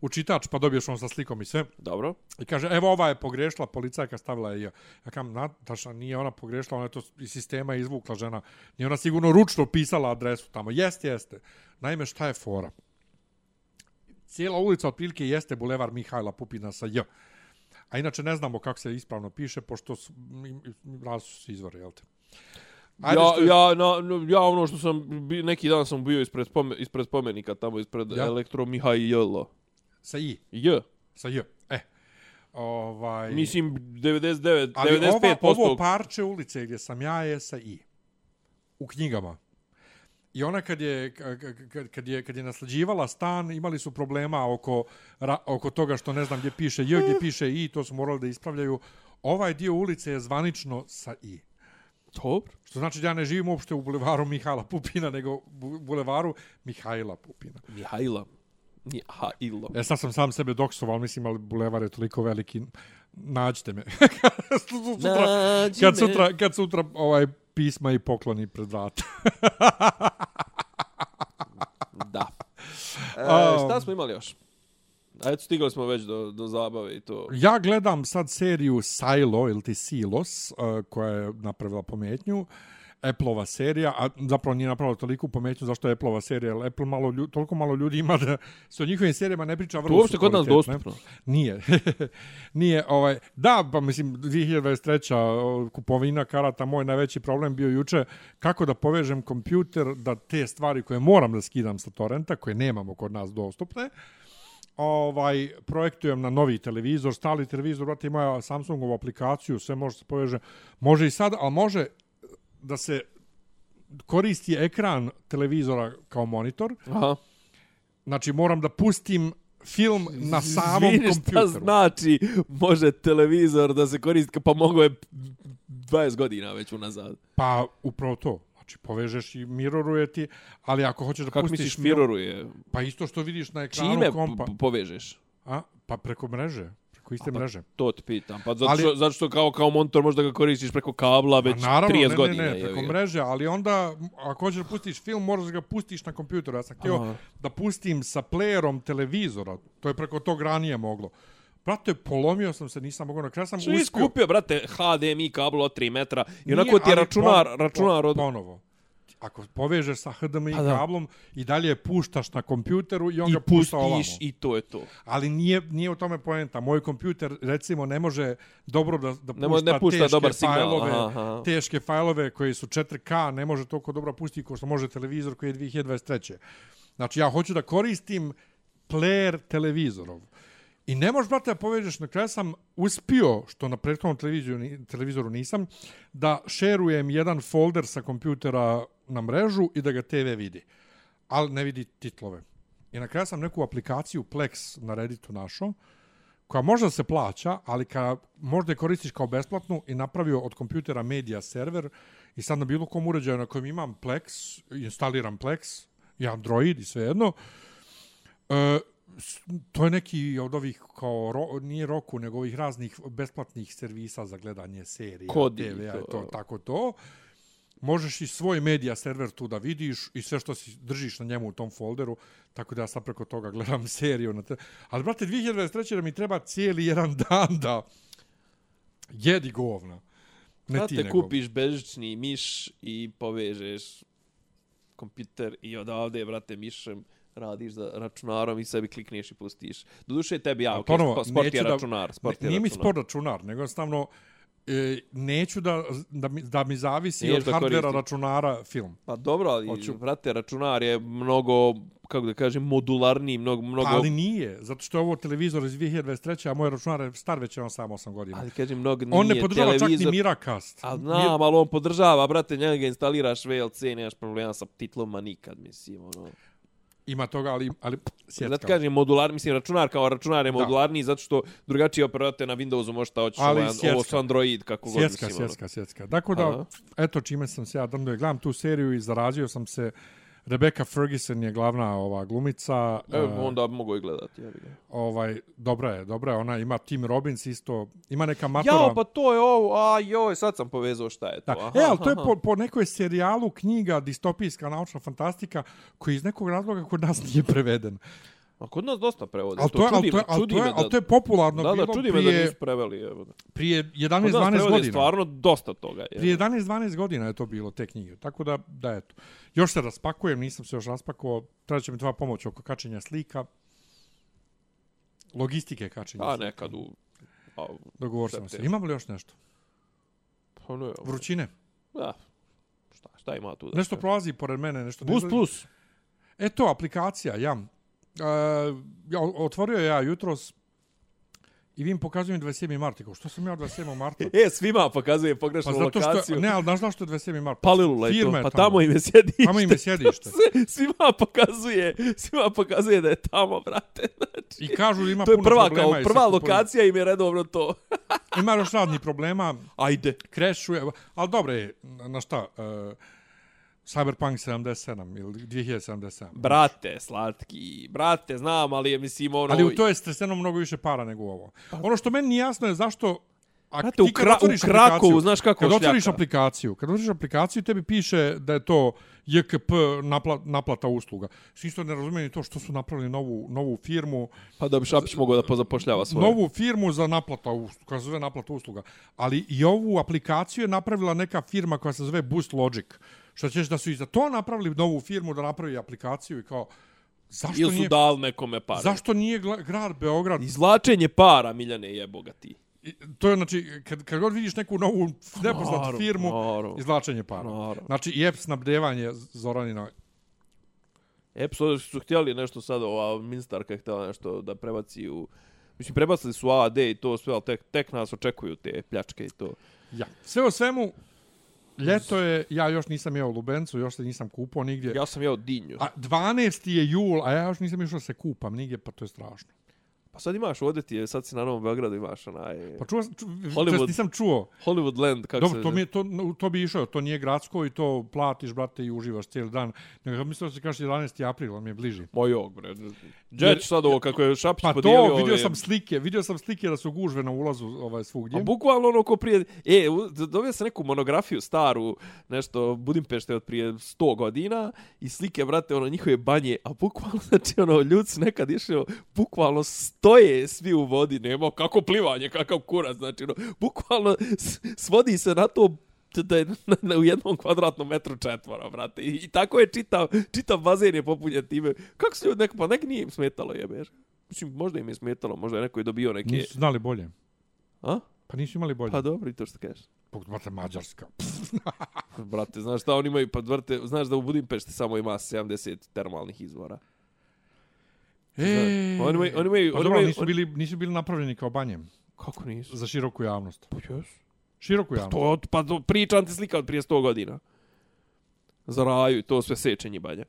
u čitač, pa dobiješ ono sa slikom i sve. Dobro. I kaže, evo ova je pogrešila, policajka stavila je. Ja kam, Nataša, nije ona pogrešila, ona je to iz sistema izvukla žena. Nije ona sigurno ručno pisala adresu tamo. Jeste, jeste. Naime, šta je fora? Cijela ulica otprilike jeste bulevar Mihajla Pupina sa J. A inače ne znamo kako se ispravno piše, pošto su, različiti su izvore, jel te? Ajde, ja, što ja, na, ja ono što sam, neki dan sam bio ispred, spome, ispred spomenika, tamo ispred Ja. Elektro Mihajlo. Sa I. J. Sa J. E. Ovaj... Mislim, 99, Ali 95%. ova, ovo parče ulice gdje sam ja je sa I. U knjigama. I ona kad je, kad, kad je, kad je naslađivala stan, imali su problema oko, ra, oko toga što ne znam gdje piše J, gdje piše I, to su morali da ispravljaju. Ovaj dio ulice je zvanično sa I. Dobro. Što znači da ja ne živim uopšte u bulevaru Mihajla Pupina, nego u bu- bulevaru Mihajla Pupina. Mihajla. Mihajlo. E sad sam sam sebe doksoval, mislim, ali bulevar je toliko veliki. Nađite me. sutra, Nađi kad me. sutra, kad sutra ovaj pisma i pokloni pred vrata. Da. E, šta smo imali još? A eto, stigli smo već do, do zabave i to. Ja gledam sad seriju Silo ili ti Silos, uh, koja je napravila pometnju. Apple-ova serija, a zapravo nije napravila toliko pometnju zašto je Apple-ova serija, jer Apple malo ljudi, toliko malo ljudi ima da se o njihovim serijama ne priča vrlo To uopšte kod nas dostupno. Nije. Nije, ovaj, da, pa mislim, 2023. o, kupovina karata, moj najveći problem bio juče, kako da povežem kompjuter da te stvari koje moram da skidam sa torrenta, koje nemamo kod nas dostupne, ovaj projektujem na novi televizor, stali televizor, brate, ima Samsungovu aplikaciju, sve može se poveže. Može i sad, ali može da se koristi ekran televizora kao monitor, Aha. znači moram da pustim film na samom Izvini, kompjuteru. Šta znači može televizor da se koristi, pa mogo je 20 godina već unazad. Pa upravo to. Znači povežeš i miroruje ti, ali ako hoćeš da Kako pustiš misliš miroruje? Pa isto što vidiš na ekranu Čime kompa. po- povežeš? A, pa preko mreže, preko iste pa mreže. To ti pitam. Pa zato, Ali- što, zato što kao, kao monitor možda ga koristiš preko kabla već A naravno, 30 ne, godina. Ne, ne, jebi preko ga. mreže, ali onda, ako hoćeš da pustiš film, moraš da ga pustiš na kompjuteru. Ja sam htio Aha. da pustim sa playerom televizora. To je preko tog ranije moglo. Brate, polomio sam se, nisam mogao na kraju sam Što uspio. kupio, brate, HDMI kabel od 3 metra i Nije, onako ti je računar, pon- računar od... pon- Ponovo. Ako povežeš sa HDMI Pa da. kablom i dalje puštaš na kompjuteru i on I ga pušta ovamo. pustiš i to je to. Ali nije, nije u tome poenta. Moj kompjuter, recimo, ne može dobro da, da Ne pušta, ne pušta teške dobar signal, fajlove, aha, aha. teške fajlove koji su 4K, ne može toliko dobro pustiti kao što može televizor koji je 2023. Znači, ja hoću da koristim player televizorov. I ne možeš, brate, da povežeš, na kraju sam uspio, što na prethodnom televizoru nisam, da šerujem jedan folder sa kompjutera na mrežu i da ga TV vidi. Ali ne vidi titlove. I na kraju sam neku aplikaciju Plex na Redditu našao, koja možda se plaća, ali ka, možda je koristiš kao besplatnu i napravio od kompjutera media server i sad na bilo kom uređaju na kojem imam Plex, instaliram Plex, i Android i sve jedno, e, to je neki od ovih kao ro, nije roku nego ovih raznih besplatnih servisa za gledanje serija Kodi, i to. to tako to možeš i svoj media server tu da vidiš i sve što si držiš na njemu u tom folderu, tako da ja sad preko toga gledam seriju. Na te... Ali, brate, 2023. da mi treba cijeli jedan dan da jedi govna. Ne ti Brate, nego. kupiš bežični miš i povežeš kompjuter i odavde, brate, mišem radiš za računarom i sebi klikneš i pustiš. Doduše tebi ja, okay, ponovo, sport je računar. Sport je Nije mi računar. sport računar, nego jednostavno e, neću da, da, mi, da mi zavisi Niješ od hardvera računara film. Pa dobro, ali, Hoću. brate, računar je mnogo, kako da kažem, modularniji, mnogo, mnogo... Pa, ali nije, zato što je ovo televizor iz 2023. a moj računar je star već je on samo 8 godina. ali kažem, mnogo nije on ne podržava čak televizor. ni Miracast. A znam, ali on podržava, brate, njega instaliraš VLC, nemaš problema sa titloma nikad, mislim, ono. Ima toga, ali, ali sjecka. Zato kažem modular, mislim računar kao računar je Da. modularniji zato što drugačiji operator na Windowsu može šta hoćeš, Ali ovo, su Android kako god mislim. ono. svjetska, svjetska. Dakle, da, Aha. eto čime sam se ja drndo i gledam tu seriju i zarazio sam se. Rebecca Ferguson je glavna ova glumica. E, onda mogu i gledati. Ja ovaj, dobra je, dobra je. Ona ima Tim Robbins isto. Ima neka matora. Jao, pa to je ovo, a joj, sad sam povezao šta je to. Da. Aha, e, ali to je po, po nekoj serijalu knjiga distopijska naučna fantastika koji iz nekog razloga kod nas nije preveden. A kod nas dosta prevode. Ali to, je, ali čudi to, je, čudi to, je, me ali to je popularno Da, da, bilo čudi me da prije, nisu preveli. Evo. prije Kod 11-12 nas prevode godina. stvarno dosta toga. Je. Prije 11-12 godina je to bilo, te knjige. Tako da, da eto. Još se raspakujem, nisam se još raspakovao. Treba će mi tvoja pomoć oko kačenja slika. Logistike kačenja A slika. nekad u... A, Dogovor sam se. Imamo li još nešto? pa ne, Vrućine. da. Šta, šta ima tu? Da Nešto prolazi pored mene. Nešto Bus plus. E to, aplikacija, ja. Ja otvorio ja jutros i vi im pokazujem 27. marta. Kao, što sam ja 27. marta? E, svima pokazuje Pa pogrešnu zato lokaciju. što, ne, ali znaš zašto je 27. marta? Palilula je Firma to, je pa tamo. tamo im je sjedište. Tamo im je sjedište. Sve- svima pokazuje, svima pokazuje da je tamo, brate. Znači, I kažu da ima to je puno prva, problema kao prva lokacija im je redovno to. Ima još radnih problema, Ajde. krešuje, ali dobro je, na šta, uh, Cyberpunk 77 ili 2077. Brate, slatki, brate, znam, ali je, mislim, ono... Ali u to je streseno mnogo više para nego ovo. Ono što meni nije jasno je zašto A Brate, u, ti kad kra, u otvoriš Krakovu, aplikaciju- znaš kako Kad otvoriš šljaka. aplikaciju, kad otvoriš aplikaciju, tebi piše da je to JKP napla, naplata usluga. Svi isto ne razumiju ni to što su napravili novu, novu firmu, Pa da bi Šapić mogao da pozapošljava svoje. novu firmu za naplata usluga, koja se zove naplata usluga. Ali i ovu aplikaciju je napravila neka firma koja se zove Boost Logic. Što ćeš da su i za to napravili novu firmu da napravi aplikaciju i kao zašto Ili su nije dali nekome pare. zašto nije grad Beograd Izvlačenje para, Miljane, je bogati. I to je znači kad kad god vidiš neku novu nepoznatu firmu naravno. izvlačenje para. Naravno. Znači i app snabdevanje Zoranina. Epso su htjeli nešto sad, ova ministarka je htjela nešto da prebaci u... Mislim, prebacili su AD i to sve, ali tek, tek nas očekuju te pljačke i to. Ja. Sve o svemu ljeto je, ja još nisam jeo lubencu, još se nisam kupao nigdje. Ja sam jeo dinju. A 12. je jul, a ja još nisam išao se kupam nigdje, pa to je strašno. Pa sad imaš ovdje ti je, sad si na Novom Beogradu imaš onaj... Pa čuo, ču, Hollywood. nisam čuo. Hollywood Land, kako Dobro, se... to, mi je, to, to bi išao, to nije gradsko i to platiš, brate, i uživaš cijeli dan. Nego mislio da se kaže 11. april, on mi je bliži. Mojog, bre. Džeć sad ovo, kako je Šapić Pa podijelio to, vidio ove- sam slike, vidio sam slike da su gužve na ulazu ovaj, svugdje. A bukvalno ono ko prije... E, dobio sam neku monografiju staru, nešto Budimpešte od prije 100 godina i slike, brate, ono njihove banje, a bukvalno, znači, ono, ljudi nekad išli, bukvalno stoje svi u vodi, nema kako plivanje, kakav kurac, znači, ono, bukvalno svodi se na to da je na, na, u jednom kvadratnom metru četvora, brate. I, i tako je čitav, čitav bazen je popunjen time. Kako se ljudi neko, pa nek nije im smetalo, jebeš. Mislim, možda im je smetalo, možda je neko je dobio neke... Nisu znali bolje. A? Pa nisu imali bolje. Pa dobro, i to što kažeš. Pa, brate, Mađarska. Brate, znaš šta oni imaju, pa brate, znaš da u Budimpešti samo ima 70 termalnih izvora. E, Oni imaju- oni imaju- pa oni dobro, nisu bili, nisu bili napravljeni kao banje. Kako nisu? Za široku javnost. Pa jes. Široku javnost. To, pa to pričam ti slika od prije 100 godina. Za raju i to sve sečenje banja.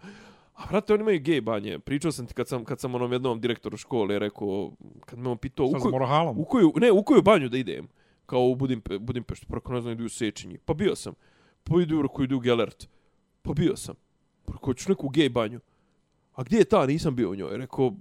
A brate, oni imaju gej banje. Pričao sam ti kad sam, kad sam onom jednom direktoru škole rekao, kad me on pitao, u koju, u koju, ne, u koju banju da idem? Kao u Budimpe, Budimpeštu, preko ne znam, idu u sečenji. Pa bio sam. Pa idu u roku, idu u Gelert. Pa bio sam. Preko ću neku gej banju. A gdje je ta? Nisam bio u njoj. Rekao,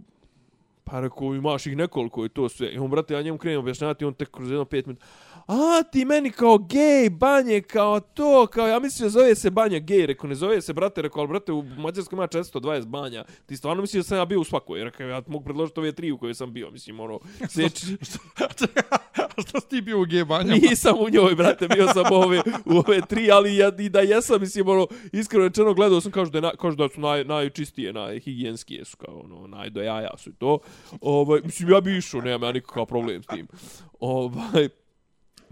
pa rekao, imaš ih nekoliko i to sve. I on, brate, ja njemu krenem objašnjavati, on tek kroz jedno pet minuta. A, ti meni kao gej, banje, kao to, kao ja mislim da zove se banja gej, rekao, ne zove se, brate, rekao, ali brate, u Mađarskoj ima 420 banja, ti stvarno misliš da sam ja bio u svakoj, rekao, ja mogu predložiti ove tri u kojoj sam bio, mislim, ono, seči, A šta si ti bio u G banjama? nisam u njoj, brate, bio sam u ove, u ove tri, ali ja, i da jesam, mislim, ono, iskreno rečeno, gledao sam, kažu da, na, kažu da su naj, najčistije, najhigijenskije su, kao, ono, najdojaja su i to, ovaj, mislim, ja bi išao, nemam ja nikakav problem s tim, ovaj,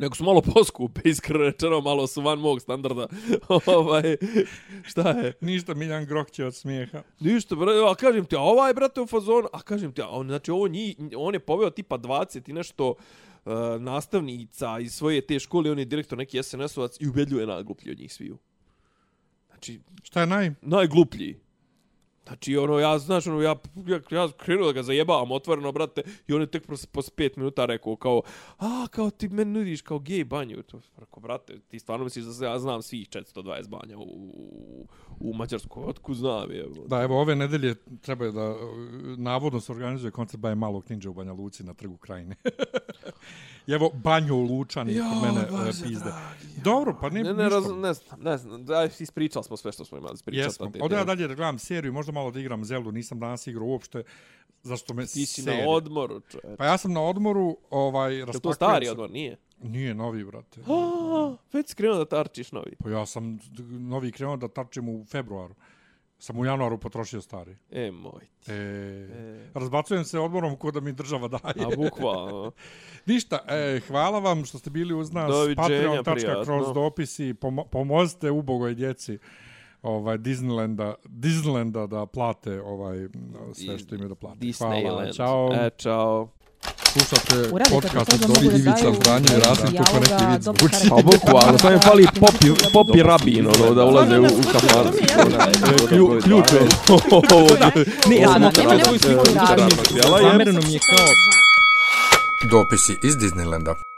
nego su malo poskupe, iskreno rečeno, malo su van mog standarda, ovaj, šta je, Ništa, Miljan Groh će od smijeha. Ništa, brate, a kažem ti, a ovaj brate u fazonu, a kažem ti, a on, znači ovo nji, on je poveo tipa 20 i nešto uh, nastavnica iz svoje te škole, on je direktor neki SNS-ovac i ubedljivo je najgluplji od njih sviju. Znači, Šta je naj? najgluplji. Znači, ono, ja, znaš, ono, ja, ja, ja krenuo da ga zajebavam otvoreno, brate, i on je tek posle, posle pet minuta rekao, kao, a, kao ti meni nudiš kao gej banju. To, rekao, brate, ti stvarno misliš da se ja znam svih 420 banja u, u, u Mađarskoj, otku znam, je. Da, evo, ove nedelje treba da navodno se organizuje koncert Baje Malog Ninja u Banja Luci na trgu Krajine. Evo, banjo Lučani kod mene uh, pizde. Dobro, pa ne, Ne, ne, ništa. raz, ne ne da, ispričali smo sve što smo imali. Jesmo. Ode ja teme. dalje da gledam seriju, možda malo da igram Zeldu, nisam danas igrao uopšte, zašto me Ti si serija- na odmoru, čovječ. Pa ja sam na odmoru, ovaj, Je to raspakujem stari se- odmor, nije? Nije novi, brate. A, već si krenuo da tarčiš novi. Pa ja sam novi krenuo da tarčim u februaru. Sam u januaru potrošio stari. E, moj. E, E. Razbacujem se odmorom ko da mi država daje. A bukvalno. Ništa, e, hvala vam što ste bili uz nas. Doviđenja, prijatno. kroz dopisi. Pomo pomozite ubogoj djeci ovaj Disneylanda, Disneylanda da plate ovaj sve što im je da plate. Disneyland. Hvala, čao. E, čao. Slušate podcast od Dobri Divica u i Rasim kako neki vid zvuči. Pa boku, ali sam je fali popi, popi rabin, ono, da ulaze u, u kafar. Ključ je. Ne, ja sam nema nema sliku. Zamereno mi je e, e, kao... Dopisi iz Disneylanda.